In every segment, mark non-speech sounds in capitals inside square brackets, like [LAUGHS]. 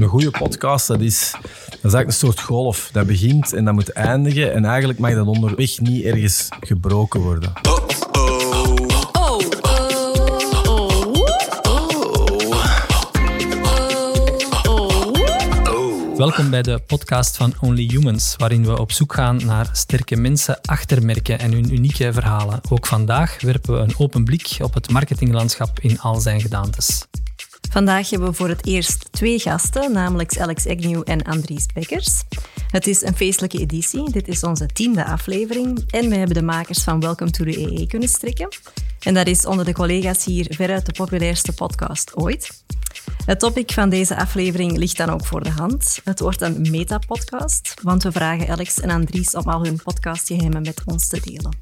Een goede podcast, dat is, dat is eigenlijk een soort golf. Dat begint en dat moet eindigen. En eigenlijk mag dat onderweg niet ergens gebroken worden. Welkom bij de podcast van Only Humans, waarin we op zoek gaan naar sterke mensen, achtermerken en hun unieke verhalen. Ook vandaag werpen we een open blik op het marketinglandschap in al zijn gedaantes. Vandaag hebben we voor het eerst twee gasten, namelijk Alex Agnew en Andries Bekkers. Het is een feestelijke editie. Dit is onze tiende aflevering. En we hebben de makers van Welcome to the EE kunnen strikken. En dat is onder de collega's hier veruit de populairste podcast ooit. Het topic van deze aflevering ligt dan ook voor de hand. Het wordt een meta-podcast, want we vragen Alex en Andries om al hun podcastgeheimen met ons te delen.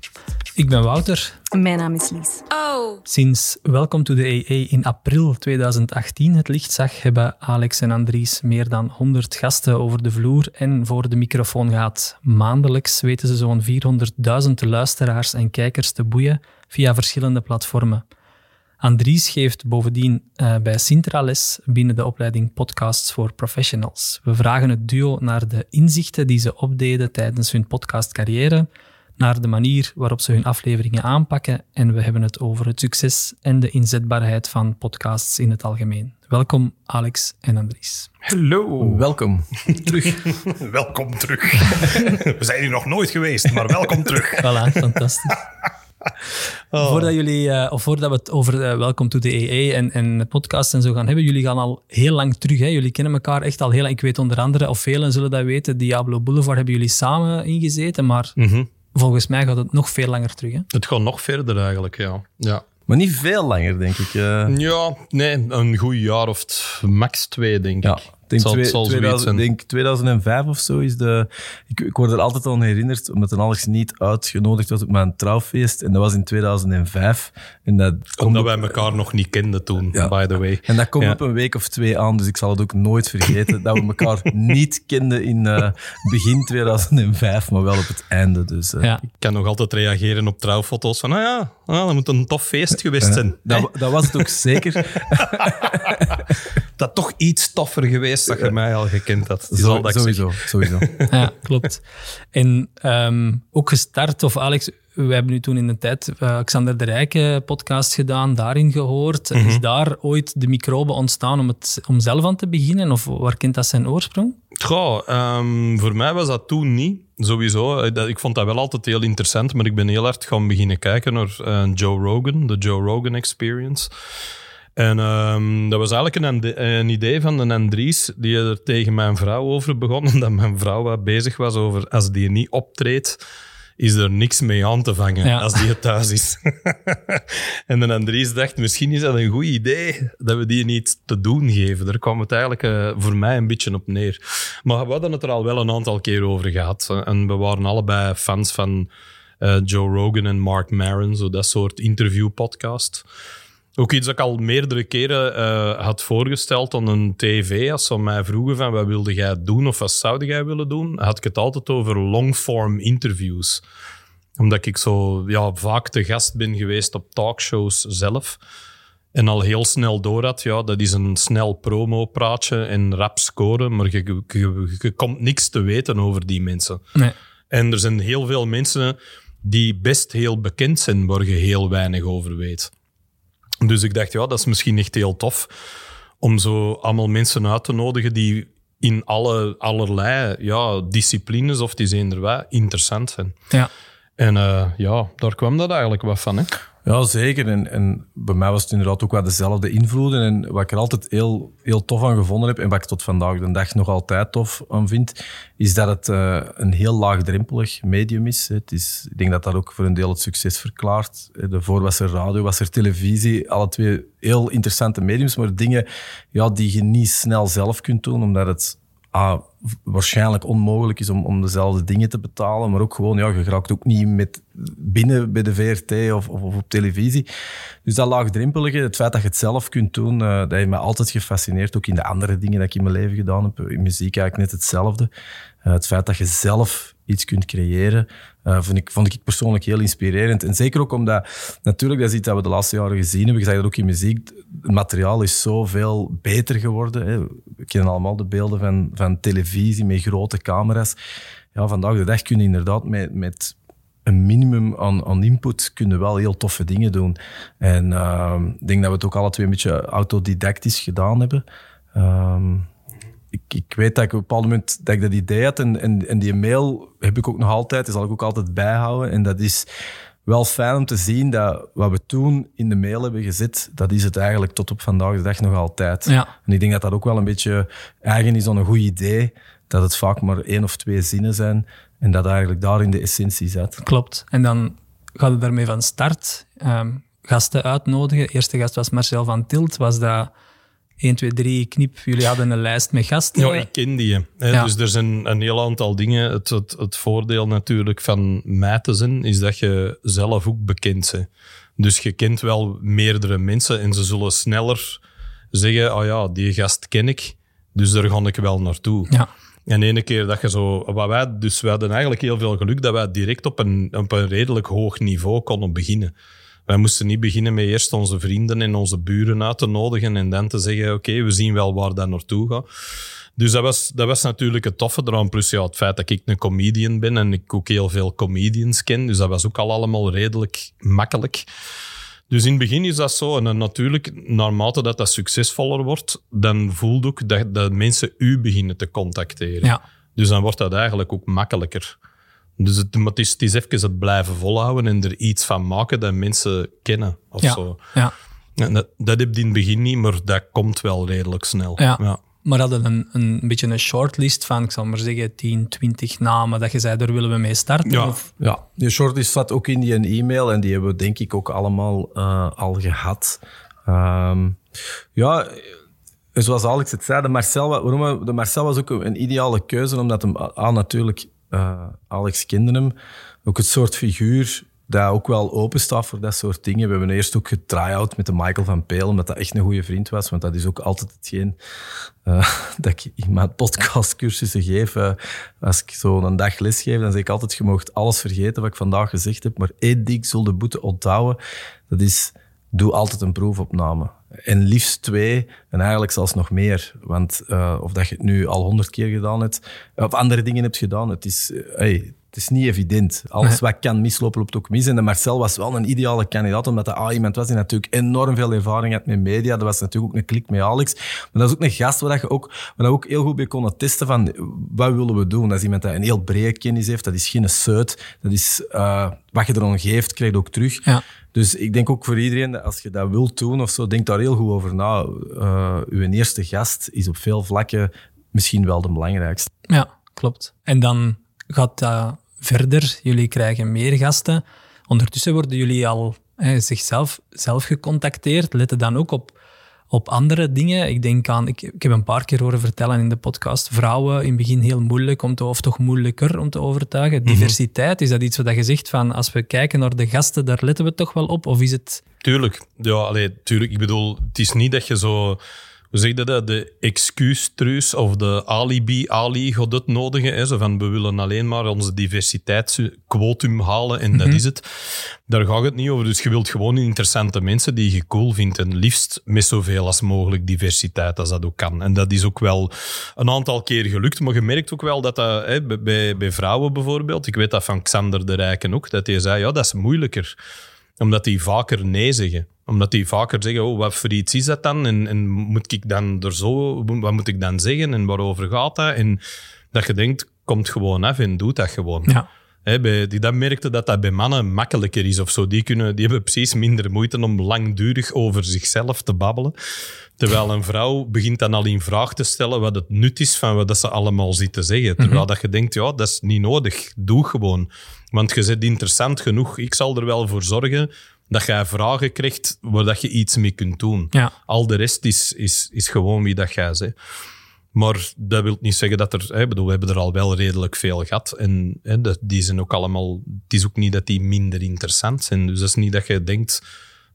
Ik ben Wouter. Mijn naam is Lies. Oh. Sinds Welcome to the EE in april 2018 het licht zag, hebben Alex en Andries meer dan 100 gasten over de vloer en voor de microfoon gehad. Maandelijks weten ze zo'n 400.000 luisteraars en kijkers te boeien via verschillende platformen. Andries geeft bovendien uh, bij Sintra les binnen de opleiding Podcasts voor Professionals. We vragen het duo naar de inzichten die ze opdeden tijdens hun podcastcarrière, naar de manier waarop ze hun afleveringen aanpakken en we hebben het over het succes en de inzetbaarheid van podcasts in het algemeen. Welkom Alex en Andries. Hallo. Welkom. terug. [LAUGHS] welkom terug. we zijn hier nog nooit geweest, maar welkom terug. [LAUGHS] Voilà, fantastisch. [LAUGHS] Oh. Voordat, jullie, uh, of voordat we het over uh, Welcome to the EE en, en podcast en zo gaan hebben, jullie gaan al heel lang terug. Hè? Jullie kennen elkaar echt al heel lang. Ik weet onder andere, of velen zullen dat weten, Diablo Boulevard hebben jullie samen ingezeten, maar mhm. Volgens mij gaat het nog veel langer terug. Hè? Het gaat nog verder eigenlijk, ja. ja. Maar niet veel langer, denk ik. Uh... Ja, nee, een goed jaar of max twee, denk ja. ik denk, zal, twee, 2000, denk 2005 of zo is de... Ik, ik word er altijd aan herinnerd, omdat een Alex niet uitgenodigd was op mijn trouwfeest. En dat was in 2005. En dat omdat wij elkaar nog niet kenden toen, by the way. En dat komt op een week of twee aan, dus ik zal het ook nooit vergeten. dat we elkaar [LAUGHS] niet kenden in uh, begin 2005, maar wel op het einde. Dus, uh. Ik kan nog altijd reageren op trouwfoto's van, ah ja, ah, dat moet een tof feest geweest zijn. dat, dat was het ook zeker. [LAUGHS] dat toch iets toffer geweest dat je mij al gekend had. Zo, dat sowieso, sowieso. [LAUGHS] ja, klopt. En ehm, ook gestart, of Alex, we hebben nu toen in de tijd uh, Xander de Rijke podcast gedaan, daarin gehoord. Mhm. Is daar ooit de microbe ontstaan om, het, om zelf aan te beginnen? Of waar kent dat zijn oorsprong? Goh, um, voor mij was dat toen niet. Sowieso. Eh, ik vond dat wel altijd heel interessant, maar ik ben heel hard gaan beginnen kijken naar uh, Joe Rogan, de Joe Rogan Experience. En um, dat was eigenlijk een, een, idee van een Andries die er tegen mijn vrouw over begon. [LAUGHS] Omdat mijn vrouw wat bezig was over als die niet optreedt, is er niks mee aan te vangen als die thuis is. [LAUGHS] en de Andries dacht, misschien is dat een goed idee dat we die niet te doen geven. Daar kwam het eigenlijk uh, voor mij een beetje op neer. Maar we hadden het er al wel een aantal keer over gehad. En we waren allebei fans van uh, Joe Rogan en Mark Maron, zo dat soort interview-podcast. Ook iets dat ik al meerdere keren uh, had voorgesteld aan een tv. Als ze mij vroegen van wat wilde jij doen of wat zou jij willen doen, had ik het altijd over longform interviews. Omdat ik zo ja, vaak te gast ben geweest op talkshows zelf. En al heel snel door had, ja, dat is een snel promo-praatje en rap scoren, maar je, je, je, komt niks te weten over die mensen. Nee. En er zijn heel veel mensen die best heel bekend zijn, waar je heel weinig over weet. Dus ik dacht, ja, dat is misschien echt heel tof om zo allemaal mensen uit te nodigen die in alle, allerlei ja, disciplines of die zijn er wel interessant zijn. Ja. En uh, ja, daar kwam dat eigenlijk wat van. Hè? Ja, zeker. En, en bij mij was het inderdaad ook wel dezelfde invloeden. En wat ik er altijd heel, heel tof aan gevonden heb, en wat ik tot vandaag de dag nog altijd tof aan vind, is dat het uh, een heel laagdrempelig medium is. Het is. Ik denk dat dat ook voor een deel het succes verklaart. Daarvoor was er radio, was er televisie. Alle twee heel interessante mediums, maar dingen ja, die je niet snel zelf kunt doen, omdat het ah, waarschijnlijk onmogelijk is om, om dezelfde dingen te betalen, maar ook gewoon, ja, je raakt ook niet met binnen bij de VRT of, of, op televisie. Dus dat laagdrempelige, het feit dat je het zelf kunt doen, uh, dat heeft me altijd gefascineerd, ook in de andere dingen dat ik in mijn leven gedaan heb. In muziek eigenlijk net hetzelfde. Uh, het feit dat je zelf iets kunt creëren, uh, vond, ik, vond ik persoonlijk heel inspirerend. En zeker ook omdat, natuurlijk, dat is iets dat we de laatste jaren gezien hebben, je zag dat ook in muziek, het materiaal is zoveel beter geworden. Hè. We kennen allemaal de beelden van, van televisie met grote camera's. Ja, vandaag de dag kun je inderdaad met, met een minimum aan, aan input kunnen wel heel toffe dingen doen. En uh, ik denk dat we het ook alle twee een beetje autodidactisch gedaan hebben. Uh, ik, ik, weet dat ik op een bepaald moment dat ik dat idee had en die mail heb ik ook nog altijd, die zal ik ook altijd bijhouden. En dat is wel fijn om te zien dat wat we toen in de mail hebben gezet, dat is het eigenlijk tot op vandaag de dag nog altijd. Ja. En ik denk dat dat ook wel een beetje eigen is aan een goed idee, dat het vaak maar één of twee zinnen zijn en dat eigenlijk daar in de essentie zit. Klopt. En dan gaat het daarmee van start. Um, gasten uitnodigen. De eerste gast was Marcel van Tilt. Was dat 1, 2, 3, knip. Jullie hadden een lijst met gasten. Ja, ik ken die. Hè. Ja. Dus er zijn een heel aantal dingen. Het, het, het, voordeel natuurlijk van mij te zijn, is dat je zelf ook bekend bent. Dus je kent wel meerdere mensen en ze zullen sneller zeggen, oh ja, die gast ken ik, dus daar ga ik wel naartoe. Ja. En ene keer dat je zo... Wat wij, dus wij hadden eigenlijk heel veel geluk dat wij direct op een, op een redelijk hoog niveau konden beginnen. Wij moesten niet beginnen met eerst onze vrienden en onze buren uit te nodigen en dan te zeggen, oké, okay, we zien wel waar dat naartoe gaat. Dus dat was, dat was natuurlijk het toffe eraan. Plus ja, het feit dat ik een comedian ben en ik ook heel veel comedians ken. Dus dat was ook al allemaal redelijk makkelijk. Dus in het begin is dat zo. En dan natuurlijk, naarmate dat dat succesvoller wordt, dan voel ook dat, dat mensen u beginnen te contacteren. Ja. Dus dan wordt dat eigenlijk ook makkelijker. Dus het, maar het, is, het is even het blijven volhouden en er iets van maken dat mensen kennen of ja. zo. Ja. En dat, dat heb je in het begin niet, maar dat komt wel redelijk snel. Ja. ja. Maar hadden een, een beetje een shortlist van, ik zal maar zeggen, 10, 20 namen dat je zei, daar willen we mee starten? Ja, Of? ja. die shortlist zat ook in die e-mail en die hebben we denk ik ook allemaal uh, al gehad. Um, ja, zoals Alex het zei, de Marcel, waarom, de Marcel was ook een ideale keuze, omdat hem aan natuurlijk, uh, Alex hem, ook het soort figuur dat ook wel open staat voor dat soort dingen. We hebben eerst ook getry-out met de Michael van Peel, omdat dat echt een goede vriend was. Want dat is ook altijd hetgeen uh, [LAUGHS] dat ik in mijn podcastcursussen geef. Uh, als ik zo een dag lesgeef, dan zeg ik altijd, je mag alles vergeten wat ik vandaag gezegd heb, maar één ding zul de boete onthouden. Dat is, doe altijd een proefopname. En liefst twee, en eigenlijk zelfs nog meer. Want uh, of dat je het nu al honderd keer gedaan hebt, of andere dingen hebt gedaan, het is... Hey, het is niet evident. Alles wat kan mislopen, loopt ook mis. En de Marcel was wel een ideale kandidaat, omdat hij ah, iemand was die natuurlijk enorm veel ervaring had met media. Dat was natuurlijk ook een klik met Alex. Maar dat is ook een gast waar je ook, waar je ook heel goed bij kon testen van wat willen we doen. Dat is iemand die een heel brede kennis heeft. Dat is geen seut. Dat is uh, wat je er geeft, krijg je ook terug. Ja. Dus ik denk ook voor iedereen, dat als je dat wilt doen of zo, denk daar heel goed over na. Uh, uw eerste gast is op veel vlakken misschien wel de belangrijkste. Ja, klopt. En dan gaat dat verder. Jullie krijgen meer gasten. Ondertussen worden jullie al hè, zichzelf zelf gecontacteerd. Letten dan ook op, op andere dingen. Ik denk aan, ik, ik heb een paar keer horen vertellen in de podcast, vrouwen in het begin heel moeilijk om te, of toch moeilijker om te overtuigen. Diversiteit, is dat iets wat je zegt van, als we kijken naar de gasten, daar letten we toch wel op? Of is het... Tuurlijk. Ja, allee, tuurlijk. Ik bedoel, het is niet dat je zo hoe zeg je dat, de excuustruus of de alibi-ali gaat het nodigen. Hè? Zo van, we willen alleen maar onze diversiteitsquotum halen en mm -hmm. dat is het. Daar gaat het niet over. Dus je wilt gewoon interessante mensen die je cool vindt. En liefst met zoveel als mogelijk diversiteit als dat ook kan. En dat is ook wel een aantal keer gelukt. Maar je merkt ook wel dat dat hè, bij, bij vrouwen bijvoorbeeld, ik weet dat van Xander de Rijken ook, dat hij zei, ja, dat is moeilijker. Omdat die vaker nee zeggen omdat die vaker zeggen, oh, wat voor iets is dat dan? En, en moet ik dan er zo, wat moet ik dan zeggen? En waarover gaat dat? En dat je denkt, komt gewoon af en doet dat gewoon. Ja. He, bij, die dat merkte dat dat bij mannen makkelijker is of zo. Die, kunnen, die hebben precies minder moeite om langdurig over zichzelf te babbelen. Terwijl een vrouw begint dan al in vraag te stellen wat het nut is van wat ze allemaal zitten zeggen. Terwijl mm -hmm. dat je denkt, ja, dat is niet nodig. Doe gewoon. Want je zit interessant genoeg. Ik zal er wel voor zorgen dat jij vragen krijgt waar dat je iets mee kunt doen. Ja. Al de rest is, is, is gewoon wie dat jij bent. Maar dat wil niet zeggen dat er... Hè, bedoel, we hebben er al wel redelijk veel gehad. En hè, die zijn ook allemaal... Het is ook niet dat die minder interessant zijn. Dus dat is niet dat je denkt,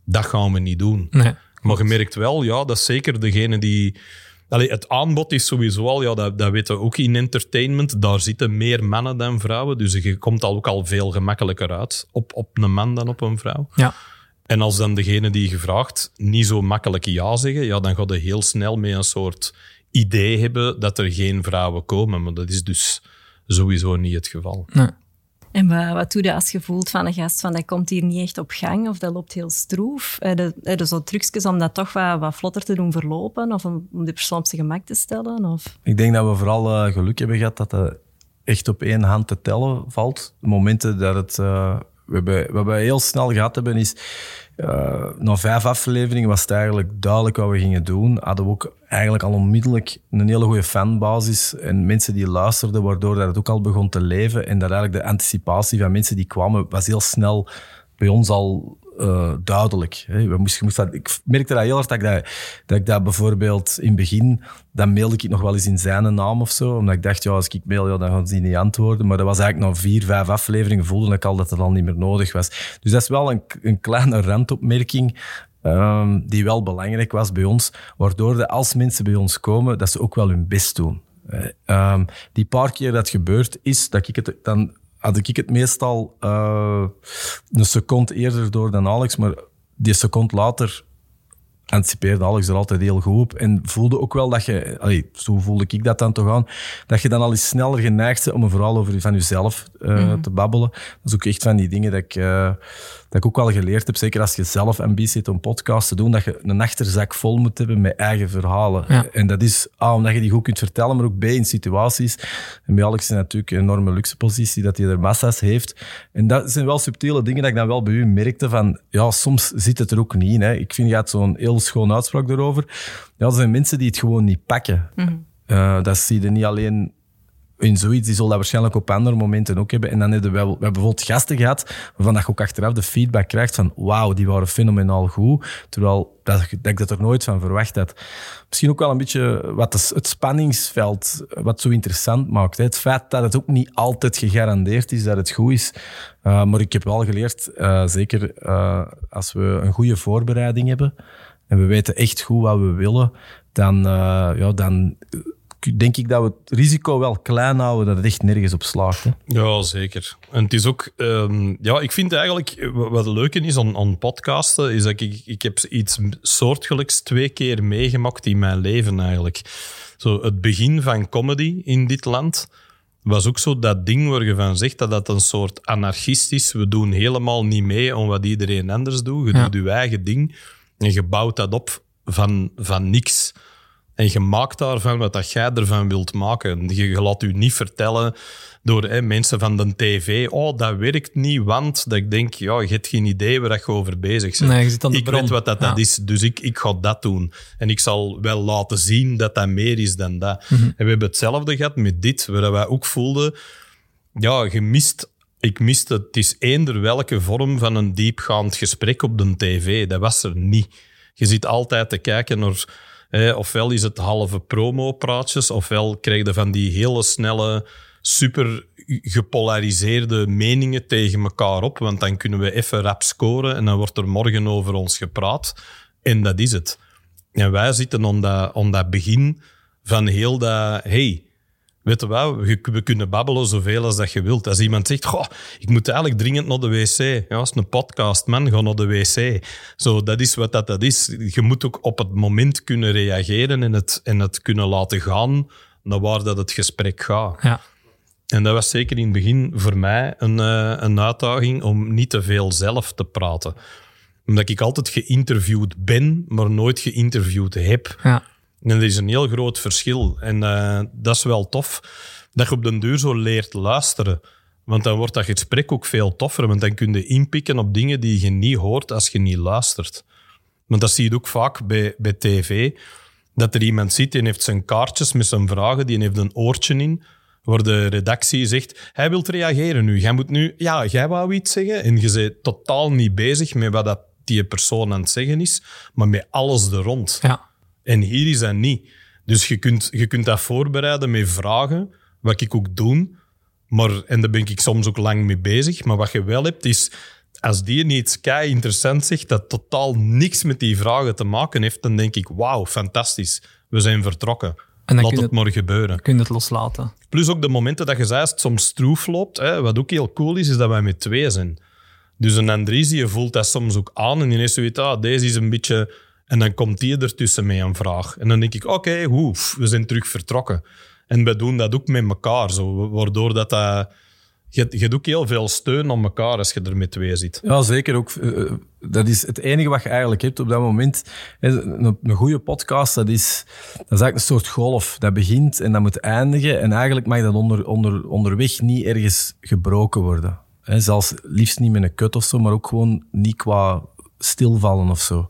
dat gaan we niet doen. Nee. Maar je merkt wel, ja, dat is zeker degene die... Allee, het aanbod is sowieso al, ja, dat, dat weten we ook in entertainment. Daar zitten meer mannen dan vrouwen. Dus je komt al ook al veel gemakkelijker uit op, op een man dan op een vrouw. Ja. En als dan degene die je vraagt niet zo makkelijk ja zeggen, ja, dan ga je heel snel met een soort idee hebben dat er geen vrouwen komen. Maar dat is dus sowieso niet het geval. Nee. En wat, doe je als je voelt van een gast van dat komt hier niet echt op gang of dat loopt heel stroef? Heb je, heb je zo trucjes om dat toch wat, wat vlotter te doen verlopen of om, de persoon op zijn gemak te stellen? Of? Ik denk dat we vooral eh, geluk hebben gehad dat het echt op één hand te tellen valt. De momenten dat het... eh, we hebben, wat we heel snel gehad hebben is... eh, na vijf afleveringen was het eigenlijk duidelijk wat we gingen doen. Hadden we ook eigenlijk al onmiddellijk een hele goede fanbasis en mensen die luisterden, waardoor dat het ook al begon te leven. En dat eigenlijk de anticipatie van mensen die kwamen, was heel snel bij ons al eh, duidelijk. Hè. We moest ik merkte dat heel hard dat ik dat, ik bijvoorbeeld in het begin, dan mailde ik nog wel eens in zijn naam of zo, omdat ik dacht, ja, als ik mail, dan gaan ze niet antwoorden. Maar dat was eigenlijk na vier, vijf afleveringen voelde ik al dat het al niet meer nodig was. Dus dat is wel een, een kleine randopmerking. ehm, die wel belangrijk was bij ons, waardoor dat als mensen bij ons komen, dat ze ook wel hun best doen. Eh, ehm, die paar keer dat gebeurt, is dat ik het dan had ik het meestal eh, een seconde eerder door dan Alex, maar die seconde later anticipeerde Alex er altijd heel goed op en voelde ook wel dat je, allee, zo voelde ik dat dan toch aan, dat je dan al eens sneller geneigd bent om een verhaal over van jezelf eh, te babbelen. Dat is ook echt van die dingen dat ik, eh, dat ik ook wel geleerd heb, zeker als je zelf ambitie hebt om podcast te doen, dat je een achterzak vol moet hebben met eigen verhalen. Ja. En dat is A, omdat je die goed kunt vertellen, maar ook B, in situaties. En bij Alex is natuurlijk een enorme luxe positie dat hij er massa's heeft. En dat zijn wel subtiele dingen dat ik dan wel bij u merkte van, ja, soms zit het er ook niet in. Hè. Ik vind, je had zo'n heel schoon uitspraak erover. Ja, er zijn mensen die het gewoon niet pakken. Eh, dat zie je niet alleen in zoiets, die zullen dat waarschijnlijk op andere momenten ook hebben. En dan hebben we, we hebben bijvoorbeeld gasten gehad, waarvan je ook achteraf de feedback krijgt van wauw, die waren fenomenaal goed. Terwijl dat, ik dat er nooit van verwacht had. Misschien ook wel een beetje wat het spanningsveld, wat zo interessant maakt. Het feit dat het ook niet altijd gegarandeerd is dat het goed is. Uh, maar ik heb wel geleerd, uh, zeker als we een goede voorbereiding hebben en we weten echt goed wat we willen, dan, ja, dan denk ik dat we het risico wel klein houden dat het echt nergens op slaagt. Hè. Ja, zeker. En het is ook... ehm, ja, ik vind eigenlijk... Wat wat het leuke is aan, aan podcasten, is dat ik, ik heb iets soortgelijks twee keer meegemaakt in mijn leven eigenlijk. Zo, het begin van comedy in dit land was ook zo dat ding waar je van zegt dat dat een soort anarchist is. We doen helemaal niet mee om wat iedereen anders doet. Je Ja. doet je eigen ding en je bouwt dat op van, van niks. En je maakt daarvan wat dat jij ervan wilt maken. Je, je laat je niet vertellen door hè, mensen van de tv. Oh, dat werkt niet, want dat ik denk, ja, je hebt geen idee waar je over bezig bent. Nee, je zit aan de ik bron. weet wat dat, dat is, dus ik, ik ga dat doen. En ik zal wel laten zien dat dat meer is dan dat. Mhm. En we hebben hetzelfde gehad met dit, waar wij ook voelden, ja, je mist... Ik miste, het is eender welke vorm van een diepgaand gesprek op de tv. Dat was er niet. Je zit altijd te kijken naar... Hè, ofwel is het halve promo-praatjes, ofwel krijg je van die hele snelle, super gepolariseerde meningen tegen elkaar op. Want dan kunnen we even rap scoren en dan wordt er morgen over ons gepraat. En dat is het. En wij zitten aan dat begin van heel dat... Hey, Weet je wel, we, we kunnen babbelen zoveel als dat je wilt. Als iemand zegt, goh, ik moet eigenlijk dringend naar de wc. Ja, is een podcast, man, ga naar de wc. Zo, dat is wat dat, dat is. Je moet ook op het moment kunnen reageren en het, en het kunnen laten gaan naar waar dat het gesprek gaat. Ja. En dat was zeker in het begin voor mij een, eh, een uitdaging om niet te veel zelf te praten. Omdat ik altijd geïnterviewd ben, maar nooit geïnterviewd heb. Ja. En er is een heel groot verschil. En eh, dat is wel tof, dat je op den duur zo leert luisteren. Want dan wordt dat gesprek ook veel toffer. Want dan kun je inpikken op dingen die je niet hoort als je niet luistert. Want dat zie je ook vaak bij, bij tv. Dat er iemand zit en heeft zijn kaartjes met zijn vragen, die heeft een oortje in, waar de redactie zegt, hij wil reageren nu. Jij moet nu, ja, jij wou iets zeggen. En je bent totaal niet bezig met wat dat die persoon aan het zeggen is, maar met alles er rond. Ja. En hier is dat niet. Dus je kunt, je kunt dat voorbereiden met vragen, wat ik ook doe. Maar, en daar ben ik soms ook lang mee bezig. Maar wat je wel hebt, is als die niet kei interessant zegt, dat totaal niks met die vragen te maken heeft, dan denk ik, wauw, fantastisch. We zijn vertrokken. En dan Laat je het maar gebeuren. Kun je het loslaten. Plus ook de momenten dat je zei, het soms stroef loopt. Hè, wat ook heel cool is, is dat wij met twee zijn. Dus een Andries die voelt dat soms ook aan en ineens weet ah, deze is een beetje... En dan komt die ertussen met een vraag. En dan denk ik, oké, we zijn terug vertrokken. En we doen dat ook met elkaar, zo, waardoor dat... dat je, je hebt ook heel veel steun aan elkaar als je er met twee zit. Ja, zeker ook. Eh, dat is het enige wat je eigenlijk hebt op dat moment. Een, goede podcast, dat is, dat is eigenlijk een soort golf. Dat begint en dat moet eindigen. En eigenlijk mag dat onder, onder, onderweg niet ergens gebroken worden. Zelfs liefst niet met een kut of zo, maar ook gewoon niet qua stilvallen of zo.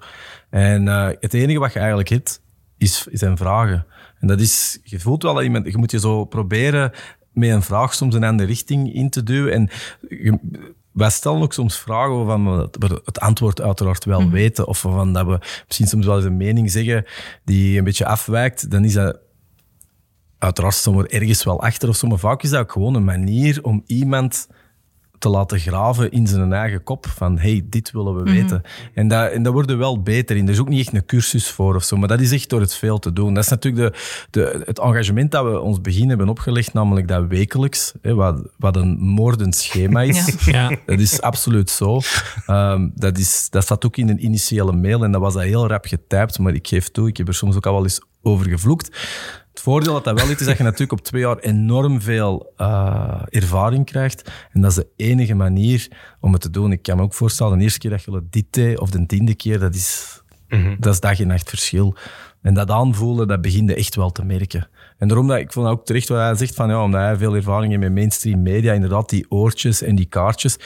En uh, het enige wat je eigenlijk hebt, is, zijn vragen. En dat is, je voelt wel dat je, je moet je zo proberen met een vraag soms een andere richting in te duwen. En wij stellen ook soms vragen waarvan we het antwoord uiteraard wel mhm. weten, of waarvan dat we misschien soms wel eens een mening zeggen die een beetje afwijkt, dan is dat uiteraard soms ergens wel achter of zo, maar vaak is dat ook gewoon een manier om iemand te laten graven in zijn eigen kop. Van, hey, dit willen we mhm. weten. En, dat, en daar worden we wel beter in. Er is ook niet echt een cursus voor of zo, maar dat is echt door het veel te doen. Dat is natuurlijk de, de, het engagement dat we ons begin hebben opgelegd, namelijk dat wekelijks, hè, wat, wat een moordend schema is. Ja. Dat is absoluut zo. Um, dat, is, dat staat ook in een initiële mail en dat was dat heel rap getypt, maar ik geef toe, ik heb er soms ook al wel eens over gevloekt. Het voordeel dat dat wel is, is dat je natuurlijk op twee jaar enorm veel uh, ervaring krijgt. En dat is de enige manier om het te doen. Ik kan me ook voorstellen, de eerste keer dat je dit deed, of de tiende keer, dat is, mm dat is dag en nacht verschil. En dat aanvoelen, dat begint echt wel te merken. En daarom dat ik vond ook terecht wat hij zegt van ja, omdat hij veel ervaring heeft met mainstream media, inderdaad die oortjes en die kaartjes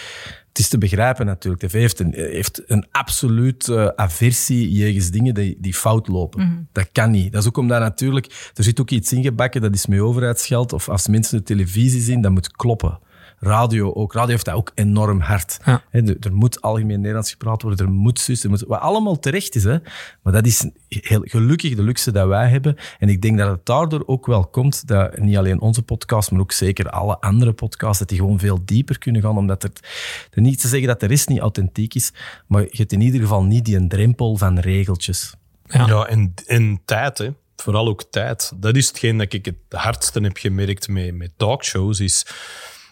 het is te begrijpen natuurlijk. TV heeft een, heeft een absoluut uh, aversie jegens dingen die, die fout lopen. Mhm. Dat kan niet. Dat is ook omdat natuurlijk, er zit ook iets ingebakken, dat is met overheidsgeld. Of als mensen de televisie zien, dat moet kloppen radio ook. Radio heeft dat ook enorm hard. er, moet algemeen Nederlands gepraat worden, er moet zus, er moet, wat allemaal terecht is. Hè. Maar dat is heel gelukkig de luxe dat wij hebben. En ik denk dat het daardoor ook wel komt dat niet alleen onze podcast, maar ook zeker alle andere podcasts, dat die gewoon veel dieper kunnen gaan. Omdat het, er niet te zeggen dat de rest niet authentiek is, maar je hebt in ieder geval niet die een drempel van regeltjes. Ja, ja en, en tijd, hè vooral ook tijd. Dat is hetgeen dat ik het hardste heb gemerkt met, met talkshows. Is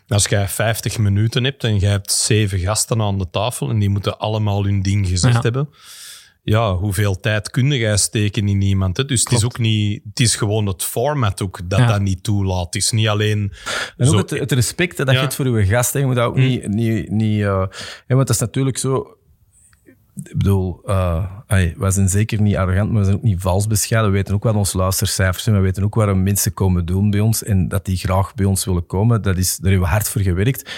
als jij 50 minuten hebt en je hebt zeven gasten aan de tafel en die moeten allemaal hun ding gezegd hebben. Ja, hoeveel tijd kun jij steken in iemand? Hè? Dus het is ook niet, het is gewoon het format ook dat dat niet toelaat. Het is niet alleen. En ook het, respect dat je hebt voor je gasten. Je moet dat ook mm. niet, niet, niet uh, want dat is natuurlijk zo ik bedoel, uh, wij zijn zeker niet arrogant, maar we zijn ook niet vals bescheiden. We weten ook wat onze luistercijfers zijn. We weten ook waarom mensen komen doen bij ons en dat die graag bij ons willen komen. Dat is, daar hebben we hard voor gewerkt.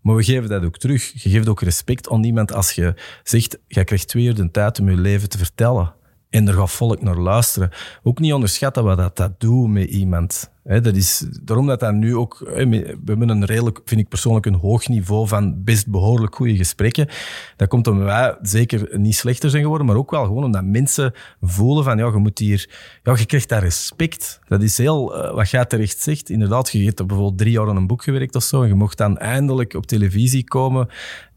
Maar we geven dat ook terug. Je geeft ook respect aan iemand als je zegt, jij krijgt twee uur de tijd om je leven te vertellen. En er gaat volk naar luisteren. Ook niet onderschatten wat dat, dat doet met iemand. dat is daarom dat dat nu ook... we hebben een redelijk, vind ik persoonlijk, een hoog niveau van best behoorlijk goede gesprekken. Dat komt omdat wij zeker niet slechter zijn geworden, maar ook wel gewoon omdat mensen voelen van, ja, je moet hier... Ja, je krijgt daar respect. Dat is heel... Eh, wat jij terecht zegt. Inderdaad, je hebt bijvoorbeeld drie jaar aan een boek gewerkt of zo, en je mocht dan eindelijk op televisie komen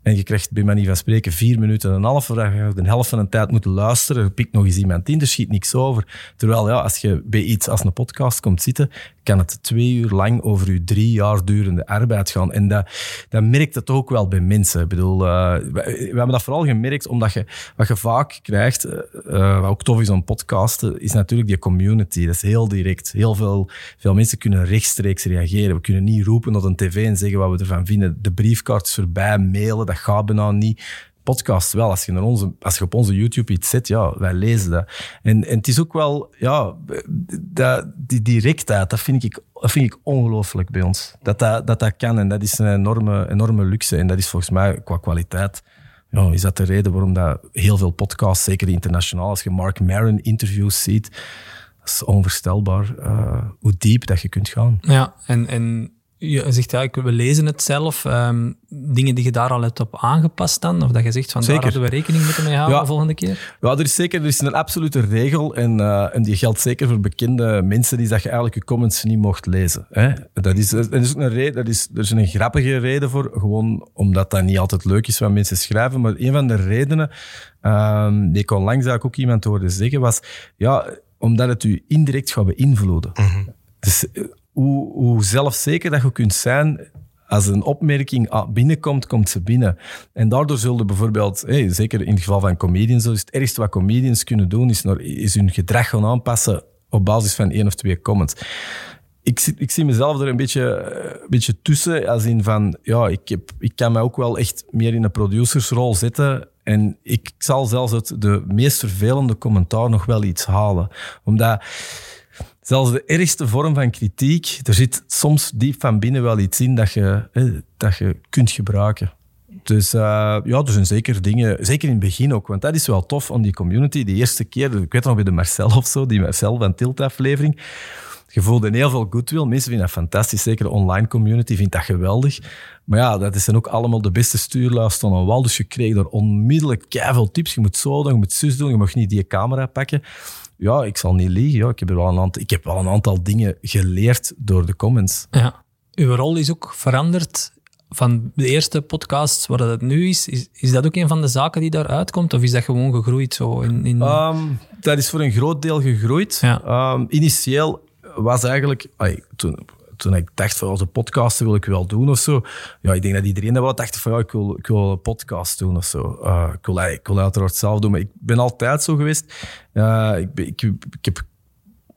en je krijgt bij manier van spreken vier minuten en een half, waar je de helft van de tijd moet luisteren. Je pikt nog eens iemand in, er schiet niks over. Terwijl ja, als je bij iets als een podcast komt zitten, kan het twee uur lang over je drie jaar durende arbeid gaan. En dat, dat merkt het ook wel bij mensen. Ik bedoel, uh, we, hebben dat vooral gemerkt omdat je, wat je vaak krijgt, uh, wat ook tof is aan podcasten, is natuurlijk die community. Dat is heel direct. Heel veel, veel mensen kunnen rechtstreeks reageren. We kunnen niet roepen op een tv en zeggen wat we ervan vinden. De briefkaart is voorbij, mailen, dat gaat bijna niet podcast wel. Als je, naar onze, als je op onze YouTube iets zet, ja, wij lezen dat. En, en het is ook wel, ja, dat, die directheid, dat vind ik, dat vind ik ongelooflijk bij ons. Dat dat, dat dat kan en dat is een enorme, enorme luxe. En dat is volgens mij qua kwaliteit, ja, is dat de reden waarom dat heel veel podcasts, zeker internationaal, als je Mark Maron interviews ziet, dat is onvoorstelbaar uh, hoe diep dat je kunt gaan. Ja, en, en je zegt ja, we lezen het zelf. Um, dingen die je daar al hebt op aangepast dan? Of dat je zegt van zeker. daar hadden we rekening moeten mee houden de volgende keer? Ja, er is zeker er is een absolute regel en, uh, en die geldt zeker voor bekende mensen, die dat je eigenlijk je comments niet mocht lezen. Hè? Dat is, dat is ook een reden, dat is, er is een grappige reden voor, gewoon omdat dat niet altijd leuk is wat mensen schrijven, maar een van de redenen, um, die ik onlangs ook iemand hoorde zeggen, was ja, omdat het u indirect gaat beïnvloeden. Mm -hmm. Dus hoe, zelfzeker dat je kunt zijn als een opmerking ah, binnenkomt, komt ze binnen. En daardoor zullen bijvoorbeeld, zeker in het geval van comedians, het ergste wat comedians kunnen doen, is, naar, is hun gedrag gaan aanpassen op basis van één of twee comments. Ik, ik zie mezelf er een beetje, een beetje tussen, als in van, ja, ik, heb, ik kan mij ook wel echt meer in een producersrol zetten en ik zal zelfs het de meest vervelende commentaar nog wel iets halen. Omdat zelfs de ergste vorm van kritiek, er zit soms diep van binnen wel iets in dat je, dat je kunt gebruiken. Dus uh, ja, er zijn zeker dingen, zeker in het begin ook, want dat is wel tof aan die community. Die eerste keer, ik weet nog bij de Marcel of zo, die Marcel van Tilt-aflevering, je voelde heel veel goodwill. Mensen vinden dat fantastisch. Zeker de online community vindt dat geweldig. Maar ja, dat zijn ook allemaal de beste stuurluis aan een wal. Dus je kreeg er onmiddellijk veel tips. Je moet zo doen, je moet zus doen, je mag niet die camera pakken. Ja, ik zal niet liegen. Ja. Ik, heb wel een aantal, ik heb wel een aantal dingen geleerd door de comments. Ja. Uw rol is ook veranderd van de eerste podcast waar dat nu is, is, is dat ook een van de zaken die daaruit komt? Of is dat gewoon gegroeid zo? In, in... Ehm, dat is voor een groot deel gegroeid. Ja. Ehm, initieel was eigenlijk, toen, toen ik dacht van onze podcasten wil ik wel doen of zo. Ja, ik denk dat iedereen dat wel dacht van ja, ik wil, ik wil een podcast doen of zo. Uh, ik, wil, ik wil uiteraard zelf doen, maar ik ben altijd zo geweest. Uh, ik, ik, ik, heb,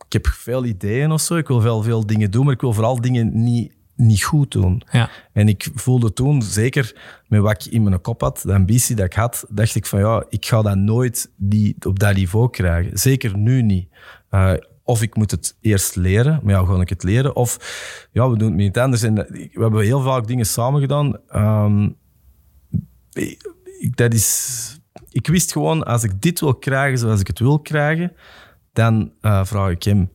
ik heb veel ideeën of zo. Ik wil veel, veel dingen doen, maar ik wil vooral dingen niet, niet goed doen. Ja. En ik voelde toen, zeker met wat ik in mijn kop had, de ambitie dat ik had, dacht ik van ja, ik ga dat nooit die, op dat niveau krijgen. Zeker nu niet. Uh, of ik moet het eerst leren, maar ja, ga ik het leren? Of ja, we doen het niet anders. We hebben heel vaak dingen samen gedaan. Um, ik, dat is, ik wist gewoon, als ik dit wil krijgen zoals ik het wil krijgen, dan uh, vraag ik hem.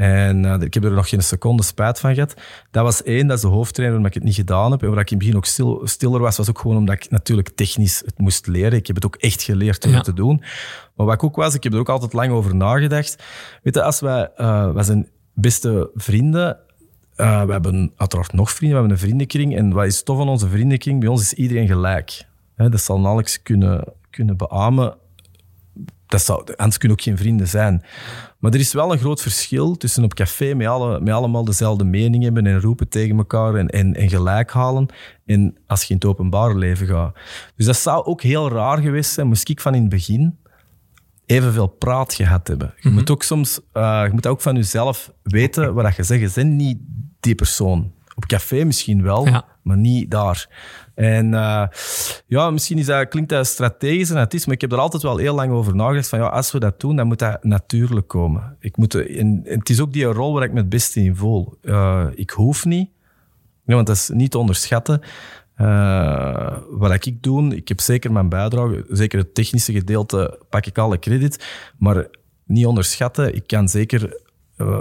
En uh, ik heb er nog geen seconde spijt van gehad. Dat was één, dat is de hoofdtrainer omdat ik het niet gedaan heb. En waar ik in het begin ook stil, stiller was, was ook gewoon omdat ik natuurlijk technisch het moest leren. Ik heb het ook echt geleerd om het te doen. Maar wat ik ook was, ik heb er ook altijd lang over nagedacht. Weet je, als wij, uh, wij zijn beste vrienden, uh, we hebben uiteraard nog vrienden, we hebben een vriendenkring. En wat is tof van onze vriendenkring? Bij ons is iedereen gelijk. dat zal Alex kunnen, kunnen beamen. Dat zou, anders kunnen ook geen vrienden zijn. Maar er is wel een groot verschil tussen op café met, alle, met allemaal dezelfde mening hebben en roepen tegen elkaar en, en, en gelijk halen. En als je in het openbare leven gaat. Dus dat zou ook heel raar geweest zijn, moest ik van in het begin evenveel praat gehad hebben. Je mhm. moet ook soms, uh, je moet ook van jezelf weten wat je zegt. Je bent niet die persoon. Op café misschien wel, maar niet daar. En uh, ja, misschien is dat, klinkt dat strategisch en het is, maar ik heb er altijd wel heel lang over nagedacht van ja, als we dat doen, dan moet dat natuurlijk komen. Ik moet, en, het is ook die rol waar ik me het beste in voel. Uh, ik hoef niet, want dat is niet te onderschatten. Uh, wat ik doe, ik heb zeker mijn bijdrage, zeker het technische gedeelte pak ik alle credit, maar niet onderschatten. Ik kan zeker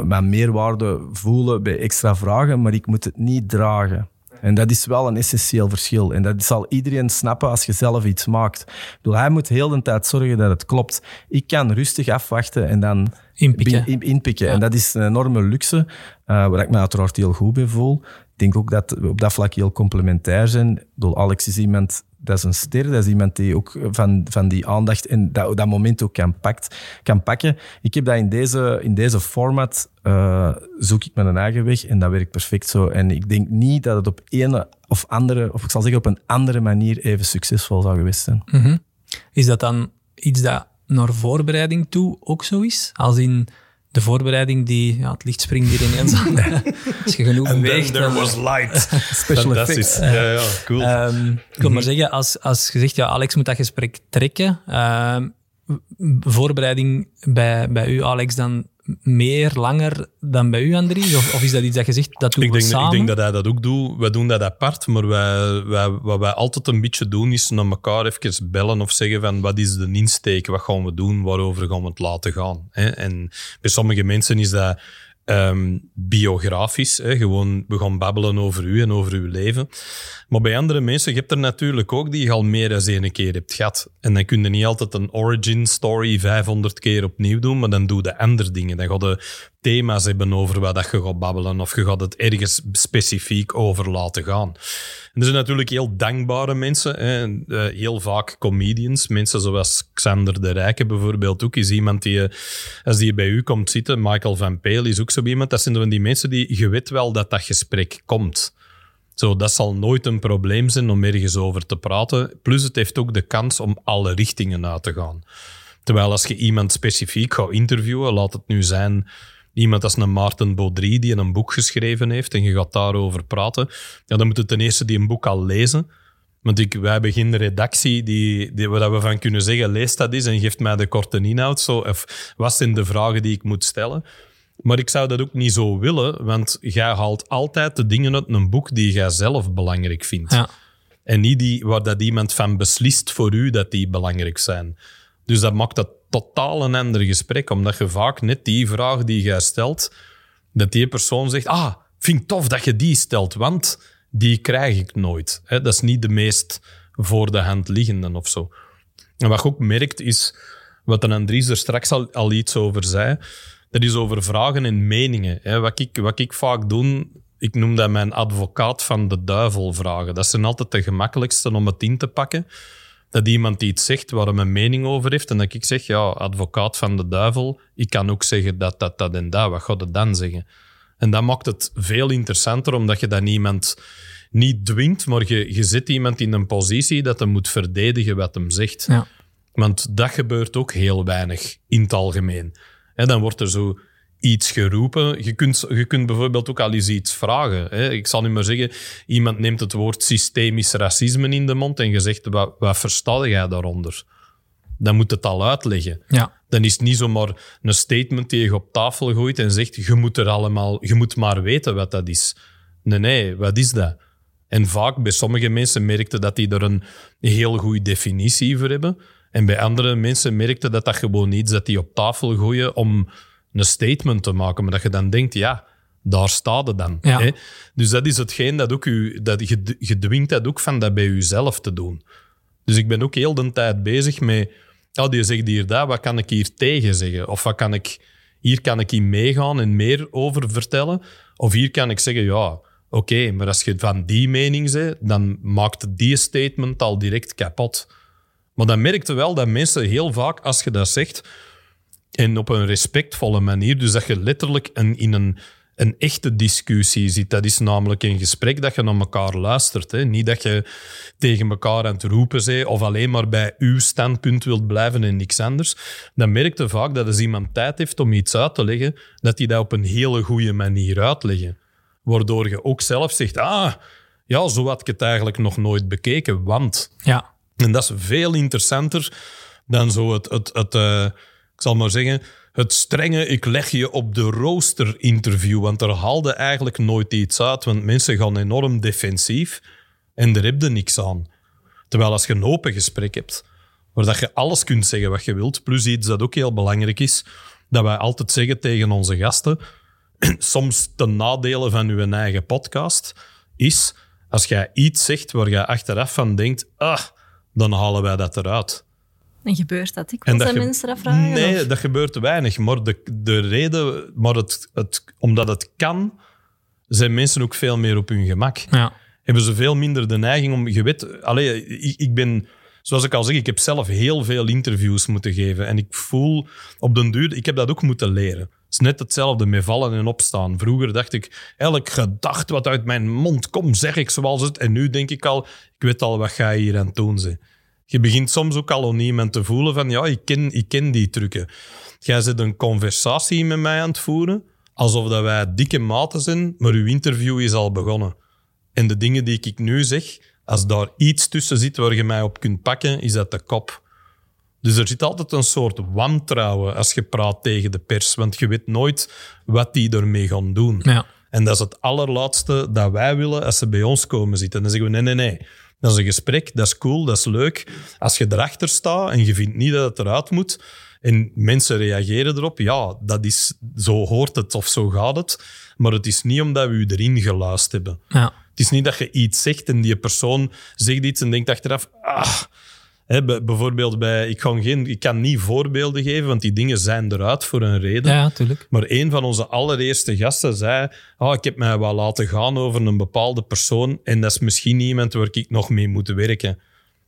mijn meerwaarde voelen bij extra vragen, maar ik moet het niet dragen. En dat is wel een essentieel verschil. En dat zal iedereen snappen als je zelf iets maakt. Ik bedoel, hij moet heel de tijd zorgen dat het klopt. Ik kan rustig afwachten en dan inpikken. In, inpikken. En dat is een enorme luxe, uh, waar ik me uiteraard heel goed bij voel. Ik denk ook dat we op dat vlak heel complementair zijn. Ik bedoel, Alex is iemand dat is een ster. Dat is iemand die ook van, van die aandacht en dat, dat moment ook kan, pakt, kan pakken. Ik heb dat in deze, in deze format, uh, zoek ik mijn eigen weg en dat werkt perfect zo. En ik denk niet dat het op een of andere, of ik zal zeggen op een andere manier even succesvol zou geweest zijn. Mhm. Is dat dan iets dat naar voorbereiding toe ook zo is? Als in de voorbereiding die, ja, het licht springt hier ineens [LAUGHS] aan. Als je genoeg And beweegt. there was light. [LAUGHS] Special effects. Ja, ja, cool. Um, ik wil maar zeggen, als, als je zegt, ja, Alex moet dat gesprek trekken. Um, voorbereiding bij, bij u, Alex, dan meer, langer dan bij u, Andries? Of, of is dat iets dat je zegt, dat doen ik we denk, samen? Ik denk dat hij dat ook doet. Wij doen dat apart, maar wij, wij, wat wij altijd een beetje doen, is naar elkaar even bellen of zeggen van wat is de insteek, wat gaan we doen, waarover gaan we het laten gaan. En bij sommige mensen is dat um, biografisch. Hè, gewoon, we gaan babbelen over u en over uw leven. Maar bij andere mensen, je hebt er natuurlijk ook die je al meer dan één keer hebt gehad. En dan kun je niet altijd een origin story 500 keer opnieuw doen, maar dan doe je andere dingen. Dan ga je thema's hebben over wat dat je gaat babbelen, of je gaat het ergens specifiek over laten gaan. En er zijn natuurlijk heel dankbare mensen, hè, eh, heel vaak comedians, mensen zoals Xander de Rijke bijvoorbeeld ook, is iemand die, eh, als die bij u komt zitten, Michael van Peel is ook zo iemand, dat zijn van die mensen die, je weet wel dat dat gesprek komt. Zo, dat zal nooit een probleem zijn om ergens over te praten. Plus het heeft ook de kans om alle richtingen uit te gaan. Terwijl als je iemand specifiek gaat interviewen, laat het nu zijn iemand als een Maarten Baudry die een boek geschreven heeft en je gaat daarover praten, ja, dan moet je ten eerste die een boek al lezen. Want ik, wij hebben geen redactie die, die, waar we van kunnen zeggen, lees dat eens en geeft mij de korte inhoud. Zo, of wat zijn de vragen die ik moet stellen? Maar ik zou dat ook niet zo willen, want jij haalt altijd de dingen uit een boek die jij zelf belangrijk vindt. Ja. En niet die waar dat iemand van beslist voor u dat die belangrijk zijn. Dus dat maakt dat totaal een ander gesprek, omdat je vaak net die vraag die jij stelt, dat die persoon zegt, ah, vind ik tof dat je die stelt, want die krijg ik nooit. Dat is niet de meest voor de hand liggende of zo. En wat je ook merkt is, wat een Andries er straks al, al iets over zei, dat is over vragen en meningen. Wat, ik, wat ik vaak doe, ik noem dat mijn advocaat van de duivel vragen. Dat zijn altijd de gemakkelijkste om het in te pakken. Dat iemand iets zegt waar hij een mening over heeft en dat ik zeg, ja, advocaat van de duivel, ik kan ook zeggen dat, dat, dat en dat. Wat gaat het dan zeggen? En dat maakt het veel interessanter, omdat je dan iemand niet dwingt, maar je, je zet iemand in een positie dat hij moet verdedigen wat hem zegt. Ja. Want dat gebeurt ook heel weinig in het algemeen. Hè, dan wordt er zo iets geroepen. Je kunt, je kunt bijvoorbeeld ook al eens iets vragen. Hè. Ik zal nu maar zeggen, iemand neemt het woord systemisch racisme in de mond en je zegt, wat, wat versta jij daaronder? Dan moet het al uitleggen. Ja. Dan is het niet zomaar een statement die je op tafel gooit en zegt, je moet, er allemaal, je moet maar weten wat dat is. Nee, nee, wat is dat? En vaak bij sommige mensen merkte dat die er een heel goede definitie voor hebben. En bij andere mensen merkte dat dat gewoon iets dat die op tafel gooien om een statement te maken. Maar dat je dan denkt, ja, daar staat het dan. Ja. Hè? Dus dat is hetgeen dat ook u, dat je, je dwingt dat ook van dat bij jezelf te doen. Dus ik ben ook heel de tijd bezig met, oh, die zegt hier dat, wat kan ik hier tegen zeggen? Of wat kan ik, hier kan ik in meegaan en meer over vertellen. Of hier kan ik zeggen, ja, oké, maar als je van die mening bent, dan maakt die statement al direct kapot. Maar dan merkte wel dat mensen heel vaak, als je dat zegt, en op een respectvolle manier, dus dat je letterlijk een, in een, een echte discussie zit. Dat is namelijk een gesprek dat je naar elkaar luistert. Hè? Niet dat je tegen elkaar aan het roepen bent of alleen maar bij uw standpunt wilt blijven en niks anders. Dan merkte vaak dat als iemand tijd heeft om iets uit te leggen, dat hij dat op een hele goede manier uitleggen. Waardoor je ook zelf zegt, ah, ja, zo had ik het eigenlijk nog nooit bekeken, want... Ja. En dat is veel interessanter dan zo het, het, het eh, ik zal maar zeggen, het strenge ik leg je op de rooster interview. Want er haalde eigenlijk nooit iets uit, want mensen gaan enorm defensief en er heb je niks aan. Terwijl als je een open gesprek hebt, waar dat je alles kunt zeggen wat je wilt, plus iets dat ook heel belangrijk is, dat wij altijd zeggen tegen onze gasten, [CLEARS THROAT] soms ten nadele van uw eigen podcast, is als jij iets zegt waar je achteraf van denkt, ah, dan halen wij dat eruit. En gebeurt dat ik dat mensen dat vragen? Nee, of- dat gebeurt weinig. Maar de, de reden, maar het, het, omdat het kan, zijn mensen ook veel meer op hun gemak. Ja. Hebben ze veel minder de neiging om. Je weet, allee, ik, ik ben, zoals ik al zeg, ik heb zelf heel veel interviews moeten geven. En ik voel op den duur, ik heb dat ook moeten leren. Het is net hetzelfde met vallen en opstaan. Vroeger dacht ik, elk gedacht wat uit mijn mond komt, zeg ik zoals het. En nu denk ik al, ik weet al wat ga je hier aan het doen zijn. Je begint soms ook al iemand te voelen van, ja, ik ken, ik ken die trucken. Jij zit een conversatie met mij aan het voeren, alsof dat wij dikke maten zijn, maar uw interview is al begonnen. En de dingen die ik nu zeg, als daar iets tussen zit waar je mij op kunt pakken, is dat de kop. Dus er zit altijd een soort wantrouwen als je praat tegen de pers, want je weet nooit wat die ermee gaan doen. Ja. En dat is het allerlaatste dat wij willen als ze bij ons komen zitten. Dan zeggen we, nee, nee, nee. Dat is een gesprek, dat is cool, dat is leuk. Als je erachter staat en je vindt niet dat het eruit moet en mensen reageren erop, ja, dat is, zo hoort het of zo gaat het. Maar het is niet omdat we u erin geluisterd hebben. Ja. Het is niet dat je iets zegt en die persoon zegt iets en denkt achteraf, ah, bijvoorbeeld bij, ik, kan geen, ik kan niet voorbeelden geven, want die dingen zijn eruit voor een reden. Ja, tuurlijk. Maar een van onze allereerste gasten zei: oh, Ik heb mij wel laten gaan over een bepaalde persoon. En dat is misschien iemand waar ik nog mee moet werken.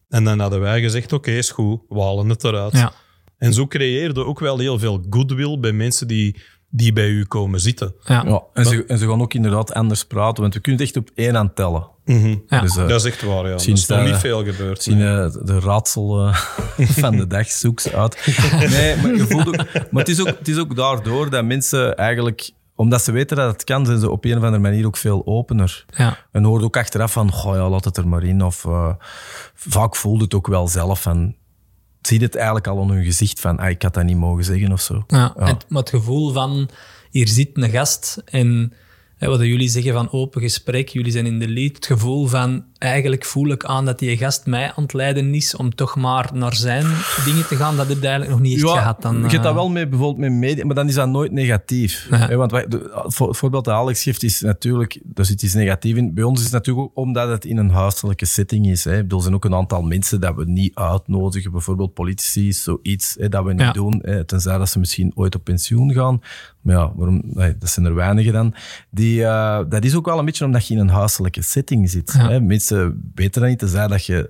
En dan hadden wij gezegd: Oké, is goed, we halen het eruit. Ja. En zo creëerde ook wel heel veel goodwill bij mensen die, die bij u komen zitten. Ja. Ja, en, ze, en ze gaan ook inderdaad anders praten, want we kunnen het echt op één aan tellen. Ja. Dus, eh, Dat is echt waar, ja. Er Misschien is nog niet veel gebeurd. Misschien nee. eh, de raadsel eh, [LAUGHS] van de dag zoekt uit. Nee, maar, je voelt ook, maar het, is ook, het is ook daardoor dat mensen eigenlijk, omdat ze weten dat het kan, zijn ze op een of andere manier ook veel opener. Ja. En hoort ook achteraf van, goh ja, laat het er maar in. Of eh, vaak voelt het ook wel zelf van, zie je het eigenlijk al aan hun gezicht van, ah, ik had dat niet mogen zeggen of zo. Ja, Het, maar het gevoel van, hier zit een gast en hè, wat jullie zeggen van open gesprek, jullie zijn in de lead. Het gevoel van, eigenlijk voel ik aan dat die gast mij aan het leiden is om toch maar naar zijn dingen te gaan. Dat heb je eigenlijk nog niet echt gehad. Dan, je hebt dat eh, wel mee, bijvoorbeeld met media, maar dan is dat nooit negatief. Ja. Hè, want voor, het voorbeeld dat Alex geeft is natuurlijk, daar zit iets negatief in. Bij ons is het natuurlijk ook omdat het in een huiselijke setting is. Hè. Ik bedoel, Er zijn ook een aantal mensen dat we niet uitnodigen, bijvoorbeeld politici, zoiets hè, dat we niet Ja. doen. Hè, tenzij dat ze misschien ooit op pensioen gaan. Maar ja, waarom, nee, dat zijn er weinigen dan. Die, eh, dat is ook wel een beetje omdat je in een huiselijke setting zit. Ja. Hè. Mensen weten dat niet, tenzij dat je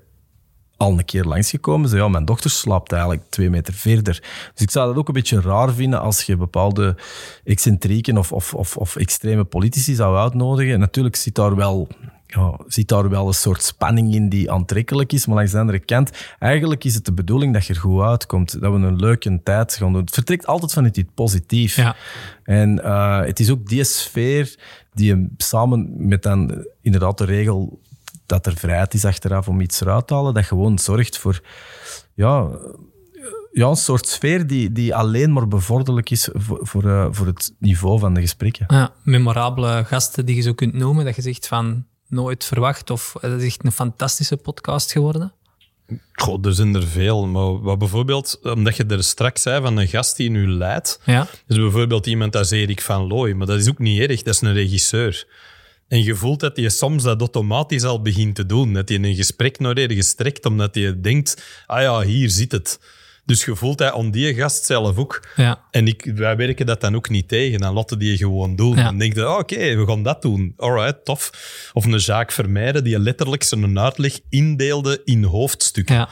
al een keer langsgekomen. Zei, ja, mijn dochter slaapt eigenlijk twee meter verder. Dus ik zou dat ook een beetje raar vinden als je bepaalde excentrieken of, of, of, of extreme politici zou uitnodigen. En natuurlijk zit daar wel... Ja, zit daar wel een soort spanning in die aantrekkelijk is, maar langs de andere kant, eigenlijk is het de bedoeling dat je er goed uitkomt, dat we een leuke tijd gaan doen. Het vertrekt altijd vanuit iets positief. Ja. En eh, het is ook die sfeer die je samen met dan inderdaad de regel dat er vrijheid is achteraf om iets eruit te halen, dat gewoon zorgt voor ja, ja, een soort sfeer die, die alleen maar bevorderlijk is voor, voor, eh, voor het niveau van de gesprekken. Ja, memorabele gasten die je zo kunt noemen, dat je zegt van nooit verwacht of het is echt een fantastische podcast geworden. Goh, er zijn er veel. Maar wat bijvoorbeeld, omdat je er straks zei van een gast die nu leidt, Ja, is bijvoorbeeld iemand als Erik van Looy. Maar dat is ook niet erg, dat is een regisseur. En je voelt dat hij soms dat automatisch al begint te doen. Dat hij een gesprek naar ergens trekt, omdat hij denkt, ah ja, hier zit het. Dus je voelt dat aan die gast zelf ook. ja, En ik, wij werken dat dan ook niet tegen. Dan laten die gewoon doen. Ja. Dan denk je, oh, oké, we gaan dat doen. Alright, tof. Of een zaak vermijden die letterlijk zijn uitleg indeelde in hoofdstukken. ja.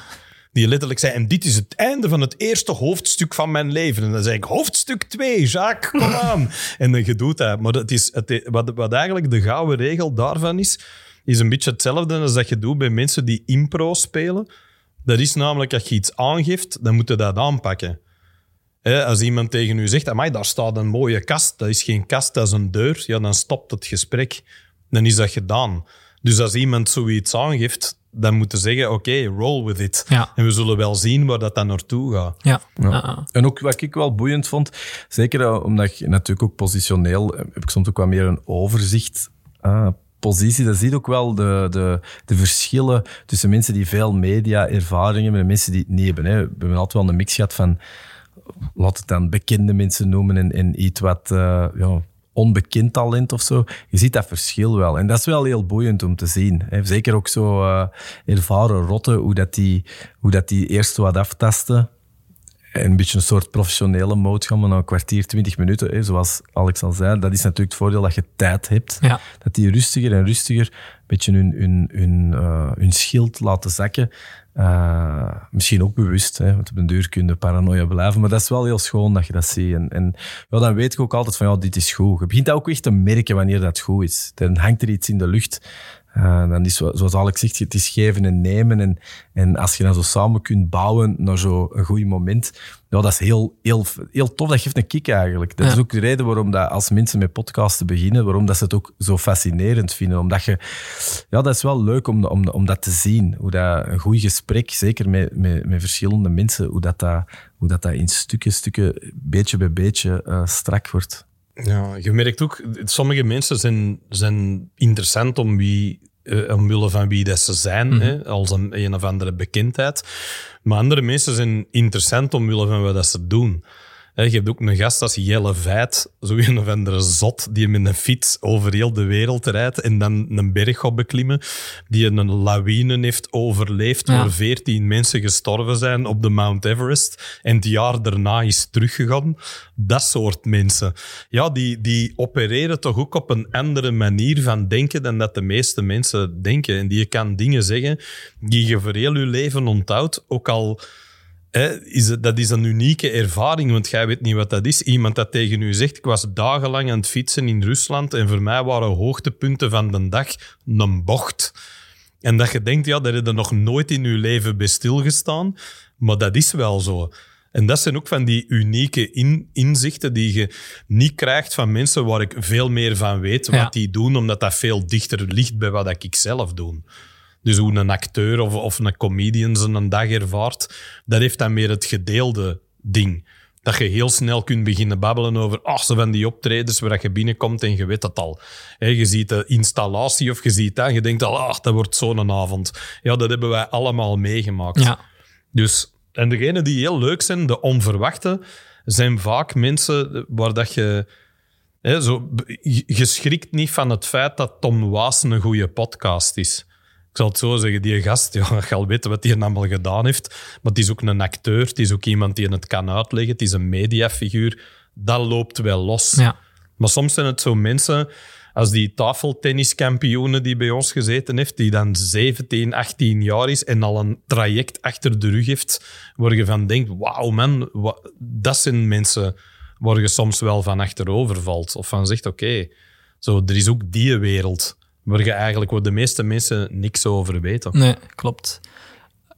Die letterlijk zei, en dit is het einde van het eerste hoofdstuk van mijn leven. En dan zei ik, hoofdstuk 2, Jacques, kom [LAUGHS] aan. en dan je doet dat. Maar het is, het, wat, wat eigenlijk de gouden regel daarvan is, is een beetje hetzelfde als dat je doet bij mensen die impro spelen. Dat is namelijk, als je iets aangeeft, dan moet je dat aanpakken. Als iemand tegen u zegt, amai, daar staat een mooie kast. Dat is geen kast, dat is een deur. Ja, dan stopt het gesprek. Dan is dat gedaan. Dus als iemand zoiets aangeeft, dan moet je zeggen, oké, roll with it. Ja. En we zullen wel zien waar dat dan naartoe gaat. ja. Ja. Ah, ah. En ook wat ik wel boeiend vond, zeker eh, omdat je natuurlijk ook positioneel, eh, heb ik soms ook wat meer een overzicht. ah, positie, dat ziet ook wel de, de, de verschillen tussen mensen die veel media-ervaring hebben en mensen die het niet hebben. Hè. We hebben altijd wel een mix gehad van, laat het dan bekende mensen noemen en, iets wat eh, ja, onbekend talent of zo. Je ziet dat verschil wel. En dat is wel heel boeiend om te zien. Hè. Zeker ook zo eh, ervaren rotten, hoe dat die, hoe dat die eerst wat aftasten en een beetje een soort professionele mode gaan, maar na een kwartier, twintig minuten, hè, zoals Alex al zei, dat is natuurlijk het voordeel dat je tijd hebt. Ja. Dat die rustiger en rustiger een beetje hun, hun, hun, eh, hun schild laten zakken. Eh, misschien ook bewust, hè, want op een duur kun je paranoia blijven, maar dat is wel heel schoon dat je dat ziet. En, en ja, dan weet ik ook altijd van, ja, dit is goed. Je begint dat ook echt te merken wanneer dat goed is. Dan hangt er iets in de lucht. Eh, dan is, zo- zoals Alex zegt, het is geven en nemen. En, en als je dan zo samen kunt bouwen naar zo'n goed moment, ja, dat is heel, heel, heel tof. Dat geeft een kick eigenlijk. Dat Ja. is ook de reden waarom dat als mensen met podcasten beginnen, waarom dat ze het ook zo fascinerend vinden. Omdat je, ja, dat is wel leuk om, om, om dat te zien. Hoe dat een goed gesprek, zeker met, met, met verschillende mensen, hoe dat, dat, hoe dat, dat in stukken, stukken, beetje bij beetje eh, strak wordt. Ja, je merkt ook, sommige mensen zijn, zijn interessant om wie, eh, omwille van wie dat ze zijn, hè, als een, een of andere bekendheid. Maar andere mensen zijn interessant omwille van wat dat ze doen. Je hebt ook een gast als Jelle Veit, zo een of andere zot, die met een fiets over heel de wereld rijdt en dan een berg gaat beklimmen, die een lawine heeft overleefd, Ja. waar veertien mensen gestorven zijn op de Mount Everest en het jaar daarna is teruggegaan. Dat soort mensen. Ja, die, die opereren toch ook op een andere manier van denken dan dat de meeste mensen denken. En die kan dingen zeggen die je voor heel je leven onthoudt, ook al hè, is het, dat is een unieke ervaring, want jij weet niet wat dat is. Iemand dat tegen u zegt, ik was dagenlang aan het fietsen in Rusland en voor mij waren hoogtepunten van de dag een bocht. En dat je denkt, ja, daar heb je nog nooit in je leven bij stilgestaan. Maar dat is wel zo. En dat zijn ook van die unieke in, inzichten die je niet krijgt van mensen waar ik veel meer van weet wat Ja. die doen, omdat dat veel dichter ligt bij wat ik zelf doe. Dus hoe een acteur of, of een comedian zijn dag ervaart, dat heeft dan meer het gedeelde ding. Dat je heel snel kunt beginnen babbelen over ach, zo van die optredens waar je binnenkomt en je weet het al. Hè, je ziet de installatie of je ziet dat en je denkt al, ach, dat wordt zo'n avond. Ja, dat hebben wij allemaal meegemaakt. Ja. Dus, en degenen die heel leuk zijn, de onverwachte, zijn vaak mensen waar dat je... Hè, zo, je je schrikt niet van het feit dat Tom Waas een goede podcast is. Zal het zo zeggen, die gast, ja, je al weten wat hij allemaal gedaan heeft, maar het is ook een acteur, het is ook iemand die het kan uitleggen, het is een mediafiguur. Dat loopt wel los. Ja. Maar soms zijn het zo mensen als die tafeltenniskampioenen die bij ons gezeten heeft, die dan 17, 18 jaar is en al een traject achter de rug heeft, waar je van denkt, wauw man, wa- dat zijn mensen waar je soms wel van achterover valt. Of van zegt, oké, zo er is ook die wereld waar je eigenlijk, waar de meeste mensen niks over weten. Nee, klopt.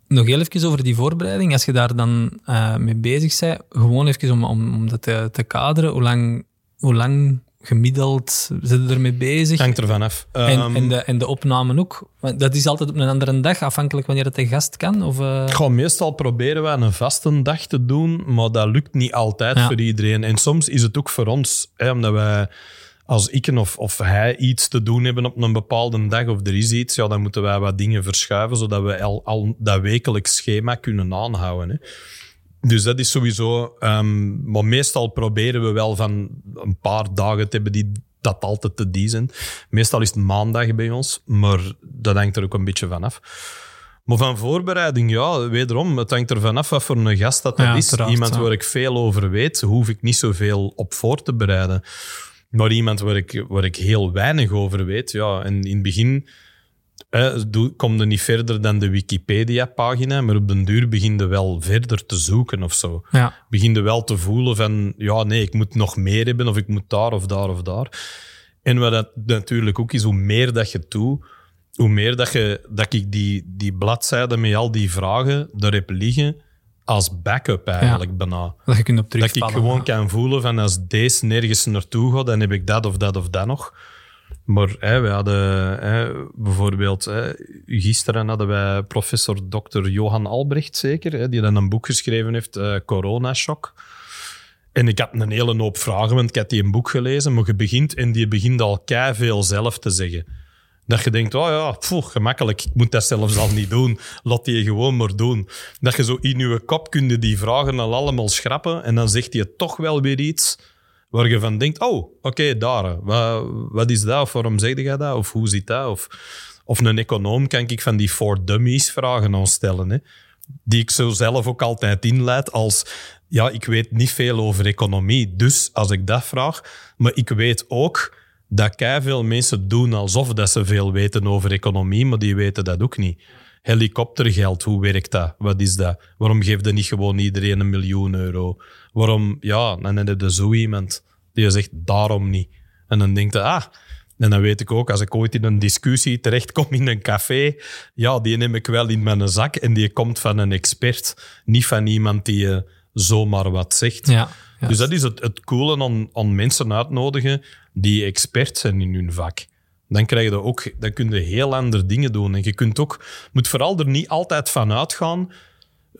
Nog heel even over die voorbereiding. Als je daar dan eh, mee bezig bent, gewoon even om, om, om dat te, te kaderen, hoe lang, hoe lang gemiddeld zit je ermee bezig? Hangt ervan af. En, Ehm, en, de, en de opnamen ook? Dat is altijd op een andere dag, afhankelijk wanneer het een gast kan? Of, eh, Goh, meestal proberen we een vaste dag te doen, maar dat lukt niet altijd Ja. voor iedereen. En soms is het ook voor ons, hè, omdat wij als ik of, of hij iets te doen hebben op een bepaalde dag of er is iets, ja, dan moeten wij wat dingen verschuiven, zodat we al, al dat wekelijks schema kunnen aanhouden. Hè. Dus dat is sowieso... ehm, maar meestal proberen we wel van een paar dagen te hebben die dat altijd te die zijn. Meestal is het maandag bij ons, maar dat hangt er ook een beetje van af. Maar van voorbereiding, ja, wederom, het hangt er vanaf wat voor een gast dat, dat Ja, is. Iemand ja. waar ik veel over weet, hoef ik niet zoveel op voor te bereiden. Maar iemand waar ik, waar ik heel weinig over weet, ja, en in het begin eh, kom je niet verder dan de Wikipedia-pagina, maar op den duur begin je wel verder te zoeken of zo. ja. Begin je wel te voelen van, ja, nee, ik moet nog meer hebben, of ik moet daar of daar of daar. En wat dat natuurlijk ook is, hoe meer dat je doet, hoe meer dat, je, dat ik die, die bladzijde met al die vragen daar heb liggen als backup eigenlijk bijna. Dat je kunt op Dat ik gewoon kan voelen van als deze nergens naartoe gaat, dan heb ik dat of dat of dat nog. Maar hè, we hadden hè, bijvoorbeeld, hè, gisteren hadden wij professor Dr. Johan Albrecht zeker, hè, die dan een boek geschreven heeft, eh Corona Shock. En ik had een hele hoop vragen, want ik had die een boek gelezen, maar je begint en die begint al veel zelf te zeggen. Dat je denkt, oh ja, gemakkelijk, ik moet dat zelfs al niet doen. Laat die gewoon maar doen. Dat je zo in je kop kun je die vragen al allemaal schrappen en dan zegt hij toch wel weer iets waar je van denkt, oh, oké, daar, wat, wat is dat? Of waarom zeg je dat? Of hoe zit dat? Of, of een econoom kan ik van die for dummies vragen aan stellen, hè? die ik zo zelf ook altijd inleid als, ja, ik weet niet veel over economie, dus als ik dat vraag, maar ik weet ook dat veel mensen doen alsof dat ze veel weten over economie, maar die weten dat ook niet. Helikoptergeld, hoe werkt dat? Wat is dat? Waarom geeft er niet gewoon iedereen een miljoen euro? Waarom, ja, dan heb je zo iemand die zegt daarom niet. En dan denkt hij, ah, en dan weet ik ook, als ik ooit in een discussie terechtkom in een café, ja, die neem ik wel in mijn zak en die komt van een expert, niet van iemand die eh, zomaar wat zegt. Ja. Dus dat is het, het coole aan, aan mensen uitnodigen die expert zijn in hun vak. Dan, krijg je ook, dan kun je heel andere dingen doen. En je kunt ook, moet vooral er niet altijd van uitgaan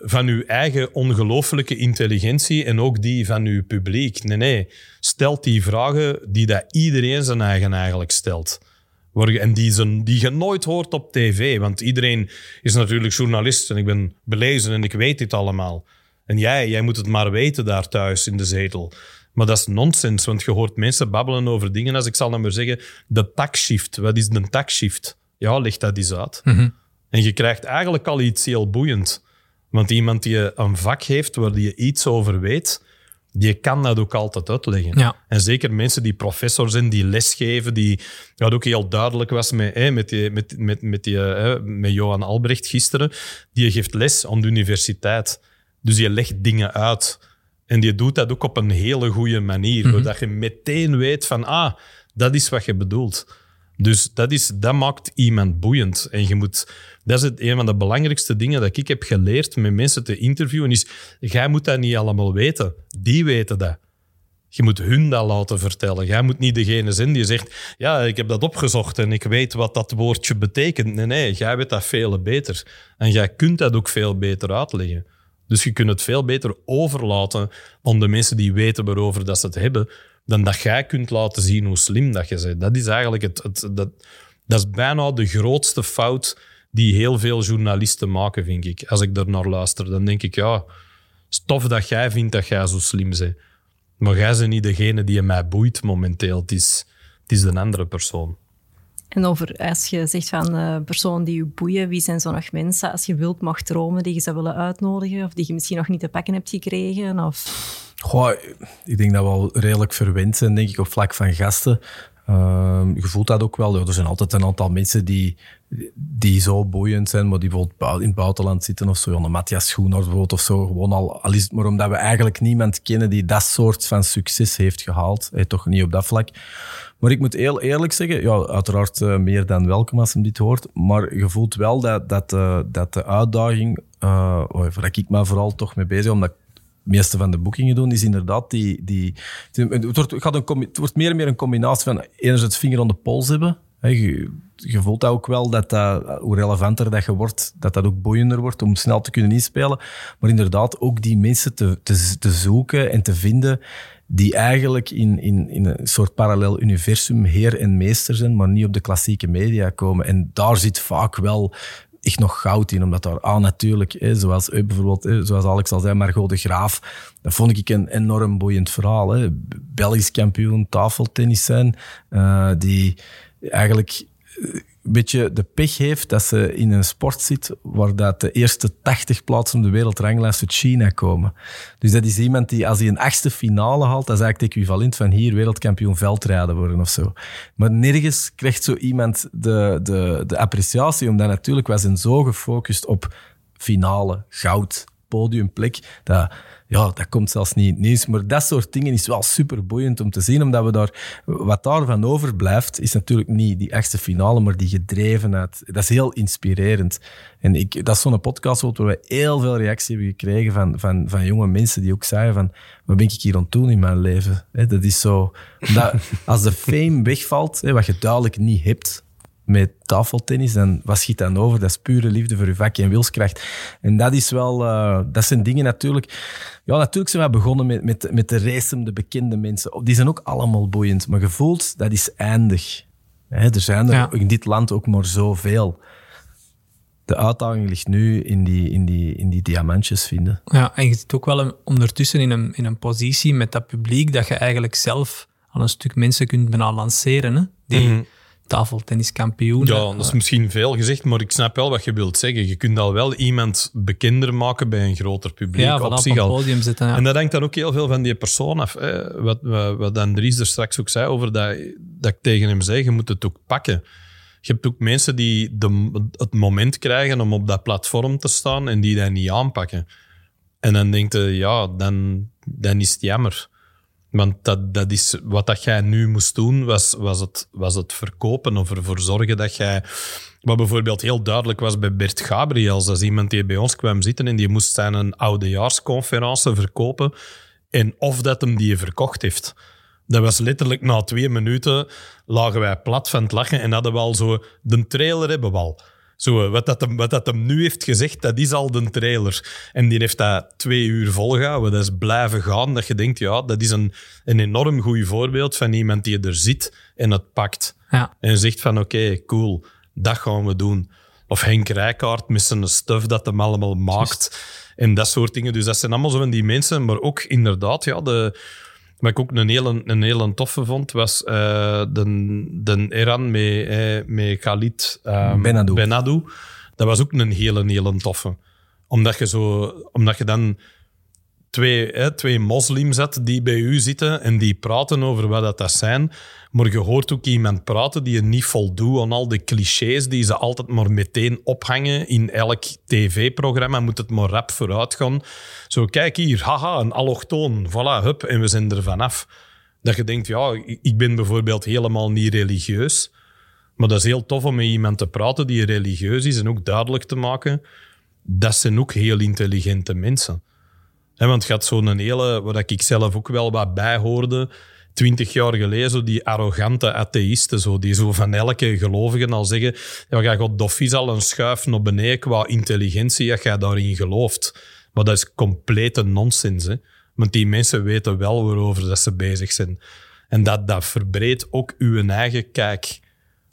van je eigen ongelooflijke intelligentie en ook die van je publiek. Nee, nee. Stelt die vragen die dat iedereen zijn eigen eigenlijk stelt. En die, zijn, die je nooit hoort op tv. Want iedereen is natuurlijk journalist en ik ben belezen en ik weet dit allemaal. En jij, jij moet het maar weten daar thuis in de zetel. Maar dat is nonsens, want je hoort mensen babbelen over dingen als ik zal dan maar zeggen, de taxshift. Wat is de taxshift? Ja, leg dat eens uit. En je krijgt eigenlijk al iets heel boeiend. Want iemand die een vak heeft waar je iets over weet, die kan dat ook altijd uitleggen. Ja. En zeker mensen die professor zijn, die lesgeven, die wat ook heel duidelijk was met, hè, met, die, met, met, met, die, met Johan Albrecht gisteren, die geeft les aan de universiteit. Dus je legt dingen uit. En die doet dat ook op een hele goede manier. Doordat je meteen weet van, ah, dat is wat je bedoelt. Dus dat, is, dat maakt iemand boeiend. En je moet, dat is het, een van de belangrijkste dingen dat ik heb geleerd met mensen te interviewen, is, jij moet dat niet allemaal weten. Die weten dat. Je moet hun dat laten vertellen. Jij moet niet degene zijn die zegt, ja, ik heb dat opgezocht en ik weet wat dat woordje betekent. Nee, nee, jij weet dat veel beter. En jij kunt dat ook veel beter uitleggen. Dus je kunt het veel beter overlaten aan de mensen die weten waarover dat ze het hebben, dan dat jij kunt laten zien hoe slim dat je bent. Dat is eigenlijk het, het dat, dat is bijna de grootste fout die heel veel journalisten maken, vind ik. Als ik er naar luister, dan denk ik, ja, stof dat jij vindt dat jij zo slim bent. Maar jij bent niet degene die mij boeit momenteel. Het is, het is een andere persoon. En over, als je zegt van uh, personen die je boeien, wie zijn zo nog mensen, als je wilt mag dromen, die je zou willen uitnodigen, of die je misschien nog niet te pakken hebt gekregen? Of... Goh, ik denk dat we al redelijk verwend zijn, denk ik, op vlak van gasten. Uh, je voelt dat ook wel. Er zijn altijd een aantal mensen die, die zo boeiend zijn, maar die bijvoorbeeld in het buitenland zitten of zo. Een Matthias Schoenaert bijvoorbeeld of zo. Gewoon al, al is het maar omdat we eigenlijk niemand kennen die dat soort van succes heeft gehaald. Hey, toch niet op dat vlak. Maar ik moet heel eerlijk zeggen, ja, uiteraard uh, meer dan welkom als je dit hoort. Maar je voelt wel dat, dat, uh, dat de uitdaging, uh, waar ik me vooral toch mee bezig omdat meeste van de boekingen doen, is inderdaad die... die het, wordt, gaat een, het wordt meer en meer een combinatie van enerzijds vinger aan de pols hebben. He, je, voelt ook wel dat, dat hoe relevanter dat je wordt, dat dat ook boeiender wordt om snel te kunnen inspelen. Maar inderdaad ook die mensen te, te, te zoeken en te vinden die eigenlijk in, in, in een soort parallel universum heer en meester zijn, maar niet op de klassieke media komen. En daar zit vaak wel echt nog goud in, omdat daar aan natuurlijk, zoals bijvoorbeeld, hè, zoals Alex al zei, Margot de Graaf, dat vond ik een enorm boeiend verhaal. Hè. Belgisch kampioen tafeltennis zijn, uh, die eigenlijk een beetje de pech heeft dat ze in een sport zit waar dat de eerste 80 plaatsen op de wereldranglijst uit China komen. Dus dat is iemand die, als hij een achtste finale haalt, dat is eigenlijk het equivalent van hier wereldkampioen veldrijden worden of zo. Maar nergens krijgt zo iemand de, de, de appreciatie, omdat natuurlijk wij zijn zo gefocust op finale, goud, podiumplek, dat ja, dat komt zelfs niet in het nieuws. Maar dat soort dingen is wel super boeiend om te zien, omdat we daar, wat daarvan overblijft, is natuurlijk niet die echte finale, maar die gedrevenheid. Dat is heel inspirerend. En ik, dat is zo'n podcast waar we heel veel reactie hebben gekregen van, van, van jonge mensen die ook zeiden van, wat ben ik hier aan het doen in mijn leven? dat is zo, dat, [LAUGHS] als de fame wegvalt, wat je duidelijk niet hebt, met tafeltennis. En wat schiet dan over? Dat is pure liefde voor je vak en wilskracht. En dat is wel, uh, dat zijn dingen natuurlijk. Ja, natuurlijk zijn we begonnen met, met, met de race, de bekende mensen. Die zijn ook allemaal boeiend. Maar gevoeld, dat is eindig. Hè, er zijn er ja. in dit land ook maar zoveel. De uitdaging ligt nu in die, in die, in die diamantjes vinden. Ja, en je zit ook wel ondertussen in een, in een positie met dat publiek dat je eigenlijk zelf al een stuk mensen kunt bijna lanceren. Hè? Die, mm -hmm tafeltenniskampioen. Ja, dat is misschien veel gezegd, maar ik snap wel wat je wilt zeggen. Je kunt al wel iemand bekender maken bij een groter publiek. Ja, op, zich al. podium zitten. Ja. En dat hangt dan ook heel veel van die persoon af. Hè. Wat, wat Andries er straks ook zei over dat, dat ik tegen hem zei, je moet het ook pakken. Je hebt ook mensen die de, het moment krijgen om op dat platform te staan en die dat niet aanpakken. En dan denkt je, ja, dan, dan is het jammer. Want dat, dat is wat dat jij nu moest doen, was, was, het, was het verkopen of ervoor zorgen dat jij. Wat bijvoorbeeld heel duidelijk was bij Bert Gabriels, is iemand die bij ons kwam zitten en die moest zijn een oudejaarsconferentie verkopen. En of dat hem die verkocht heeft. Dat was letterlijk na twee minuten lagen wij plat van het lachen en hadden we al zo... De trailer hebben we al. Zo, wat, dat hem, wat dat hem nu heeft gezegd, dat is al de trailer. En die heeft dat twee uur volgehouden. Dat is blijven gaan. Dat je denkt, ja, dat is een, een enorm goed voorbeeld van iemand die er zit en het pakt. Ja. En zegt van, oké, cool, dat gaan we doen. Of Henk Rijkaard met zijn stuff dat hem allemaal maakt. En dat soort dingen. Dus dat zijn allemaal zo van die mensen. Maar ook inderdaad, ja, de... Wat ik ook een hele, een hele toffe vond, was uh, de, de Iran met, eh, met Khalid um, Benadou. Benadou. Dat was ook een hele, hele toffe. Omdat je, zo, omdat je dan twee, hè, twee moslims die bij u zitten en die praten over wat dat, dat zijn. Maar je hoort ook iemand praten die je niet voldoet aan al de clichés die ze altijd maar meteen ophangen. In elk tv-programma moet het maar rap vooruit gaan. Zo, kijk hier, haha, een allochtoon. Voilà, hup, en we zijn er vanaf. Dat je denkt, ja, ik ben bijvoorbeeld helemaal niet religieus. Maar dat is heel tof om met iemand te praten die religieus is en ook duidelijk te maken. Dat zijn ook heel intelligente mensen. Want je had zo'n hele, waar ik zelf ook wel wat bij hoorde, twintig jaar geleden, zo die arrogante atheïsten, zo, die zo van elke gelovige al zeggen, ja, jij gaat doffies al een schuif naar beneden qua intelligentie, dat jij daarin gelooft. Maar dat is complete nonsens. Hè? Want die mensen weten wel waarover dat ze bezig zijn. En dat, dat verbreedt ook uw eigen kijk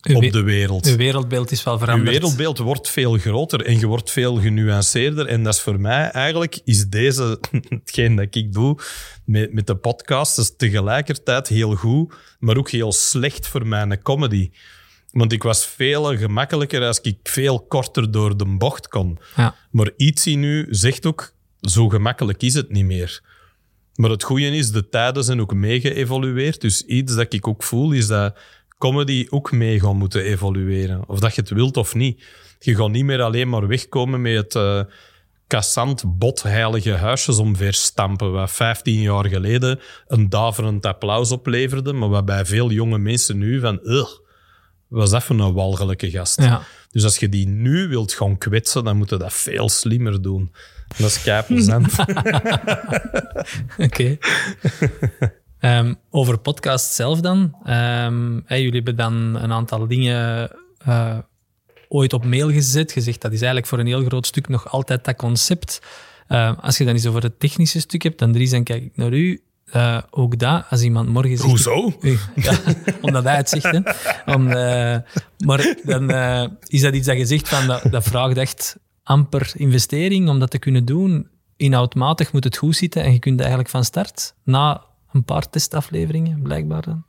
op de wereld. Uw wereldbeeld is wel veranderd. Uw wereldbeeld wordt veel groter en je wordt veel genuanceerder. En dat is voor mij eigenlijk, is deze, [LAUGHS] hetgeen dat ik doe met, met de podcast, is tegelijkertijd heel goed, maar ook heel slecht voor mijn comedy. Want ik was veel gemakkelijker als ik veel korter door de bocht kon. Ja. Maar Itzy nu zegt ook, zo gemakkelijk is het niet meer. Maar het goede is, de tijden zijn ook mee geëvolueerd. Dus iets dat ik ook voel, is dat comedy ook mee gaan moeten evolueren. Of dat je het wilt of niet. Je gaat niet meer alleen maar wegkomen met het uh, kassant botheilige huisjes omverstampen, wat 15 jaar geleden een daverend applaus opleverde, maar wat bij veel jonge mensen nu van, ugh, was even een walgelijke gast. Ja. Dus als je die nu wilt gaan kwetsen, dan moet je dat veel slimmer doen. Dat is kei plezant. [LAUGHS] Oké. [LAUGHS] Ehm, over podcast zelf dan. Ehm, hey, jullie hebben dan een aantal dingen eh, ooit op mail gezet. Gezegd dat is eigenlijk voor een heel groot stuk nog altijd dat concept. Ehm, als je dan eens over het technische stuk hebt, dan Dries, dan kijk ik naar u. Eh, ook dat, als iemand morgen zegt... Hoezo? Ja, [LAUGHS] omdat hij het zegt. Hè. Om, eh, maar dan is dat iets dat je zegt van, dat, dat vraagt echt amper investering om dat te kunnen doen. Inhoudmatig moet het goed zitten en je kunt eigenlijk van start, na een paar testafleveringen, blijkbaar dan.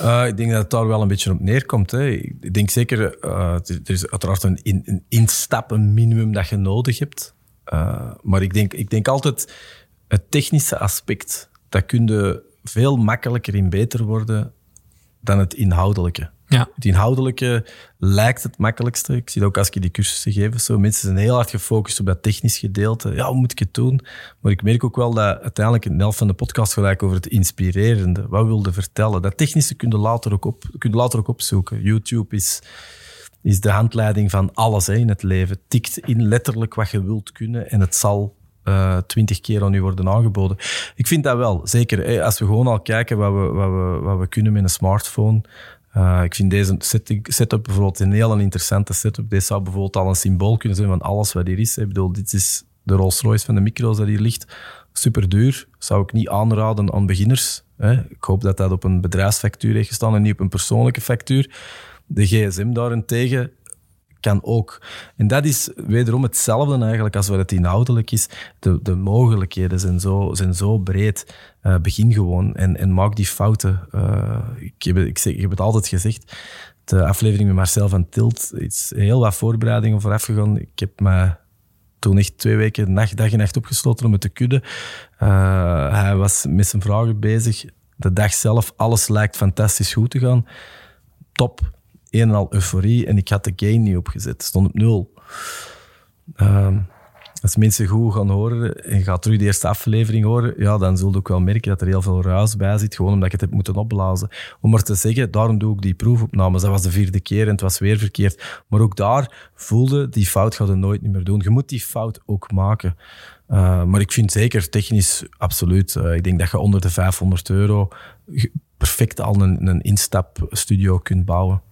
Uh, ik denk dat het daar wel een beetje op neerkomt. Hè. Ik denk zeker, uh, er is uiteraard een, een instap, een minimum dat je nodig hebt. Uh, maar ik denk, ik denk altijd, het technische aspect, dat kun je veel makkelijker in beter worden dan het inhoudelijke. Ja. Het inhoudelijke lijkt het makkelijkste. Ik zie dat ook als ik die cursussen geef. Zo. Mensen zijn heel hard gefocust op dat technisch gedeelte. Ja, hoe moet ik het doen? Maar ik merk ook wel dat uiteindelijk een helft van de podcast gelijk over het inspirerende. Wat wilde vertellen? Dat technische kun je later ook, op, kun later ook opzoeken. YouTube is, is de handleiding van alles hè, in het leven. Tikt in letterlijk wat je wilt kunnen en het zal uh, twintig keer aan u worden aangeboden. Ik vind dat wel, zeker. Als we gewoon al kijken wat we, wat, we, wat we kunnen met een smartphone. Uh, ik vind deze setup bijvoorbeeld een heel interessante setup. Deze zou bijvoorbeeld al een symbool kunnen zijn van alles wat hier is. Ik bedoel, dit is de Rolls Royce van de micro's dat hier ligt. Super duur. Zou ik niet aanraden aan beginners. Hè. Ik hoop dat dat op een bedrijfsfactuur heeft gestaan en niet op een persoonlijke factuur. De gsm daarentegen kan ook. En dat is wederom hetzelfde eigenlijk als wat het inhoudelijk is. De, de mogelijkheden zijn zo, zijn zo breed. Uh, begin gewoon en, en maak die fouten. Uh, ik, heb, ik, zeg, ik heb het altijd gezegd. De aflevering met Marcel van Tilt is heel wat voorbereidingen vooraf gegaan. Ik heb me toen echt twee weken nacht, dag en nacht opgesloten om het te kudden. Uh, hij was met zijn vragen bezig. De dag zelf, alles lijkt fantastisch goed te gaan. Top een en al euforie en ik had de gain niet opgezet. Stond op nul. Uh, als mensen goed gaan horen en gaat terug de eerste aflevering horen, ja, dan zul je ook wel merken dat er heel veel ruis bij zit, gewoon omdat ik het heb moeten opblazen. Om maar te zeggen, daarom doe ik die proefopnames. Dat was de vierde keer en het was weer verkeerd. Maar ook daar voelde, die fout gaat je nooit meer doen. Je moet die fout ook maken. Uh, maar ik vind zeker technisch absoluut. Uh, ik denk dat je onder de 500 euro perfect al een, een instapstudio kunt bouwen.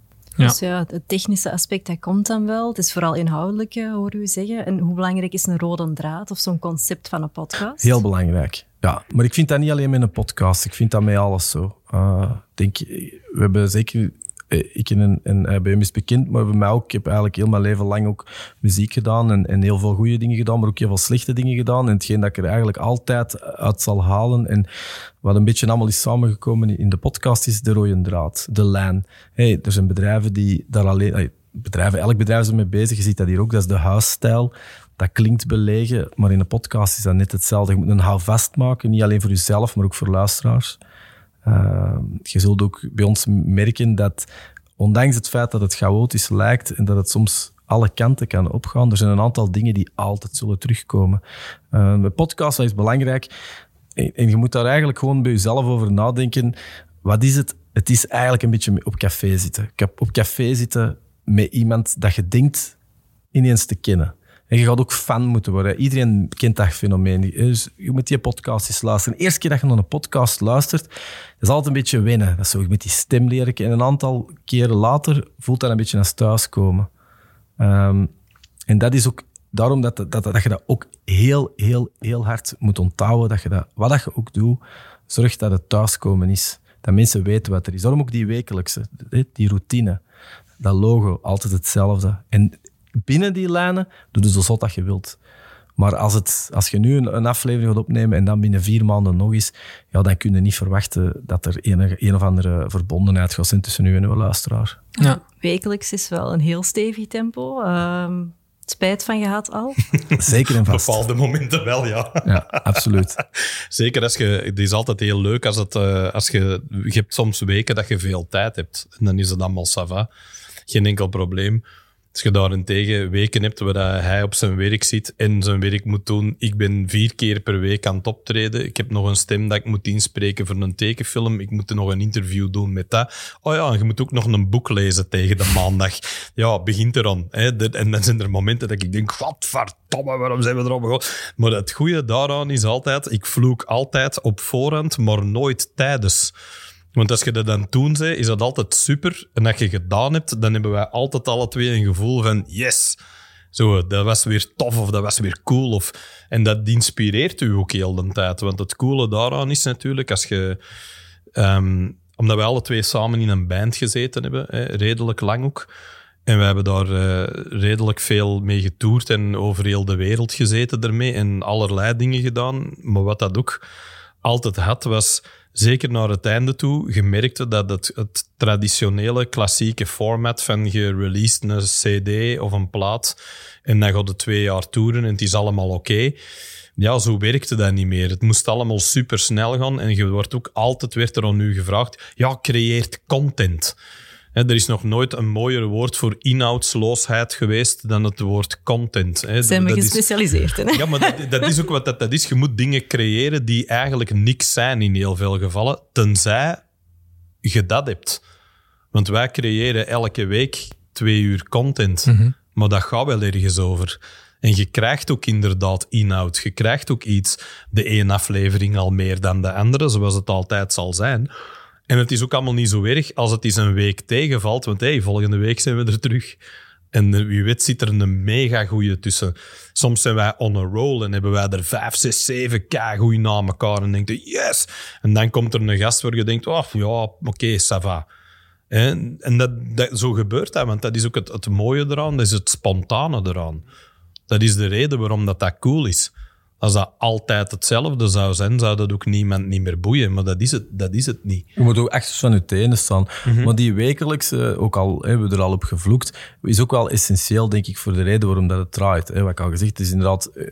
Ja. Dus ja, het technische aspect, dat komt dan wel. Het is vooral inhoudelijke, hoor u zeggen. En hoe belangrijk is een rode draad of zo'n concept van een podcast? Heel belangrijk, ja. Maar ik vind dat niet alleen met een podcast. Ik vind dat met alles zo. Uh, denk, we hebben zeker ik en, en is bekend, maar bij mij ook. Ik heb eigenlijk heel mijn leven lang ook muziek gedaan en, en heel veel goede dingen gedaan, maar ook heel veel slechte dingen gedaan. En hetgeen dat ik er eigenlijk altijd uit zal halen en wat een beetje allemaal is samengekomen in de podcast is de rode draad, de lijn. Hey, er zijn bedrijven die daar alleen... Bedrijven, elk bedrijf is ermee bezig, je ziet dat hier ook, dat is de huisstijl. dat klinkt belegen, maar in een podcast is dat net hetzelfde. Je moet een houvast maken, niet alleen voor jezelf, maar ook voor luisteraars. Uh, je zult ook bij ons merken dat, ondanks het feit dat het chaotisch lijkt en dat het soms alle kanten kan opgaan, er zijn een aantal dingen die altijd zullen terugkomen. Uh, podcast is belangrijk en je moet daar eigenlijk gewoon bij jezelf over nadenken. Wat is het? Het is eigenlijk een beetje op café zitten. Op café zitten met iemand dat je denkt ineens te kennen. En je gaat ook fan moeten worden. Iedereen kent dat fenomeen. Dus je moet die podcast luisteren. De eerste keer dat je naar een podcast luistert, dat is altijd een beetje wennen. Dat is zo met die stem leren. En een aantal keren later voelt dat een beetje als thuiskomen. Um, en dat is ook daarom dat, dat, dat, je dat ook heel, heel, heel hard moet onthouden. Dat je dat, wat dat je ook doet, zorg dat het thuiskomen is. Dat mensen weten wat er is. Daarom ook die wekelijkse, die routine. Dat logo, altijd hetzelfde. En binnen die lijnen doe je zo zot dat je wilt. Maar als, het, als je nu een, een, aflevering gaat opnemen en dan binnen vier maanden nog eens, ja, dan kun je niet verwachten dat er een, een of andere verbondenheid gaat zijn tussen u en uw luisteraar. Ja. Wekelijks is wel een heel stevig tempo. Uh, spijt van gehad al? [LAUGHS] Zeker en vast. Bepaalde momenten wel, ja. Ja, absoluut. [LAUGHS] Zeker als je... Het is altijd heel leuk als, het, uh, als je... Je hebt soms weken dat je veel tijd hebt. En dan is het allemaal sava. Geen enkel probleem. Als je daarentegen weken hebt waar hij op zijn werk zit en zijn werk moet doen. Ik ben vier keer per week aan het optreden. Ik heb nog een stem dat ik moet inspreken voor een tekenfilm. Ik moet nog een interview doen met dat. Oh ja, je moet ook nog een boek lezen tegen de maandag. Ja, begint er. Hè. En dan zijn er momenten dat ik denk, godverdomme, waarom zijn we erop begonnen? Maar het goede daaraan is altijd, ik vloek altijd op voorhand, maar nooit tijdens. Want als je dat dan toen zei, is dat altijd super. En als je gedaan hebt, dan hebben wij altijd alle twee een gevoel van yes. Zo, dat was weer tof of dat was weer cool. Of, en dat inspireert u ook heel de tijd. Want het coole daaraan is natuurlijk, als je... Um, omdat wij alle twee samen in een band gezeten hebben, hè, redelijk lang ook. En we hebben daar uh, redelijk veel mee getoerd en over heel de wereld gezeten ermee. En allerlei dingen gedaan. Maar wat dat ook altijd had, was zeker naar het einde toe, je merkte dat het, het traditionele klassieke format van je released een cd of een plaat en dan gaat het twee jaar toeren en het is allemaal oké. Ja, zo werkte dat niet meer. Het moest allemaal super snel gaan en je wordt ook altijd werd er aan gevraagd, ja, creëert content er is nog nooit een mooier woord voor inhoudsloosheid geweest dan het woord content. Hè. Zijn we gespecialiseerd in? Ja, maar dat, dat, is ook wat dat, dat is. Je moet dingen creëren die eigenlijk niks zijn in heel veel gevallen, tenzij je dat hebt. Want wij creëren elke week twee uur content, mhm. maar dat gaat wel ergens over. En je krijgt ook inderdaad inhoud. Je krijgt ook iets, de ene aflevering al meer dan de andere, zoals het altijd zal zijn. En het is ook allemaal niet zo erg als het eens een week tegenvalt, want hey, volgende week zijn we er terug. En wie weet zit er een mega goeie tussen. Soms zijn wij on a roll en hebben wij er vijf, zes, zeven k na elkaar. En denkt je, yes! En dan komt er een gast waar je denkt, oh ja, oké, okay, ça va. En, en dat, dat, zo gebeurt dat, want dat is ook het, het mooie eraan, dat is het spontane eraan. Dat is de reden waarom dat, dat cool is. Als dat altijd hetzelfde zou zijn, zou dat ook niemand niet meer boeien. Maar dat is het, dat is het niet. Je moet ook echt van je tenen staan. Mhm. Maar die wekelijkse, ook al hebben we er al op gevloekt, is ook wel essentieel, denk ik, voor de reden waarom dat het draait. Wat ik al gezegd, is inderdaad, eh,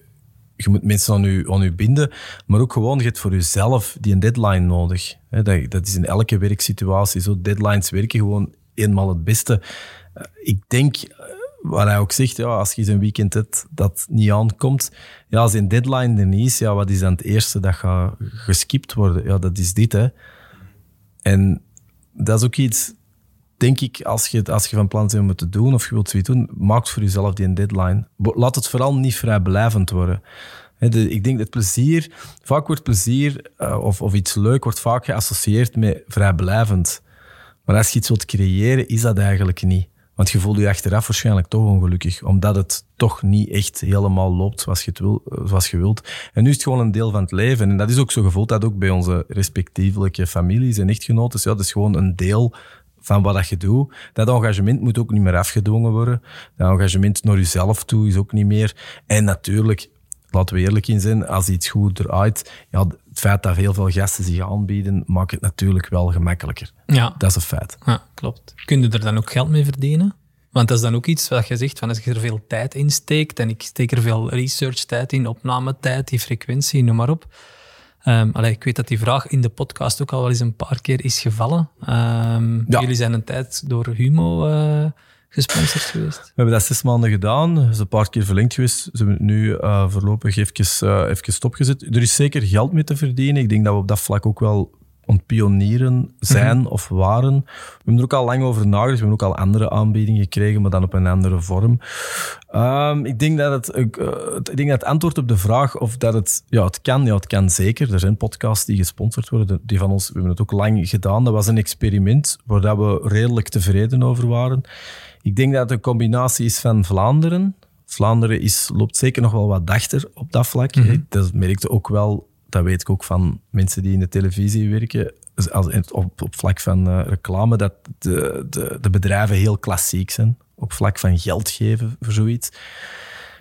je moet mensen aan je, aan je binden, maar ook gewoon, je hebt voor jezelf die een deadline nodig. Dat, dat is in elke werksituatie zo. Deadlines werken gewoon eenmaal het beste. Eh, ik denk wat hij ook zegt, ja, als je een weekend hebt dat niet aankomt, ja, als een deadline er niet is, ja, wat is dan het eerste dat gaat geskipt worden? Ja, dat is dit, hè. En dat is ook iets, denk ik, als je, als je van plan bent om het te doen of je wilt zoiets doen, maak voor jezelf die deadline. Laat het vooral niet vrijblijvend worden. ik denk dat plezier, vaak wordt plezier uh, of, of iets leuk wordt vaak geassocieerd met vrijblijvend. Maar als je iets wilt creëren, is dat eigenlijk niet. Want je voelt je achteraf waarschijnlijk toch ongelukkig, omdat het toch niet echt helemaal loopt zoals je, het wil, zoals je wilt. En nu is het gewoon een deel van het leven. En dat is ook zo gevoeld dat ook bij onze respectievelijke families en echtgenoten. Ja, dat is gewoon een deel van wat dat je doet. Dat engagement moet ook niet meer afgedwongen worden. Dat engagement naar jezelf toe is ook niet meer. En natuurlijk, laten we eerlijk in zijn, als iets goed eruit, ja, het feit dat heel veel gasten zich aanbieden, maakt het natuurlijk wel gemakkelijker. Ja. Dat is een feit. Ja, klopt. Kun je er dan ook geld mee verdienen? Want dat is dan ook iets wat je zegt, van als je er veel tijd in steekt, en ik steek er veel research tijd in, opnametijd, die frequentie, noem maar op. Um, allee, ik weet dat die vraag in de podcast ook al wel eens een paar keer is gevallen. Um, Jullie zijn een tijd door Humo uh, gesponsord geweest. We hebben dat zes maanden gedaan. Dat is een paar keer verlengd geweest. Ze hebben het nu uh, voorlopig even, uh, even stopgezet. Er is zeker geld mee te verdienen. Ik denk dat we op dat vlak ook wel pionieren zijn mhm. of waren. We hebben er ook al lang over nagedacht. We hebben ook al andere aanbiedingen gekregen, maar dan op een andere vorm. Um, ik, denk dat het, uh, ik denk dat het antwoord op de vraag of dat het, ja, het kan, ja, het kan zeker. Er zijn podcasts die gesponsord worden. Die van ons, we hebben het ook lang gedaan. Dat was een experiment waar we redelijk tevreden over waren. Ik denk dat het een combinatie is van Vlaanderen. Vlaanderen is, loopt zeker nog wel wat achter op dat vlak. Mm Dat merkte ook wel dat weet ik ook van mensen die in de televisie werken, als, op, op vlak van uh, reclame, dat de, de, de, bedrijven heel klassiek zijn. Op vlak van geld geven voor zoiets.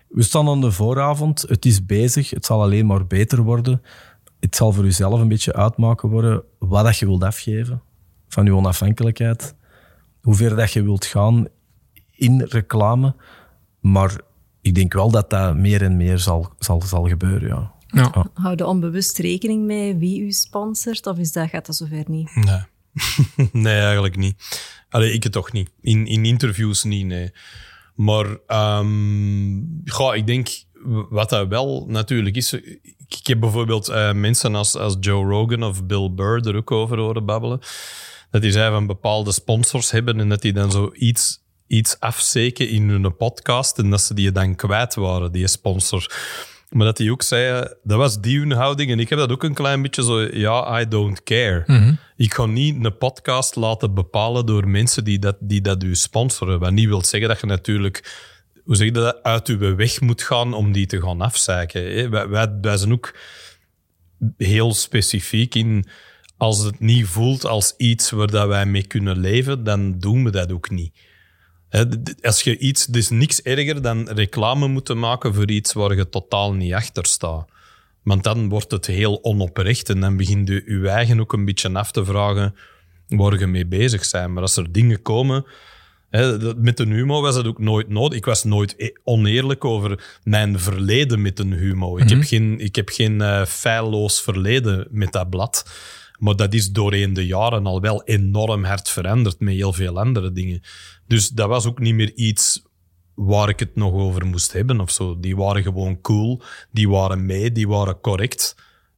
We staan aan de vooravond, het is bezig, het zal alleen maar beter worden. Het zal voor uzelf een beetje uitmaken worden wat dat je wilt afgeven van je onafhankelijkheid. Hoe ver dat je wilt gaan in reclame. Maar ik denk wel dat dat meer en meer zal, zal, zal gebeuren, ja. Ja. Onbewust rekening mee wie u sponsort, of is dat, gaat dat zover niet? Nee, [LAUGHS] nee eigenlijk niet. Allee, ik het toch niet. In, in interviews niet, nee. Maar um, ik denk, wat dat wel natuurlijk is... Ik heb bijvoorbeeld uh, mensen als, als Joe Rogan of Bill Burr er ook over horen babbelen. Dat die zij van bepaalde sponsors hebben en dat die dan zoiets iets afzeken in hun podcast en dat ze die dan kwijt waren, die sponsor. Maar dat hij ook zei, dat was die hun houding. En ik heb dat ook een klein beetje zo, ja, I don't care. Mhm. Ik ga niet een podcast laten bepalen door mensen die dat, die dat u sponsoren. Wat niet wil zeggen dat je natuurlijk, hoe zeg je dat, uit uw weg moet gaan om die te gaan afzeiken. Wij, wij, wij zijn ook heel specifiek in, als het niet voelt als iets waar dat wij mee kunnen leven, dan doen we dat ook niet. Als je iets, dus niks erger dan reclame moeten maken voor iets waar je totaal niet achter staat. Want dan wordt het heel onoprecht en dan begint je je eigen ook een beetje af te vragen waar je mee bezig bent. Maar als er dingen komen, hè, met een humo was dat ook nooit nodig. Ik was nooit e- oneerlijk over mijn verleden met een humo. Ik heb mhm. geen, ik heb geen uh, feilloos verleden met dat blad. Maar dat is doorheen de jaren al wel enorm hard veranderd met heel veel andere dingen. Dus dat was ook niet meer iets waar ik het nog over moest hebben of zo. Die waren gewoon cool, die waren mee, die waren correct.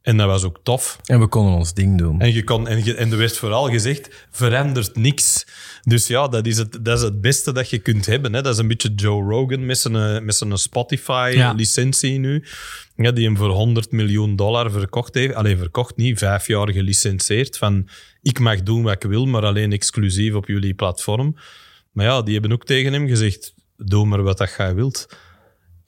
En dat was ook tof. En we konden ons ding doen. En, je kon, en, je, en er werd vooral gezegd, verandert niks. Dus ja, dat is het, dat is het beste dat je kunt hebben. Hè. Dat is een beetje Joe Rogan met zijn, met zijn Spotify-licentie nu. Ja, die hem voor 100 miljoen dollar verkocht heeft. Alleen verkocht niet, vijf jaar gelicentieerd. Van, ik mag doen wat ik wil, maar alleen exclusief op jullie platform. Maar ja, die hebben ook tegen hem gezegd, doe maar wat dat jij wilt.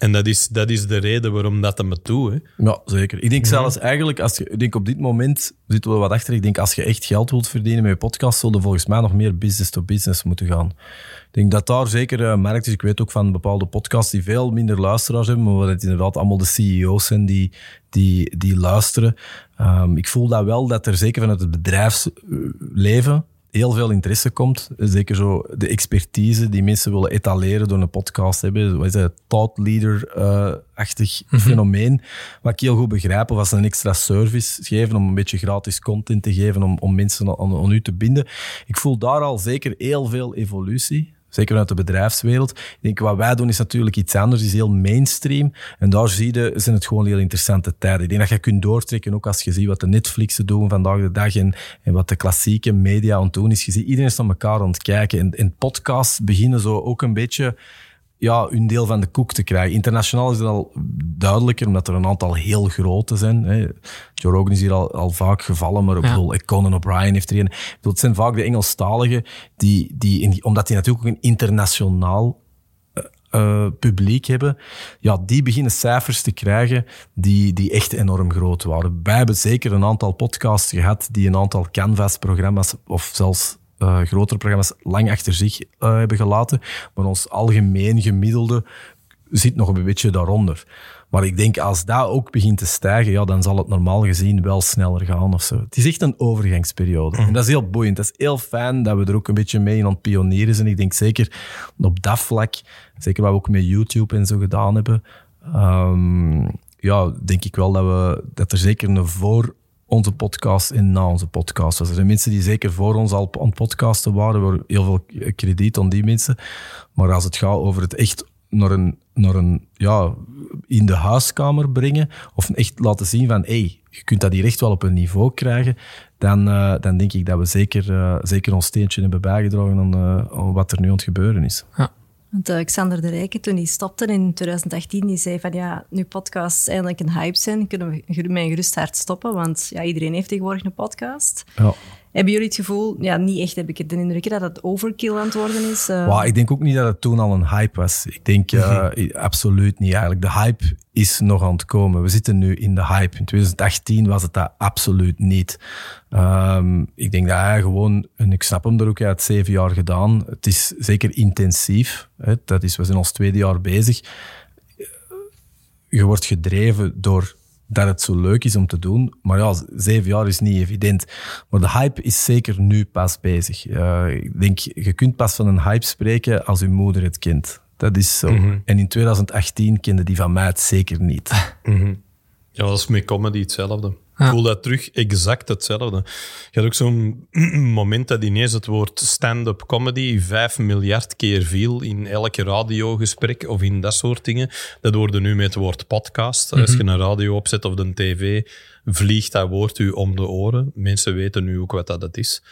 En dat is, dat is de reden waarom dat hem het doet. Hè. Ja, zeker. Ik denk zelfs eigenlijk, als je, ik denk op dit moment zitten we wat achter. Ik denk als je echt geld wilt verdienen met je podcast, zullen volgens mij nog meer business to business moeten gaan. Ik denk dat daar zeker uh, markt is. Ik weet ook van bepaalde podcasts die veel minder luisteraars hebben, maar waar het inderdaad allemaal de CEO's zijn die, die, die luisteren. Um, ik voel dat wel dat er zeker vanuit het bedrijfsleven heel veel interesse komt. Zeker zo de expertise die mensen willen etaleren door een podcast hebben. Wat is dat? Thought leader-achtig mhm. fenomeen. Wat ik heel goed begrijp. Of als ze een extra service geven om een beetje gratis content te geven om, om mensen aan, aan u te binden. Ik voel daar al zeker heel veel evolutie. Zeker uit de bedrijfswereld. Ik denk, wat wij doen is natuurlijk iets anders, is heel mainstream. En daar zie je, zijn het gewoon heel interessante tijden. Ik denk dat je kunt doortrekken, ook als je ziet wat de Netflixen doen vandaag de dag en, en wat de klassieke media aan het doen is. Je ziet, iedereen is naar elkaar aan het kijken. En, en podcasts beginnen zo ook een beetje ja, hun deel van de koek te krijgen. Internationaal is het al duidelijker, omdat er een aantal heel grote zijn. Hè. Joe Rogan is hier al, al vaak gevallen, maar ik ja. bedoel, Conan O'Brien heeft er een. Ik bedoel, het zijn vaak de Engelstaligen, die, die, omdat die natuurlijk ook een internationaal uh, publiek hebben, ja, die beginnen cijfers te krijgen die, die echt enorm groot waren. Wij hebben zeker een aantal podcasts gehad die een aantal Canvas-programma's of zelfs uh, grotere programma's lang achter zich hebben gelaten. Maar ons algemeen gemiddelde zit nog een beetje daaronder. Maar ik denk als dat ook begint te stijgen, ja, dan zal het normaal gezien wel sneller gaan of zo. Het is echt een overgangsperiode. En dat is heel boeiend. Dat is heel fijn dat we er ook een beetje mee in aan het pionieren zijn. Ik denk zeker op dat vlak, zeker wat we ook met YouTube en zo gedaan hebben, ehm, ja, denk ik wel dat, we, dat er zeker een voor onze podcast en na onze podcast was. Er zijn mensen die zeker voor ons al aan het podcasten waren, waar heel veel krediet aan die mensen. Maar als het gaat over het echt naar een, naar een ja, in de huiskamer brengen, of echt laten zien van, hey, je kunt dat hier echt wel op een niveau krijgen, dan, uh, dan denk ik dat we zeker, uh, zeker ons steentje hebben bijgedragen aan, uh, aan, wat er nu aan het gebeuren is. Ja. Want Alexander de Rijken, toen hij stopte in 2018, die zei van ja, nu podcasts eigenlijk een hype zijn, kunnen we met een gerust hart stoppen, want ja, iedereen heeft tegenwoordig een podcast. Ja. Hebben jullie het gevoel, ja, niet echt heb ik de indruk dat het overkill aan het worden is? Uh... Wow, ik denk ook niet dat het toen al een hype was. Ik denk [LAUGHS] uh, absoluut niet eigenlijk. De hype is nog aan het komen. We zitten nu in de hype. In 2018 was het dat absoluut niet. Um, ik denk dat hij gewoon, en ik snap hem er ook, had zeven jaar gedaan. Het is zeker intensief. Hè. Dat is, we zijn ons tweede jaar bezig. Je wordt gedreven door dat het zo leuk is om te doen. Maar ja, zeven jaar is niet evident. Maar de hype is zeker nu pas bezig. Uh, ik denk, je kunt pas van een hype spreken als je moeder het kent. Dat is zo. Mm -hmm. En in 2018 kende die van mij het zeker niet. Mm -hmm. Ja, dat is met comedy hetzelfde. Ik voel dat terug exact hetzelfde. Je had ook zo'n [CLEARS THROAT] moment dat ineens het woord stand-up comedy vijf miljard keer viel in elke radiogesprek of in dat soort dingen. Dat worden nu met het woord podcast. Als je een radio opzet of een tv, vliegt dat woord u om de oren. Mensen weten nu ook wat dat is.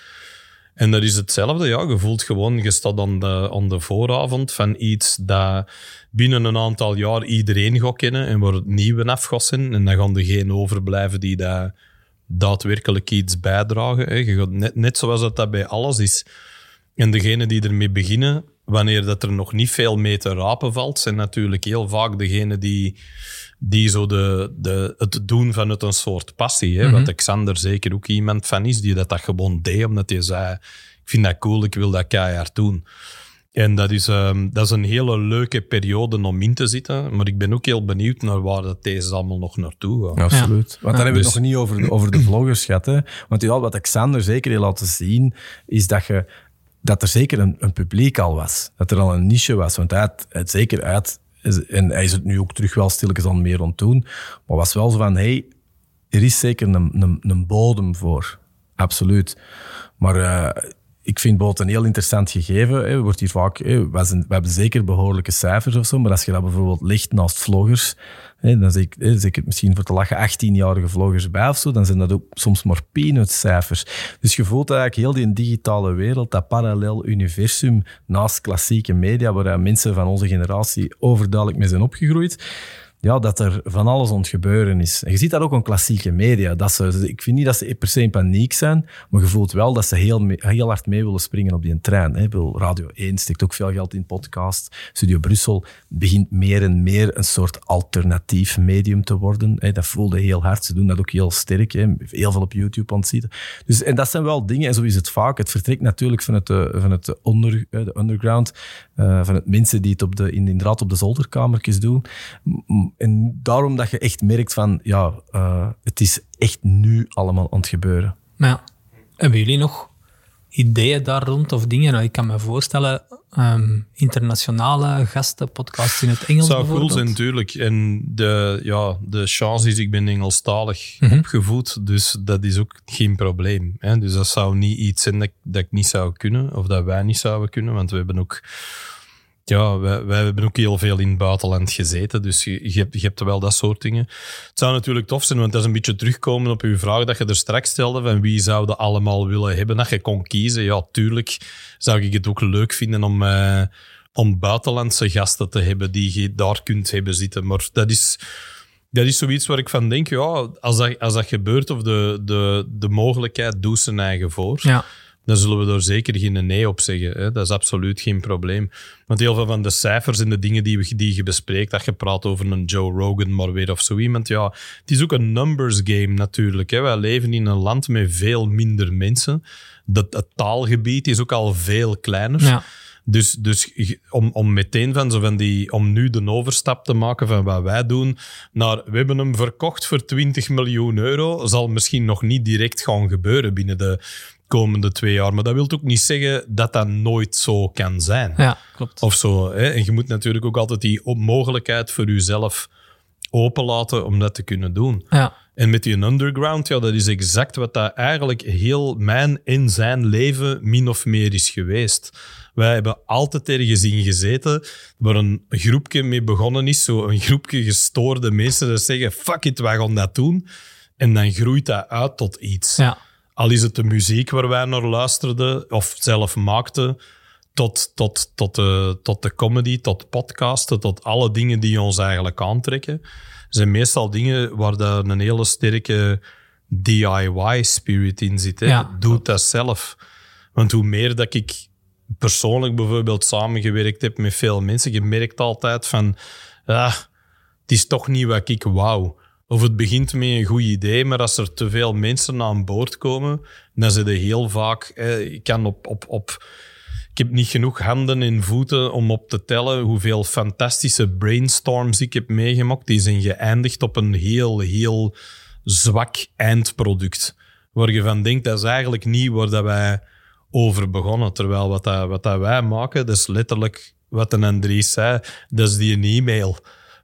En dat is hetzelfde, ja. Je voelt gewoon, je staat aan de, aan de vooravond van iets dat binnen een aantal jaar iedereen gaat kennen en waar het nieuwe af gaat zijn. En dan gaan er geen overblijven die daar daadwerkelijk iets bijdragen. Hè. Je gaat net, net zoals dat, dat bij alles is. En degenen die ermee beginnen, wanneer dat er nog niet veel mee te rapen valt, zijn natuurlijk heel vaak degenen die, die zo de, de, het doen van het een soort passie. Hè? Mm -hmm. Wat Xander zeker ook iemand van is, die dat, dat gewoon deed, omdat hij zei, ik vind dat cool, ik wil dat keihard doen. En dat is, um, dat is een hele leuke periode om in te zitten. Maar ik ben ook heel benieuwd naar waar dat deze allemaal nog naartoe gaat. Ja, absoluut. Want dan ja, hebben we dus... het nog niet over de, over de vloggers gehad. Hè? Want ja, wat Xander zeker heeft laten zien, is dat je dat er zeker een, een, publiek al was. Dat er al een niche was. Want hij had het zeker uit, en hij is het nu ook terug wel stilletjes aan meer aan doen, maar was wel zo van, hey, er is zeker een, een, een bodem voor. Absoluut. Maar uh, ik vind bijvoorbeeld een heel interessant gegeven. Hè, wordt hier vaak, hè, we, zijn, hebben zeker behoorlijke cijfers of zo, maar als je dat bijvoorbeeld ligt naast vloggers, hè, dan zeg ik, hè, misschien voor te lachen 18-jarige vloggers bij of zo, dan zijn dat ook soms maar peanut-cijfers. Dus je voelt eigenlijk heel die digitale wereld, dat parallel universum naast klassieke media, waar mensen van onze generatie overduidelijk mee zijn opgegroeid, ja, dat er van alles het gebeuren is. En je ziet dat ook in klassieke media. Dat ze, ik vind niet dat ze per se in paniek zijn, maar je voelt wel dat ze heel, heel hard mee willen springen op die trein. Hè. Radio 1 steekt ook veel geld in podcast. Studio Brussel begint meer en meer een soort alternatief medium te worden. Hè. Dat voelde heel hard. Ze doen dat ook heel sterk. Hè. Heel veel op YouTube aan het zien. Dus, en dat zijn wel dingen, en zo is het vaak. Het vertrekt natuurlijk van het, van het onder, de underground, uh, van het mensen die het op de, inderdaad op de zolderkamertjes doen en daarom dat je echt merkt van, ja, uh, het is echt nu allemaal aan het gebeuren. Maar ja, hebben jullie nog ideeën daar rond of dingen? Nou, ik kan me voorstellen, um, internationale gasten, podcasts in het Engels zou cool zijn, natuurlijk. En de, ja, de chance is, ik ben Engelstalig mm -hmm. opgevoed, dus dat is ook geen probleem. Hè? Dus dat zou niet iets zijn dat, dat ik niet zou kunnen, of dat wij niet zouden kunnen, want we hebben ook ja, wij, hebben ook heel veel in het buitenland gezeten, dus je, je, hebt, je hebt wel dat soort dingen. Het zou natuurlijk tof zijn, want dat is een beetje terugkomen op uw vraag dat je er straks stelde, van wie zouden allemaal willen hebben, dat je kon kiezen. Ja, tuurlijk zou ik het ook leuk vinden om, uh, om buitenlandse gasten te hebben die je daar kunt hebben zitten, maar dat is... Dat is zoiets waar ik van denk, ja, als dat, als dat gebeurt of de, de, de mogelijkheid doet zijn eigen voor. Ja dan zullen we er zeker geen nee op zeggen. Hè? Dat is absoluut geen probleem. Want heel veel van de cijfers en de dingen die, we, die je bespreekt, dat je praat over een Joe Rogan, maar weer of zo iemand, ja, het is ook een numbers game natuurlijk. Hè? Wij leven in een land met veel minder mensen. Dat, het taalgebied is ook al veel kleiner. Ja. Dus, dus om, om meteen van zo van die, om nu de overstap te maken van wat wij doen naar we hebben hem verkocht voor 20 miljoen euro, zal misschien nog niet direct gaan gebeuren binnen de komende twee jaar. Maar dat wil ook niet zeggen dat dat nooit zo kan zijn. Ja, klopt. Of zo. Hè? En je moet natuurlijk ook altijd die mogelijkheid voor jezelf openlaten om dat te kunnen doen. Ja. En met die underground, ja, dat is exact wat dat eigenlijk heel mijn in zijn leven min of meer is geweest. Wij hebben altijd ergens in gezeten waar een groepje mee begonnen is, zo een groepje gestoorde mensen dat zeggen, fuck it, wij gaan dat doen. En dan groeit dat uit tot iets. Ja. Al is het de muziek waar wij naar luisterden of zelf maakten, tot, tot, tot, de, tot de comedy, tot podcasten, tot alle dingen die ons eigenlijk aantrekken, zijn meestal dingen waar dat een hele sterke DIY-spirit in zit. Hè. Ja. Doe dat zelf. Want hoe meer dat ik persoonlijk bijvoorbeeld samengewerkt heb met veel mensen, je merkt altijd van, ah, het is toch niet wat ik wou. Of het begint met een goed idee, maar als er te veel mensen aan boord komen, dan zit je heel vaak, eh, ik kan op, op, op, ik heb niet genoeg handen en voeten om op te tellen hoeveel fantastische brainstorms ik heb meegemaakt. Die zijn geëindigd op een heel, heel zwak eindproduct. Waar je van denkt, dat is eigenlijk niet waar dat wij over begonnen. Terwijl wat, dat, wat dat wij maken, dat is letterlijk wat een Andries zei, dat is die e-mail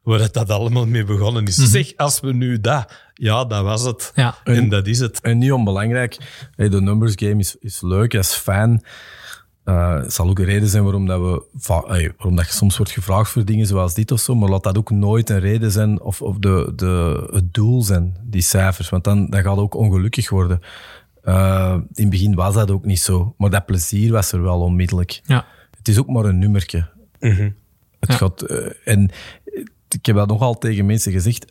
waar het dat allemaal mee begonnen is. Zeg, als we nu dat... Ja, dat was het. Ja. En dat is het. En niet onbelangrijk, hey, de numbers game is, is leuk, als fan. Eh, het zal ook een reden zijn waarom, dat we, hey, waarom dat je soms wordt gevraagd voor dingen zoals dit of zo, maar laat dat ook nooit een reden zijn of, of de, de, het doel zijn, die cijfers. Want dan, dan gaat het ook ongelukkig worden. Eh, in het begin was dat ook niet zo, maar dat plezier was er wel onmiddellijk. Ja. Het is ook maar een nummertje. Het Ja. gaat, eh, en ik heb dat nogal tegen mensen gezegd.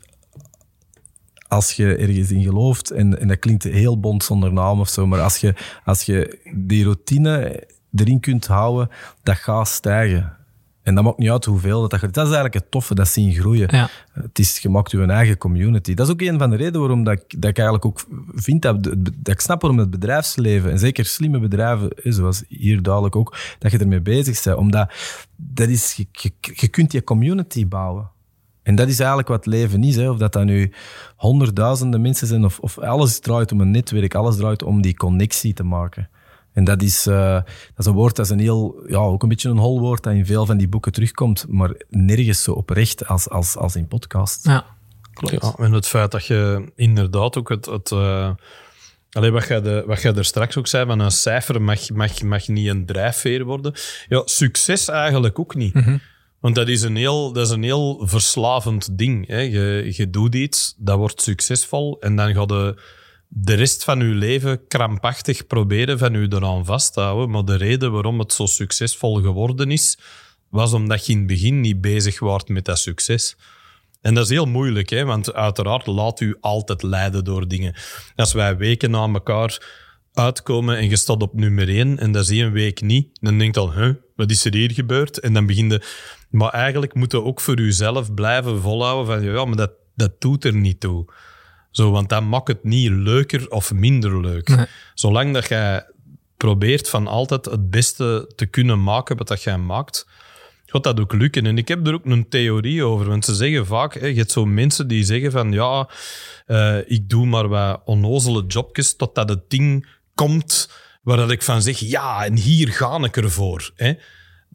Als je ergens in gelooft, en, en dat klinkt heel bond zonder naam of zo, maar als je, als je die routine erin kunt houden, dat gaat stijgen. En dat maakt niet uit hoeveel dat, dat. Dat is eigenlijk het toffe, dat zien groeien. Ja. Het is, je maakt je eigen community. Dat is ook een van de redenen waarom dat ik, dat ik eigenlijk ook vind dat, dat ik snap waarom het bedrijfsleven, en zeker slimme bedrijven, zoals hier duidelijk ook, dat je ermee bezig bent. Omdat dat is, je, je, je kunt je community bouwen. En dat is eigenlijk wat leven is. Hè. Of dat dat nu honderdduizenden mensen zijn, of, of alles draait om een netwerk, alles draait om die connectie te maken. En dat is, eh, dat is een woord, dat is een heel, ja, ook een beetje een hol woord dat in veel van die boeken terugkomt, maar nergens zo oprecht als, als, als in podcast. Ja. Klopt. Ja, en het feit dat je inderdaad ook het... het eh, Allee, wat jij de- wat jij er straks ook zei, van een cijfer mag, mag, mag niet een drijfveer worden. Ja, succes eigenlijk ook niet. Want dat is een heel, dat is een heel verslavend ding. Hè. Je, je doet iets, dat wordt succesvol en dan ga je de rest van je leven krampachtig proberen van je eraan vast te houden. Maar de reden waarom het zo succesvol geworden is, was omdat je in het begin niet bezig was met dat succes. En dat is heel moeilijk, hè? want uiteraard laat u altijd leiden door dingen. Als wij weken na elkaar uitkomen en je staat op nummer één en dat is één week niet, dan denk je al, huh, wat is er hier gebeurd? En dan begin je... Maar eigenlijk moet je ook voor jezelf blijven volhouden van, ja, maar dat, dat doet er niet toe. Zo, want dat maakt het niet leuker of minder leuk. Nee. Zolang dat jij probeert van altijd het beste te kunnen maken wat dat jij maakt, gaat dat ook lukken. En ik heb er ook een theorie over. Want ze zeggen vaak, hè, je hebt zo mensen die zeggen van ja, eh, ik doe maar wat onnozele jobjes totdat het ding komt waar dat ik van zeg, ja, en hier ga ik ervoor. Hè.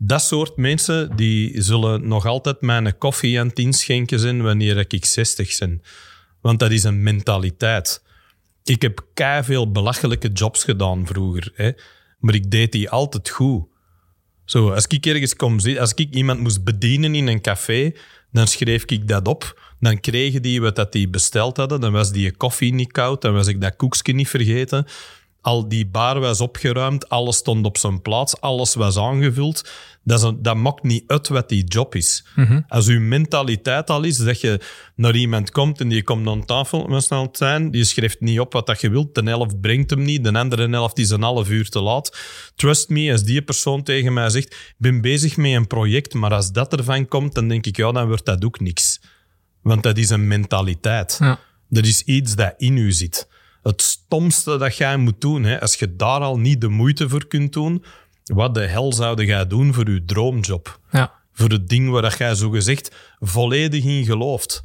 Dat soort mensen die zullen nog altijd mijn koffie aan het inschenken zijn wanneer ik 60 ben. Want dat is een mentaliteit. Ik heb veel belachelijke jobs gedaan vroeger. Hè. Maar ik deed die altijd goed. Zo, als ik kom als ik iemand moest bedienen in een café, dan schreef ik dat op. Dan kregen die wat dat die besteld hadden. Dan was die koffie niet koud. Dan was ik dat koekje niet vergeten. Al die bar was opgeruimd. Alles stond op zijn plaats. Alles was aangevuld. Dat, is een- dat maakt niet uit wat die job is. Als uw mentaliteit al is dat je naar iemand komt en die komt aan tafel, zal het zijn? Die schrijft niet op wat dat je wilt. De helft brengt hem niet. De andere helft is een half uur te laat. Trust me, als die persoon tegen mij zegt, ik ben bezig met een project, maar als dat ervan komt, dan denk ik, ja, dan wordt dat ook niks. Want dat is een mentaliteit. Ja. Er is iets dat in u zit. Het stomste dat jij moet doen, hè, als je daar al niet de moeite voor kunt doen, wat de hel zou jij doen voor je droomjob? Ja. Voor het ding waar dat jij zogezegd volledig in gelooft.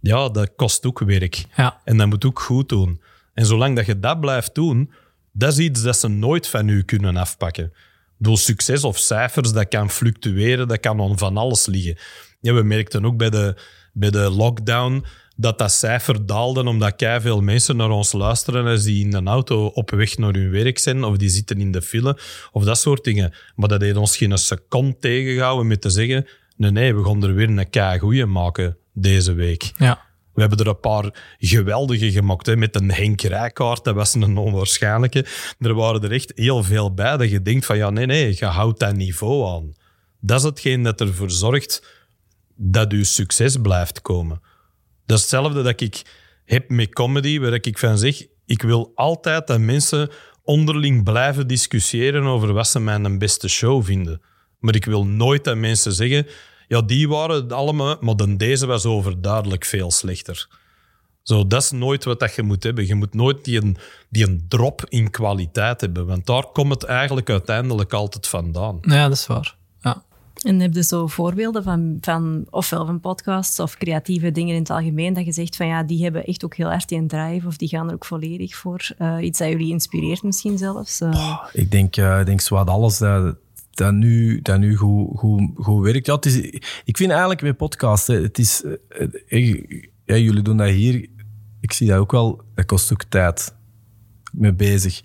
Ja, dat kost ook werk. Ja. En dat moet ook goed doen. En zolang dat je dat blijft doen, dat is iets dat ze nooit van u kunnen afpakken. Door succes of cijfers, dat kan fluctueren, dat kan aan van alles liggen. Ja, we merkten ook bij de, bij de lockdown dat dat cijfer daalde omdat veel mensen naar ons luisteren als die in een auto op weg naar hun werk zijn of die zitten in de file of dat soort dingen. Maar dat heeft ons geen seconde tegengehouden met te zeggen nee, nee, we gaan er weer een kei goeie maken deze week. Ja. We hebben er een paar geweldige gemaakt. Hè, met een Henk Rijkaard, dat was een onwaarschijnlijke. Er waren er echt heel veel bij dat je denkt van ja, nee, nee, je houdt dat niveau aan. Dat is hetgeen dat ervoor zorgt dat je succes blijft komen. Dat hetzelfde dat ik heb met comedy, waar ik van zeg, ik wil altijd dat mensen onderling blijven discussiëren over wat ze mijn beste show vinden. Maar ik wil nooit dat mensen zeggen, ja, die waren allemaal, maar dan deze was overduidelijk veel slechter. Zo, dat is nooit wat dat je moet hebben. Je moet nooit die een, die een drop in kwaliteit hebben, want daar komt het eigenlijk uiteindelijk altijd vandaan. Ja, dat is waar. En heb je zo voorbeelden van, van ofwel van podcasts of creatieve dingen in het algemeen, dat je zegt van ja, die hebben echt ook heel erg die drive of die gaan er ook volledig voor. Uh, iets dat jullie inspireert misschien zelfs? Uh. ik denk, uh, denk zowat alles dat, dat nu, dat nu goed, goed, goed werkt. Ja, het is, ik vind eigenlijk bij podcasts, het is, ja, jullie doen dat hier, ik zie dat ook wel, dat kost ook tijd mee bezig.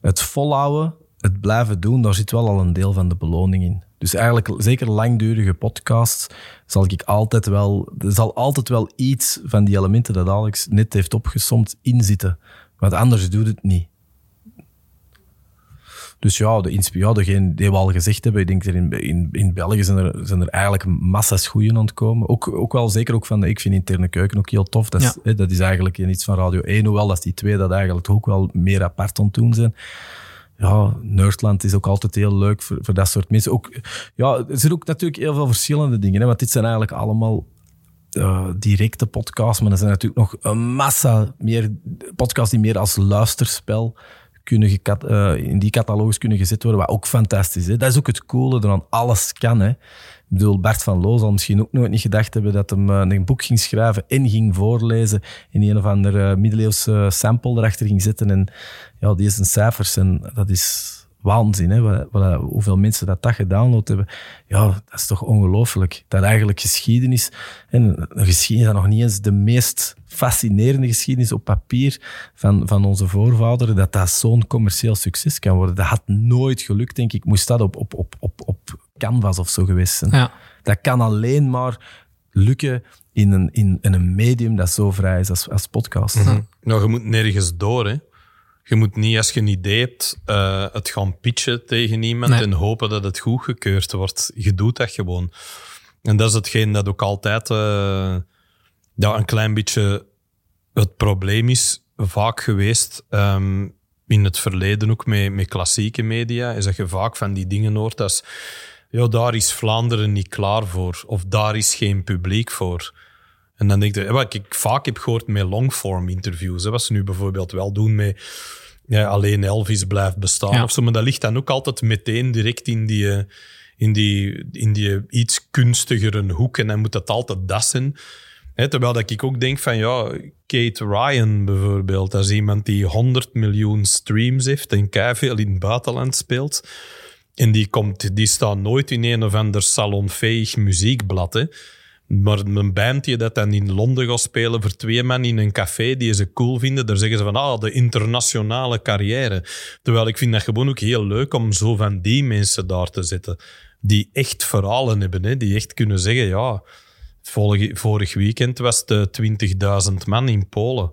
Het volhouden, het blijven doen, daar zit wel al een deel van de beloning in. Dus eigenlijk, zeker langdurige podcasts, zal ik altijd wel, er zal altijd wel iets van die elementen dat Alex net heeft opgesomd inzitten. Want anders doet het niet. Dus ja, de, ja degene die we al gezegd hebben, ik denk dat in, in, in België zijn er, zijn er eigenlijk massa's goeien ontkomen. Ook, ook wel zeker ook van, de, ik vind interne keuken ook heel tof. Dat is, hè, dat is eigenlijk iets van Radio 1, hoewel dat die twee dat eigenlijk ook wel meer apart aan doen zijn ja, Nerdland is ook altijd heel leuk voor, dat soort mensen. Ook, ja, er zijn ook natuurlijk heel veel verschillende dingen, hè, want dit zijn eigenlijk allemaal uh, directe podcasts, maar er zijn natuurlijk nog een massa meer podcasts die meer als luisterspel kunnen uh, in die catalogus kunnen gezet worden, wat ook fantastisch is. Dat is ook het coole eraan. Alles kan. Ik bedoel, Bart van Loo zal misschien ook nooit niet gedacht hebben dat hem uh, een boek ging schrijven en ging voorlezen in een of andere uh, middeleeuwse sample erachter ging zetten. En ja, die is een cijfers en dat is waanzin, hè, wat, wat, hoeveel mensen dat, dat gedownload hebben. Ja, dat is toch ongelooflijk. Dat eigenlijk geschiedenis, en een geschiedenis dat nog niet eens de meest fascinerende geschiedenis op papier van, van onze voorvaderen, dat dat zo'n commercieel succes kan worden. Dat had nooit gelukt, denk ik. Moest dat op, op, op, op, op canvas of zo geweest zijn. Ja. Dat kan alleen maar lukken in een, in, in een medium dat zo vrij is als, als podcast. Mm -hmm. Nou, je moet nergens door, hè. Je moet niet, als je een idee hebt, uh, het gaan pitchen tegen iemand nee. en hopen dat het goedgekeurd wordt. Je doet dat gewoon. En dat is hetgeen dat ook altijd uh, ja, een klein beetje het probleem is, vaak geweest um, in het verleden ook met, met klassieke media, is dat je vaak van die dingen hoort als ja, daar is Vlaanderen niet klaar voor, of daar is geen publiek voor. En dan denk je, wat ik vaak heb gehoord met longform interviews, hè, wat ze nu bijvoorbeeld wel doen met ja, alleen Elvis blijft bestaan Ja. of zo, maar dat ligt dan ook altijd meteen direct in die, eh, in die, in die iets kunstigere hoek en dan moet dat altijd dat zijn. Hè, terwijl dat ik ook denk van, ja, Kate Ryan bijvoorbeeld, dat is iemand die 100 miljoen streams heeft en veel in het buitenland speelt. En die, komt, die staat nooit in een of ander salonfähig muziekblad. Hè. Maar een band die dat dan in Londen gaat spelen voor twee man in een café die ze cool vinden, daar zeggen ze van, ah, de internationale carrière. Terwijl ik vind dat gewoon ook heel leuk om zo van die mensen daar te zetten. Die echt verhalen hebben, hè. die echt kunnen zeggen, ja, vorig, vorig weekend was het 20.000 man in Polen.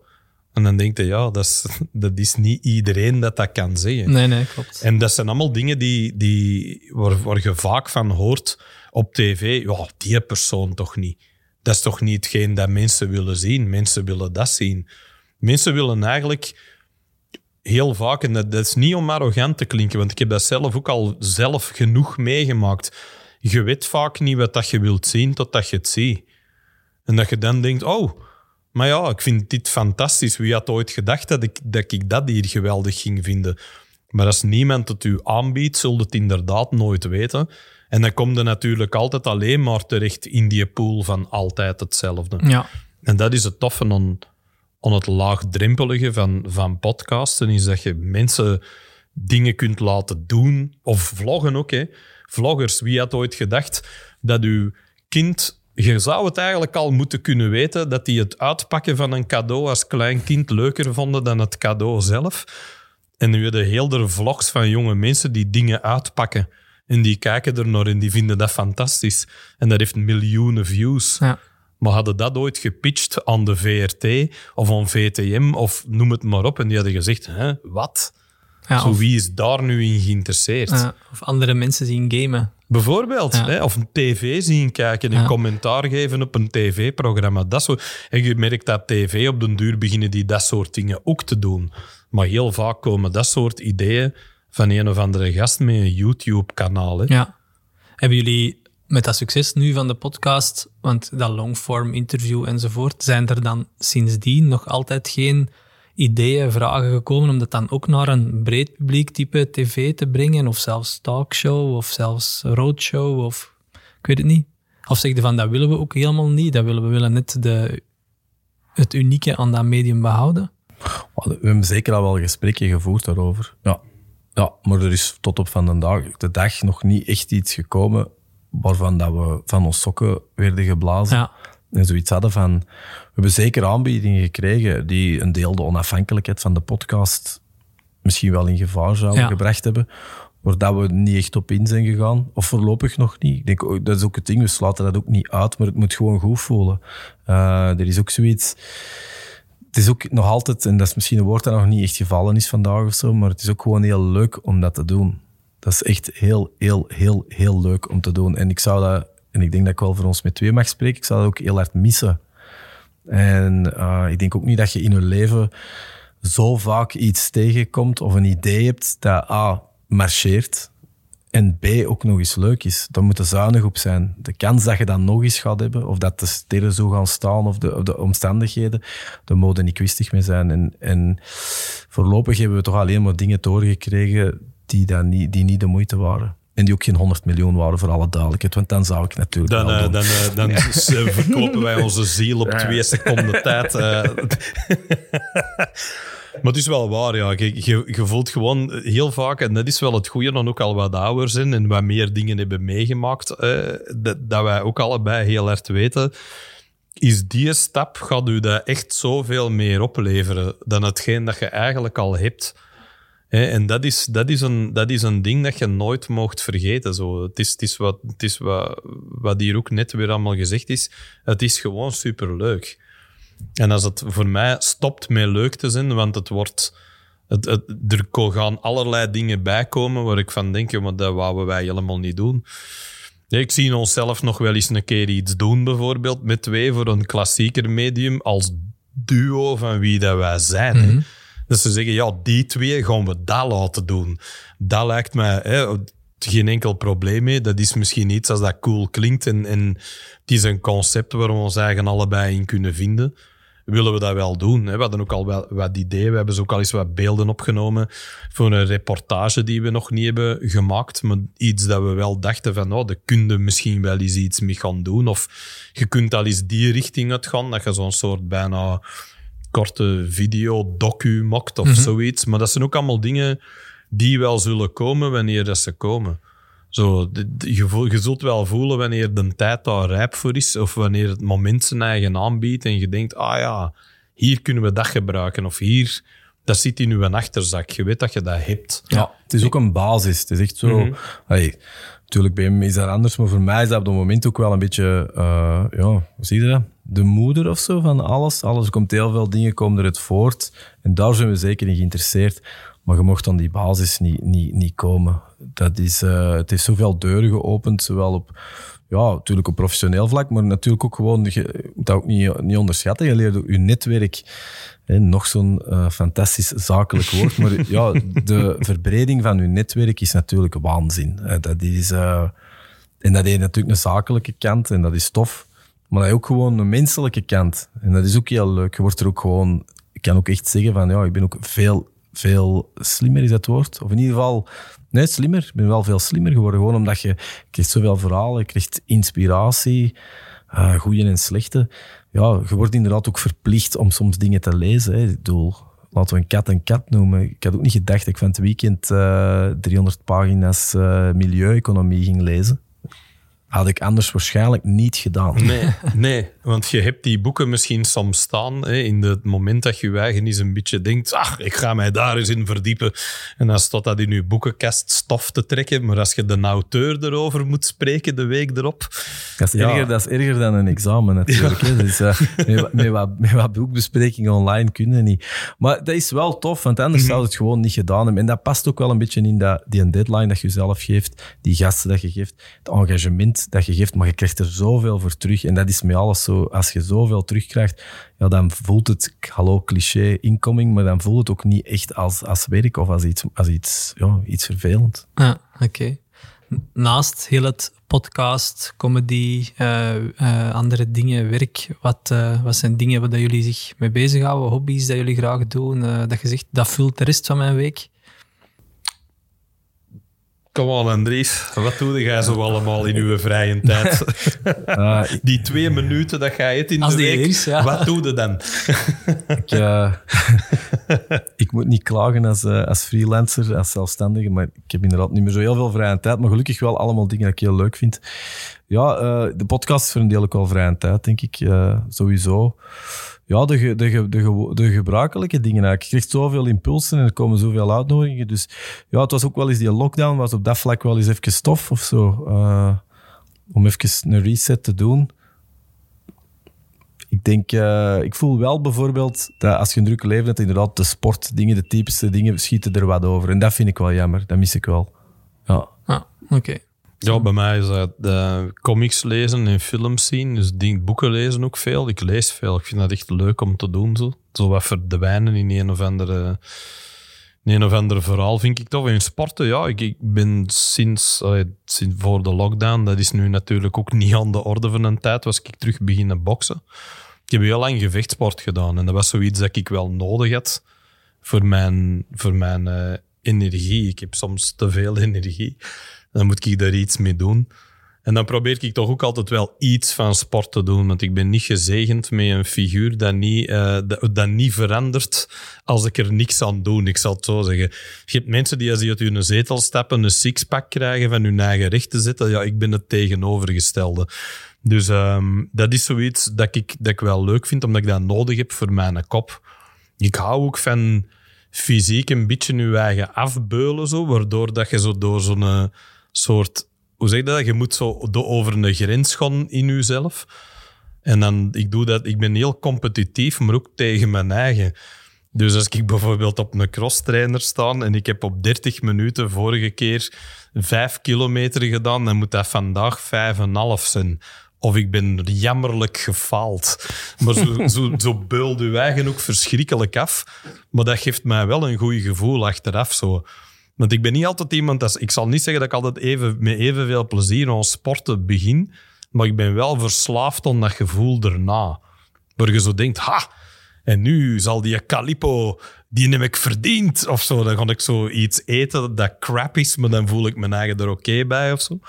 En dan denk je, ja, dat is, [LAUGHS] dat is niet iedereen dat dat kan zeggen. Nee, nee, klopt. En dat zijn allemaal dingen die, die, waar, waar je vaak van hoort op tv. Ja, die persoon toch niet. Dat is toch niet hetgeen dat mensen willen zien. Mensen willen dat zien. Mensen willen eigenlijk heel vaak, en dat, dat is niet om arrogant te klinken, want ik heb dat zelf ook al zelf genoeg meegemaakt. Je weet vaak niet wat dat je wilt zien totdat je het ziet. En dat je dan denkt, oh, maar ja, ik vind dit fantastisch. Wie had ooit gedacht dat ik dat, ik dat hier geweldig ging vinden? Maar als niemand het u aanbiedt, zult het inderdaad nooit weten. En dan komt er natuurlijk altijd alleen maar terecht in die pool van altijd hetzelfde. Ja. En dat is het toffe aan, aan het laagdrempelige van, van podcasten, is dat je mensen dingen kunt laten doen. Of vloggen ook, hè. Vloggers, wie had ooit gedacht dat uw kind... Je zou het eigenlijk al moeten kunnen weten dat die het uitpakken van een cadeau als klein kind leuker vonden dan het cadeau zelf. En nu hebben heel de vlogs van jonge mensen die dingen uitpakken. En die kijken er naar en die vinden dat fantastisch. En dat heeft miljoenen views. Ja. Maar hadden dat ooit gepitcht aan de VRT of aan VTM of noem het maar op. En die hadden gezegd, hè, wat? Ja, Zo, of, wie is daar nu in geïnteresseerd? ja, of andere mensen zien gamen. Bijvoorbeeld. Ja. Hè, of een tv zien kijken en Ja. commentaar geven op een tv-programma. Dat zo. En je merkt dat tv op den duur beginnen die dat soort dingen ook te doen. Maar heel vaak komen dat soort ideeën van een of andere gast met een YouTube-kanaal. hè. Ja. Hebben jullie met dat succes nu van de podcast, want dat longform interview enzovoort, zijn er dan sindsdien nog altijd geen ideeën, vragen gekomen om dat dan ook naar een breed publiek type tv te brengen, of zelfs talkshow, of zelfs roadshow, of ik weet het niet. Of zeg je van, dat willen we ook helemaal niet, dat willen we willen net de, het unieke aan dat medium behouden? We hebben zeker al wel gesprekken gevoerd daarover. Ja. ja, maar er is tot op van de dag, de dag nog niet echt iets gekomen waarvan dat we van ons sokken werden geblazen. Ja. En zoiets hadden van... We hebben zeker aanbiedingen gekregen die een deel de onafhankelijkheid van de podcast misschien wel in gevaar zouden Ja. gebracht hebben. Waar dat we niet echt op in zijn gegaan. Of voorlopig nog niet. Ik denk, ook- dat is ook het ding, we sluiten dat ook niet uit, maar het moet gewoon goed voelen. Eh, er is ook zoiets... Het is ook nog altijd, en dat is misschien een woord dat nog niet echt gevallen is vandaag of zo, maar het is ook gewoon heel leuk om dat te doen. Dat is echt heel, heel, heel, heel leuk om te doen. En ik zou dat, en ik denk dat ik wel voor ons met twee mag spreken, ik zou dat ook heel hard missen. En eh, ik denk ook niet dat je in je leven zo vaak iets tegenkomt of een idee hebt dat A, marcheert en B, ook nog eens leuk is. Dan moet er zuinig op zijn. De kans dat je dat nog eens gaat hebben, of dat de sterren zo gaan staan, of de, de omstandigheden, daar moeten niet kwistig mee zijn. En, en voorlopig hebben we toch alleen maar dingen doorgekregen die, dan die niet de moeite waren. En die ook geen 100 miljoen waren, voor alle duidelijkheid. Want dan zou ik natuurlijk Dan, wel eh, doen. dan, eh, dan eh, verkopen wij onze ziel op twee seconden [LAUGHS] tijd. maar het is wel waar, ja. Je, je, je voelt gewoon heel vaak, en dat is wel het goede, dan ook al wat ouder zijn en wat meer dingen hebben meegemaakt, eh, dat, dat wij ook allebei heel hard weten, is die stap gaat u dat echt zoveel meer opleveren dan hetgeen dat je eigenlijk al hebt. En dat is, dat, is een, dat is een ding dat je nooit mocht vergeten. Zo. Het is, het is, wat, het is wat, wat hier ook net weer allemaal gezegd is. Het is gewoon superleuk. En als het voor mij stopt met leuk te zijn, want het wordt... Het, er gaan allerlei dingen bijkomen waar ik van denk, maar dat wouden wij helemaal niet doen. Ik zie onszelf nog wel eens een keer iets doen, bijvoorbeeld met twee voor een klassieker medium als duo van wie dat wij zijn. hè. Dat ze zeggen, ja, die twee gaan we dat laten doen. Dat lijkt mij hè, geen enkel probleem mee. Dat is misschien iets als dat cool klinkt en, en het is een concept waar we ons eigen allebei in kunnen vinden. Willen we dat wel doen? We hadden ook al wel wat ideeën. We hebben zo ook al eens wat beelden opgenomen voor een reportage die we nog niet hebben gemaakt. Maar iets dat we wel dachten van, oh, daar kun misschien wel eens iets mee gaan doen. Of je kunt al eens die richting uitgaan. Dat je zo'n soort bijna korte video, docu mokt of zoiets. Maar dat zijn ook allemaal dingen die wel zullen komen wanneer dat ze komen. Zo, je, je zult wel voelen wanneer de tijd daar rijp voor is, of wanneer het moment zijn eigen aanbiedt en je denkt, ah ja, hier kunnen we dat gebruiken, of hier, dat zit in uw achterzak. Je weet dat je dat hebt. Ja, het is ook een basis. Het is echt zo. Allee, natuurlijk, bij hem is dat anders, maar voor mij is dat op dat moment ook wel een beetje, eh, ja, hoe zie je dat? De moeder of zo van alles. Alles komt heel veel dingen komen eruit voort. En daar zijn we zeker in geïnteresseerd. Maar je mocht aan die basis niet, niet, niet komen. Dat is, eh, het heeft zoveel deuren geopend, zowel op, ja, natuurlijk op professioneel vlak, maar natuurlijk ook gewoon, je moet dat ook niet, niet onderschatten. Je leert je netwerk, nog zo'n eh, fantastisch zakelijk woord, maar [LAUGHS] ja, de verbreding van je netwerk is natuurlijk waanzin. Eh, dat is, eh, en dat heeft natuurlijk een zakelijke kant en dat is tof, maar dat heeft ook gewoon een menselijke kant. En dat is ook heel leuk. Je wordt er ook gewoon, ik kan ook echt zeggen van, ja, ik ben ook veel veel slimmer, is dat woord? Of in ieder geval, nee, slimmer. Ik ben wel veel slimmer geworden. Gewoon omdat je krijgt zoveel verhalen, je krijgt inspiratie, uh, goede en slechte. Ja, je wordt inderdaad ook verplicht om soms dingen te lezen. Hè. Ik bedoel, laten we een kat een kat noemen. Ik had ook niet gedacht dat ik van het weekend uh, 300 pagina's uh, milieueconomie ging lezen had ik anders waarschijnlijk niet gedaan. Nee, [LAUGHS] nee, want je hebt die boeken misschien soms staan hè, in het moment dat je je eigen eens een beetje denkt, ach, ik ga mij daar eens in verdiepen. En dan staat dat in je boekenkast stof te trekken. Maar als je de auteur erover moet spreken de week erop... Dat is, erger, dat is erger dan een examen natuurlijk. Ja. Dus, uh, met, met, wat, met wat boekbesprekingen online kunnen niet. Maar dat is wel tof, want anders mhm. zou het gewoon niet gedaan hebben. En dat past ook wel een beetje in dat, die deadline dat je zelf geeft, die gasten dat je geeft, het engagement dat je geeft, maar je krijgt er zoveel voor terug. En dat is met alles zo. Als je zoveel terugkrijgt, ja, dan voelt het, hallo cliché, incoming, maar dan voelt het ook niet echt als, als werk of als iets, als iets, ja, iets vervelend. Ja, oké. Naast heel het podcast, comedy, uh, uh, andere dingen, werk, wat, uh, wat zijn dingen waar jullie zich mee bezighouden, hobby's dat jullie graag doen, dat je zegt, dat vult de rest van mijn week? Kom on, Andries. Wat doe jij zo allemaal in uw vrije tijd? [LAUGHS] Uh, die twee minuten dat jij het in de week, is, ja. wat doe je dan? ik, uh, [LAUGHS] [LAUGHS] ik moet niet klagen als, uh, als freelancer, als zelfstandige, maar ik heb inderdaad niet meer zo heel veel vrije tijd, maar gelukkig wel allemaal dingen die ik heel leuk vind. Ja, de podcast verdeel ik wel vrije tijd, denk ik, sowieso ja, de, de, de, de, gebruikelijke dingen. Eigenlijk. Je krijgt zoveel impulsen en er komen zoveel uitnodigingen. Dus ja, het was ook wel eens die lockdown, was op dat vlak wel eens even stof of zo. Om even een reset te doen. Ik denk, uh, ik voel wel bijvoorbeeld dat als je een drukke leven hebt, inderdaad de sportdingen, de typische dingen, schieten er wat over. En dat vind ik wel jammer. Dat mis ik wel. Ja. Ah, oké. Ja, bij mij is dat de comics lezen en films zien. Dus die boeken lezen ook veel. Ik lees veel. Ik vind dat echt leuk om te doen. Zo, zo wat verdwijnen in een of andere, in een of andere verhaal vind ik tof. In sporten, ja, ik, ik ben sinds, sinds voor de lockdown, dat is nu natuurlijk ook niet aan de orde van een tijd, was ik terug beginnen boksen. Ik heb heel lang gevechtsport gedaan en dat was zoiets dat ik wel nodig had voor mijn, voor mijn uh, energie. Ik heb soms te veel [LAUGHS] energie dan moet ik daar iets mee doen. En dan probeer ik toch ook altijd wel iets van sport te doen. Want ik ben niet gezegend met een figuur dat niet, uh, dat, dat, niet verandert als ik er niks aan doe. Ik zal het zo zeggen. Je hebt mensen die als die uit hun zetel stappen een sixpack krijgen van hun eigen recht te. Ja, ik ben het tegenovergestelde. Dus um, dat is zoiets dat ik, dat ik wel leuk vind, omdat ik dat nodig heb voor mijn kop. Ik hou ook van fysiek een beetje je eigen afbeulen, zo, waardoor dat je zo door zo'n soort, hoe zeg je dat? Je moet zo over een grens gaan in jezelf. En dan, ik doe dat, ik ben heel competitief, maar ook tegen mijn eigen. Dus als ik bijvoorbeeld op een crosstrainer sta en ik heb op 30 minuten vorige keer 5 kilometer gedaan, dan moet dat vandaag 5,5 zijn. Of ik ben jammerlijk gefaald. Maar zo, [LAUGHS] zo, zo beult je eigen ook verschrikkelijk af. Maar dat geeft mij wel een goed gevoel achteraf. Zo. Want ik ben niet altijd iemand... Dat, ik zal niet zeggen dat ik altijd even, met evenveel plezier aan sporten begin. Maar ik ben wel verslaafd aan dat gevoel erna. Waar je zo denkt, ha, en nu zal die Calipo, die heb ik verdiend. Of zo. Dan ga ik zo iets eten dat crap is, maar dan voel ik mijn eigen er oké bij of zo.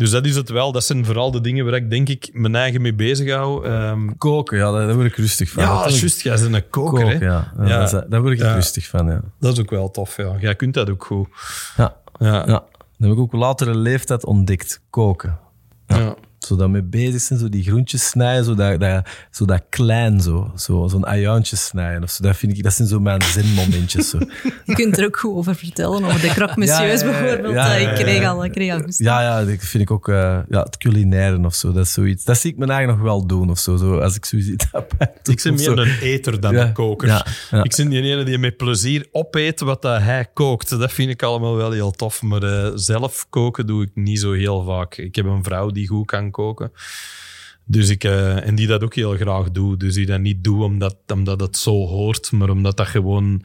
Dus dat is het wel. Dat zijn vooral de dingen waar ik denk ik mijn eigen mee bezig hou. Um, koken, ja, daar word ik rustig van. Ja, juist. Jij bent een koker, Koken, ja. ja. Daar word ik rustig van, ja. Dat is ook wel tof, ja. Jij kunt dat ook goed. Ja. Ja. ja. Dat heb ik ook later een leeftijd ontdekt. Koken. ja zo dat mee bezig zijn, zo die groentjes snijden, zo dat, dat, zo dat klein, zo, zo, zo'n ajuintje snijden. Of zo. Dat, vind ik, dat zijn zo mijn zinmomentjes. Zo. [LAUGHS] Je kunt er ook goed over vertellen, over de [LAUGHS] croque monsieurs bijvoorbeeld. Ja, ik kreeg al, ik kreeg al Ja, ja, dat vind ik ook, uh, ja, het culinaire of zo, dat is zoiets. Dat zie ik me eigenlijk nog wel doen of zo, zo als ik zoiets [LAUGHS] heb. Ik ben meer een eter dan een koker. Ik ben die ene die met plezier opeet wat dat hij kookt. Dat vind ik allemaal wel heel tof, maar uh, zelf koken doe ik niet zo heel vaak. Ik heb een vrouw die goed kan koken. Dus ik, uh, en die dat ook heel graag doet. Dus die dat niet doet omdat, omdat het zo hoort, maar omdat dat gewoon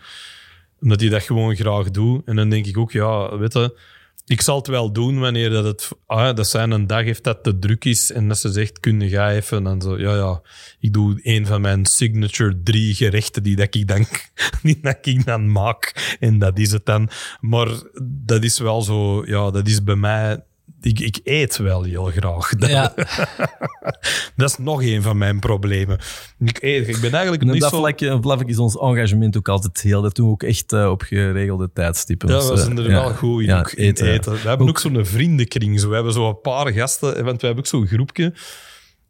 omdat hij dat gewoon graag doet. En dan denk ik ook, ja, weet je, ik zal het wel doen wanneer dat het... Ah, dat zijn een dag heeft dat te druk is en dat ze zegt, kun ga even? En zo, ja, ja, ik doe een van mijn signature drie gerechten die, dat ik, dan, [LAUGHS] die dat ik dan maak. En dat is het dan. Maar dat is wel zo... Ja, dat is bij mij ik, ik eet wel heel graag. [LAUGHS] Ja. [LAUGHS] dat is nog een van mijn problemen. Ik, eet, ik ben eigenlijk En niet dat zo... vlak, op dat vlak is ons engagement ook altijd heel. Dat doen we ook echt eh, op geregelde tijdstippen. Ja, we zijn eh, er ja. wel goed in, Ja, ook in eten. We hebben ook, zo'n vriendenkring. Zo. We hebben zo een paar gasten, want we hebben ook zo'n groepje.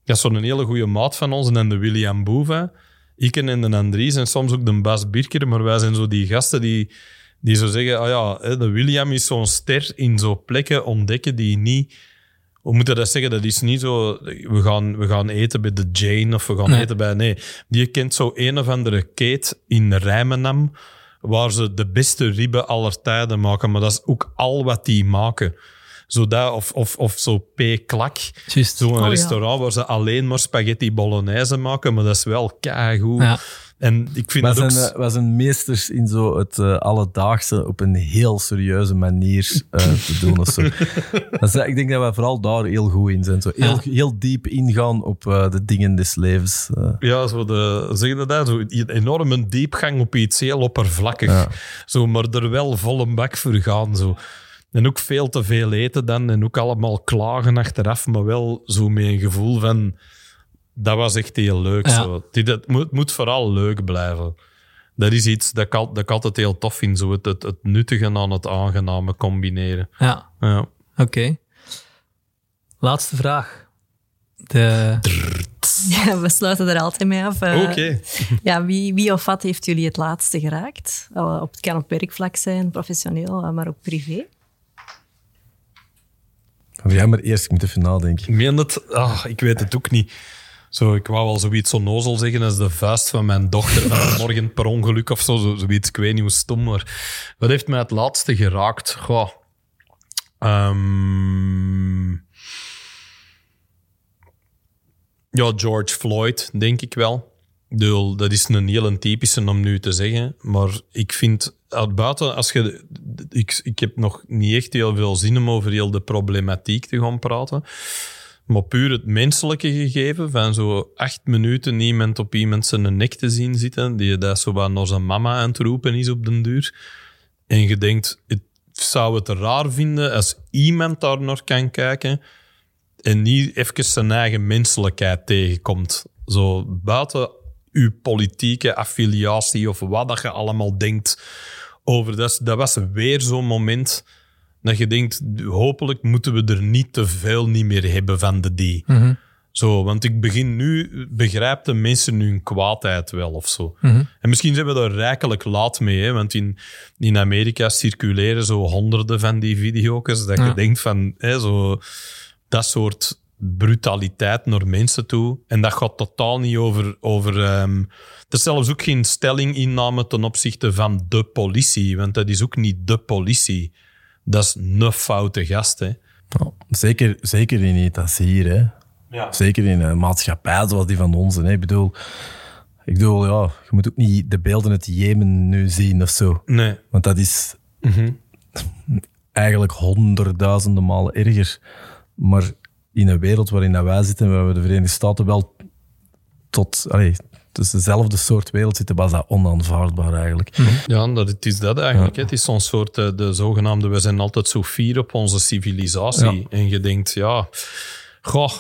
Dat is zo'n hele goede maat van ons, en de William Boeva. Ik en de Andries en soms ook de Bas Birker. Maar wij zijn zo die gasten die, die zo zeggen: ah ja, de William is zo'n ster in zo'n plekken ontdekken die niet. Hoe moet je dat zeggen? Dat is niet zo. We gaan, we gaan eten bij de Jane of we gaan Nee. eten bij. Nee, die kent zo een of andere kate in Rijmenam. Waar ze de beste ribben aller tijden maken. Maar dat is ook al wat die maken. Zo dat, of, of, of zo P-klak. Juist. Zo'n ja. restaurant waar ze alleen maar spaghetti bolognese maken. Maar dat is wel keigoed. Ja. En ik vind Wij dat ook... zijn, eh, wij zijn meesters in zo het eh, alledaagse op een heel serieuze manier eh, te doen. Of zo. [LAUGHS] Dat is- ik denk dat wij vooral daar heel goed in zijn. Zo heel, Ja. heel diep ingaan op eh, de dingen des levens. Ja, zo de, zeg je dat? Zo een enorme diepgang op iets heel oppervlakkig. Ja. Zo, maar er wel vol een bak voor gaan. Zo. En ook veel te veel eten dan. En ook allemaal klagen achteraf. Maar wel zo met een gevoel van... Dat was echt heel leuk. Ja. Zo. Dit, het moet, moet vooral leuk blijven. Dat is iets dat ik, al- dat ik altijd heel tof vind. Zo het, het, het nuttige aan het aangename combineren. Ja, Ja. oké. Laatste vraag. De... Ja, we sluiten er altijd mee af. Eh, Oké. Ja, wie, wie of wat heeft jullie het laatste geraakt? Eh, op, het kan op werkvlak zijn, professioneel, eh, maar ook privé. Ja, maar eerst, ik moet even nadenken. Ik meen het? Ah, ik weet het ook niet. Zo, ik wou wel zoiets zo nozel zeggen als de vuist van mijn dochter van [LAUGHS] morgen per ongeluk of zo. zo zoiets, ik weet niet hoe stom, maar... Wat heeft mij het laatste geraakt? Goh. Ehm, ja, George Floyd, denk ik wel. Dat is een heel typische om nu te zeggen. Maar ik vind, uit buiten, als je... Ik, ik heb nog niet echt heel veel zin om over heel de problematiek te gaan praten. Maar puur het menselijke gegeven, van zo acht minuten iemand op iemand zijn nek te zien zitten, die dat zo wat naar zijn mama aan het roepen is op den duur. En je denkt, het zou het raar vinden als iemand daar naar kan kijken en niet even zijn eigen menselijkheid tegenkomt. Zo buiten uw politieke affiliatie of wat dat je allemaal denkt over dat. Dat was weer zo'n moment dat je denkt, hopelijk moeten we er niet te veel niet meer hebben van de die. Zo, want ik begin nu, begrijp de mensen hun kwaadheid wel of zo. En misschien zijn we daar rijkelijk laat mee, hè, want in, in Amerika circuleren zo honderden van die video's dat Ja. je denkt van, hè, zo, dat soort brutaliteit naar mensen toe. En dat gaat totaal niet over... over ehm, er is zelfs ook geen stelling inname ten opzichte van de politie, want dat is ook niet de politie. Dat is een foute gast, hè. Ja, zeker, zeker in iets hier, hè. Ja. Zeker in een maatschappij zoals die van ons. Hè. Ik bedoel, ik bedoel ja, je moet ook niet de beelden uit Jemen nu zien of zo. Nee. Want dat is eigenlijk honderdduizenden malen erger. Maar in een wereld waarin dat wij zitten, waar we de Verenigde Staten wel tot... Allee, dus dezelfde soort wereld zitten, was dat onaanvaardbaar eigenlijk. Ja, dat, het is dat eigenlijk. hè. Het is zo'n soort, eh, de zogenaamde, we zijn altijd zo fier op onze civilisatie. Ja. En je denkt, ja, goh,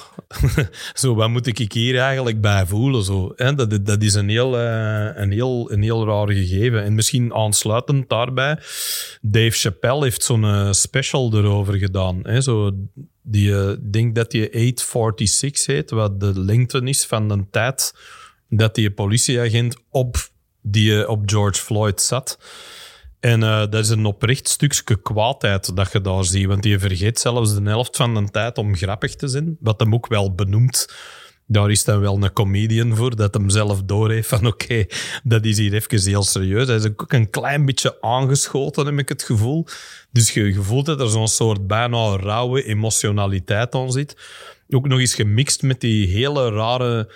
[LAUGHS] zo, wat moet ik hier eigenlijk bij voelen? Zo, hè? Dat, dat is een heel, eh, een, heel, een heel raar gegeven. En misschien aansluitend daarbij, Dave Chappelle heeft zo'n eh, special erover gedaan. Hè? Zo, die, ik denk dat die 846 heet, wat de lengte is van de tijd dat die politieagent op, die, eh, op George Floyd zat. En eh, dat is een oprecht stukje kwaadheid dat je daar ziet. Want die vergeet zelfs de helft van de tijd om grappig te zijn. Wat hem ook wel benoemt. Daar is dan wel een comedian voor, dat hem zelf doorheeft van oké, dat is hier even heel serieus. Hij is ook een klein beetje aangeschoten, heb ik het gevoel. Dus je, je voelt dat er zo'n soort bijna rauwe emotionaliteit aan zit. Ook nog eens gemixt met die hele rare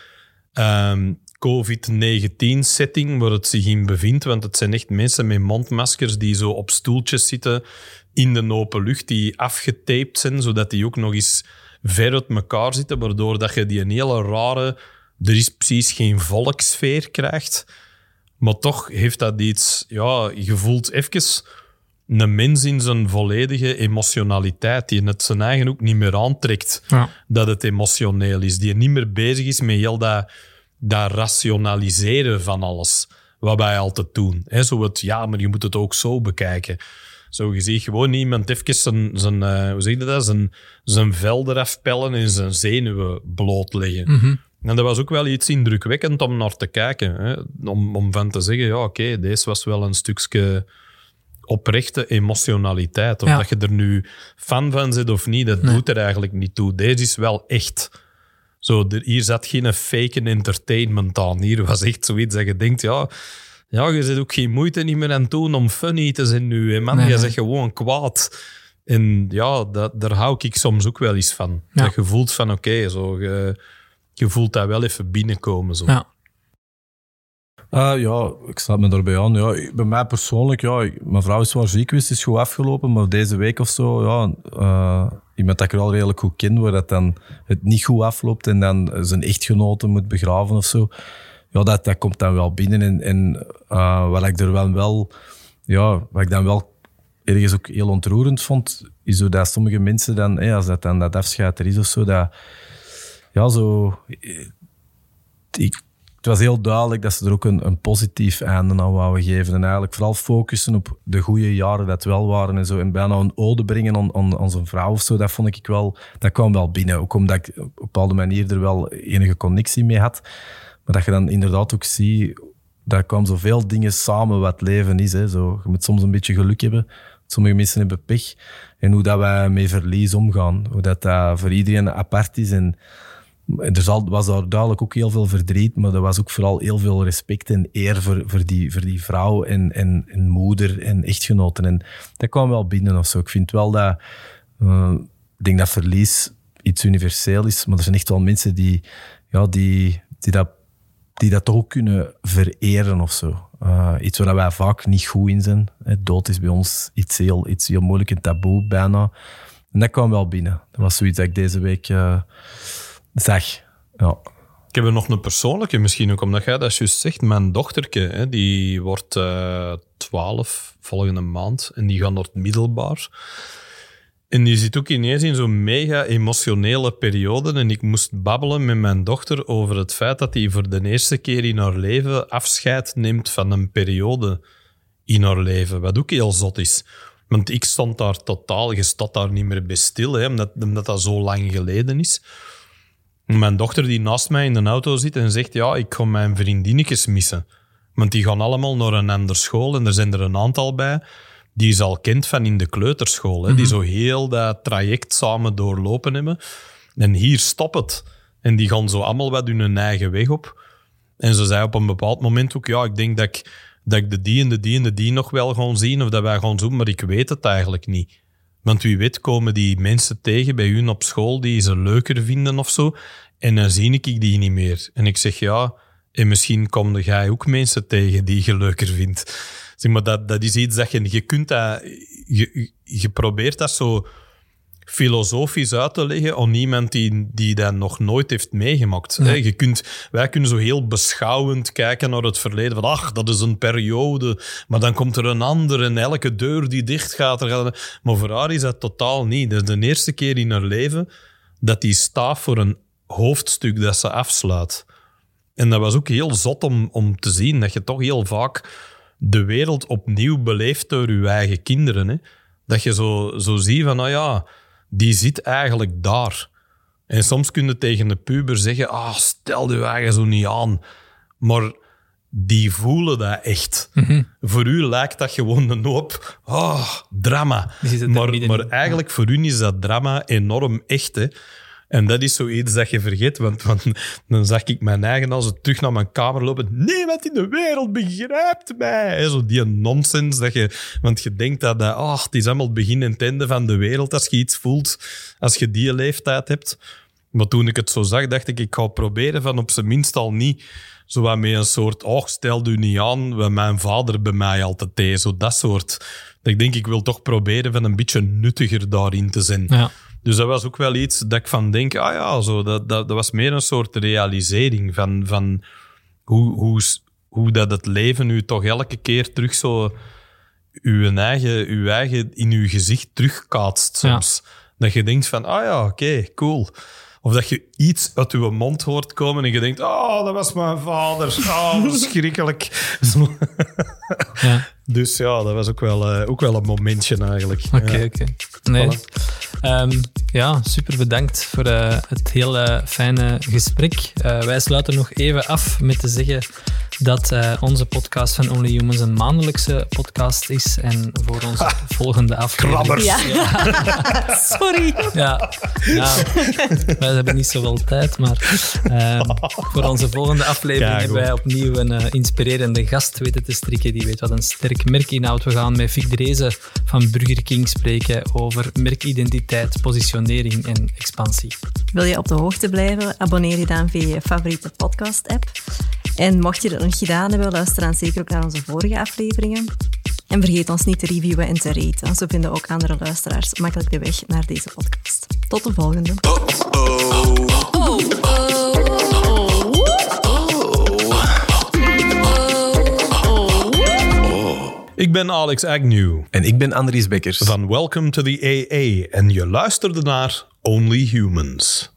ehm, COVID-19-setting waar het zich in bevindt. Want het zijn echt mensen met mondmaskers die zo op stoeltjes zitten in de open lucht, die afgetaped zijn, zodat die ook nog eens ver uit elkaar zitten, waardoor dat je die een hele rare, er is precies geen volksfeer krijgt. Maar toch heeft dat iets, ja, je voelt even een mens in zijn volledige emotionaliteit, die het zijn eigen ook niet meer aantrekt Ja. dat het emotioneel is, die niet meer bezig is met heel dat, dat rationaliseren van alles, wat wij altijd doen. Hè, zo het, ja, maar je moet het ook zo bekijken. Zo, je ziet gewoon iemand even zijn, zijn, eh, hoe zeg je dat, zijn, zijn vel eraf pellen en zijn zenuwen blootleggen. En dat was ook wel iets indrukwekkend om naar te kijken. Hè? Om, om van te zeggen, ja, oké, deze was wel een stukje oprechte emotionaliteit. Of Ja. dat je er nu fan van zit of niet, dat doet er eigenlijk niet toe. Deze is wel echt. Zo, er- hier zat geen fake entertainment aan. Hier was echt zoiets dat je denkt, ja, ja je zit ook geen moeite niet meer aan het doen om funny te zijn nu. Hè, man, Nee, je zegt gewoon kwaad. En ja, dat, daar hou ik soms ook wel eens van. Ja. Dat je voelt van, oké, zo, je, je voelt dat wel even binnenkomen. Zo. Ja. Ah, ja, ik sluit me daarbij aan. Ja, bij mij persoonlijk, ja, mijn vrouw is zwaar ziek geweest, is goed afgelopen, maar deze week of zo, ja, eh, iemand dat ik al redelijk goed ken, waar dat dan het niet goed afloopt en dan zijn echtgenote moet begraven of zo, ja, dat, dat komt dan wel binnen. En, en eh, wat ik er wel, wel, ja, wat ik dan wel ergens ook heel ontroerend vond, is dat sommige mensen dan, als dat dan dat afscheid er is of zo, dat, ja, zo, eh, het was heel duidelijk dat ze er ook een, een positief einde aan wouden geven. En eigenlijk vooral focussen op de goede jaren dat wel waren en zo. En bijna een ode brengen aan, aan, zijn vrouw of zo. Dat vond ik wel, dat kwam wel binnen. Ook omdat ik op een bepaalde manier er wel enige connectie mee had. Maar dat je dan inderdaad ook ziet, daar kwam zoveel dingen samen wat leven is. Hè. Zo, je moet soms een beetje geluk hebben. Sommige mensen hebben pech. En hoe dat wij met verlies omgaan. Hoe dat, dat voor iedereen apart is. En er was daar duidelijk ook heel veel verdriet, maar er was ook vooral heel veel respect en eer voor, voor, die, voor die vrouw en, en, en moeder en echtgenoten. En dat kwam wel binnen of zo. Ik vind wel dat... eh, ik denk dat verlies iets universeel is, maar er zijn echt wel mensen die, ja, die, die, dat, die dat toch ook kunnen vereren of zo. Eh, iets waar wij vaak niet goed in zijn. Hè, Dood is bij ons iets heel, iets heel moeilijk, een taboe bijna. En dat kwam wel binnen. Dat was zoiets dat ik deze week eh, zag. Ja. Ik heb er nog een persoonlijke misschien ook, omdat jij dat juist zegt. Mijn dochterke, hè, die wordt eh 12 volgende maand en die gaat naar het middelbaar. En die zit ook ineens in zo'n mega emotionele periode. En ik moest babbelen met mijn dochter over het feit dat hij voor de eerste keer in haar leven afscheid neemt van een periode in haar leven. Wat ook heel zot is. Want ik stond daar totaal, je staat daar niet meer bij stil, hè, omdat, omdat dat zo lang geleden is. Mijn dochter die naast mij in de auto zit en zegt, ja, ik ga mijn vriendinnetjes missen. Want die gaan allemaal naar een andere school en er zijn er een aantal bij die ze al kent van in de kleuterschool. Hè, Die zo heel dat traject samen doorlopen hebben. En hier stopt het. En die gaan zo allemaal wat hun eigen weg op. En ze zei op een bepaald moment ook, ja, ik denk dat ik, dat ik de die en de die en de die nog wel gaan zien, of dat wij gaan zoeken, maar ik weet het eigenlijk niet. Want wie weet komen die mensen tegen bij u op school die ze leuker vinden of zo, en dan zie ik die niet meer. En ik zeg, ja, en misschien kom jij ook mensen tegen die je leuker vindt. Zeg maar, dat, dat is iets dat je, je kunt dat, je, je probeert dat zo filosofisch uit te leggen aan iemand die, die dat nog nooit heeft meegemaakt. Hè? Je kunt, wij kunnen zo heel beschouwend kijken naar het verleden. Van, ach, dat is een periode, maar dan komt er een ander en elke deur die dicht gaat. Er gaat maar voor haar is dat totaal niet. Dat is de eerste keer in haar leven dat die staat voor een hoofdstuk dat ze afsluit. En dat was ook heel zot om, om te zien, dat je toch heel vaak de wereld opnieuw beleeft door je eigen kinderen. Hè? Dat je zo, zo ziet van, nou ja, die zit eigenlijk daar. En soms kun je tegen de puber zeggen, ah, stel je eigen zo niet aan. Maar die voelen dat echt. Voor u lijkt dat gewoon een hoop ah, drama. Maar, maar eigenlijk voor u is dat drama enorm echt. Hè? En dat is zoiets dat je vergeet. Want, want dan zag ik mijn eigen als het terug naar mijn kamer lopen. Niemand in de wereld begrijpt mij. Zo die nonsens. Dat je, want je denkt dat, dat ah, het is allemaal het begin en het einde van de wereld als je iets voelt. Als je die leeftijd hebt. Maar toen ik het zo zag, dacht ik, ik ga proberen van op zijn minst al niet zo wat met een soort, oh, stel u niet aan, mijn vader bij mij altijd deed. Zo dat soort. Dat ik denk, ik wil toch proberen van een beetje nuttiger daarin te zijn. Ja. Dus dat was ook wel iets dat ik van denk, ah ja, zo, dat, dat, dat was meer een soort realisering van, van hoe, hoe, hoe dat het leven u toch elke keer terug zo uw eigen, uw eigen in uw gezicht terugkaatst soms. Dat je denkt van, ah ja, oké, cool. Of dat je iets uit je mond hoort komen en je denkt, oh, dat was mijn vader. Oh, [LAUGHS] verschrikkelijk. [LAUGHS] Ja. Dus ja, dat was ook wel, eh, ook wel een momentje eigenlijk. Oké, Ja. oké. Nee. Voilà. Ehm, ja, super bedankt voor eh, het heel eh, fijne gesprek. Eh, wij sluiten nog even af met te zeggen dat eh, onze podcast van Only Humans een maandelijkse podcast is. En voor onze volgende aflevering... krabbers. Ja. [LAUGHS] Sorry. Ja, ja, wij hebben niet zoveel tijd, maar ehm, [LAUGHS] voor onze volgende aflevering Ja, hebben wij opnieuw een eh, inspirerende gast weten te strikken die weet wat een sterk merk inhoudt. We gaan met Vic Drezen van Burger King spreken over merkidentiteit, positionering en expansie. Wil je op de hoogte blijven? Abonneer je dan via je favoriete podcast-app. En mocht je dat nog gedaan hebben, luister dan zeker ook naar onze vorige afleveringen. En vergeet ons niet te reviewen en te raten. Zo vinden ook andere luisteraars makkelijk de weg naar deze podcast. Tot de volgende. Ik ben Alex Agnew En ik ben Andries Bekkers. van Welcome to the AA en je luisterde naar Only Humans.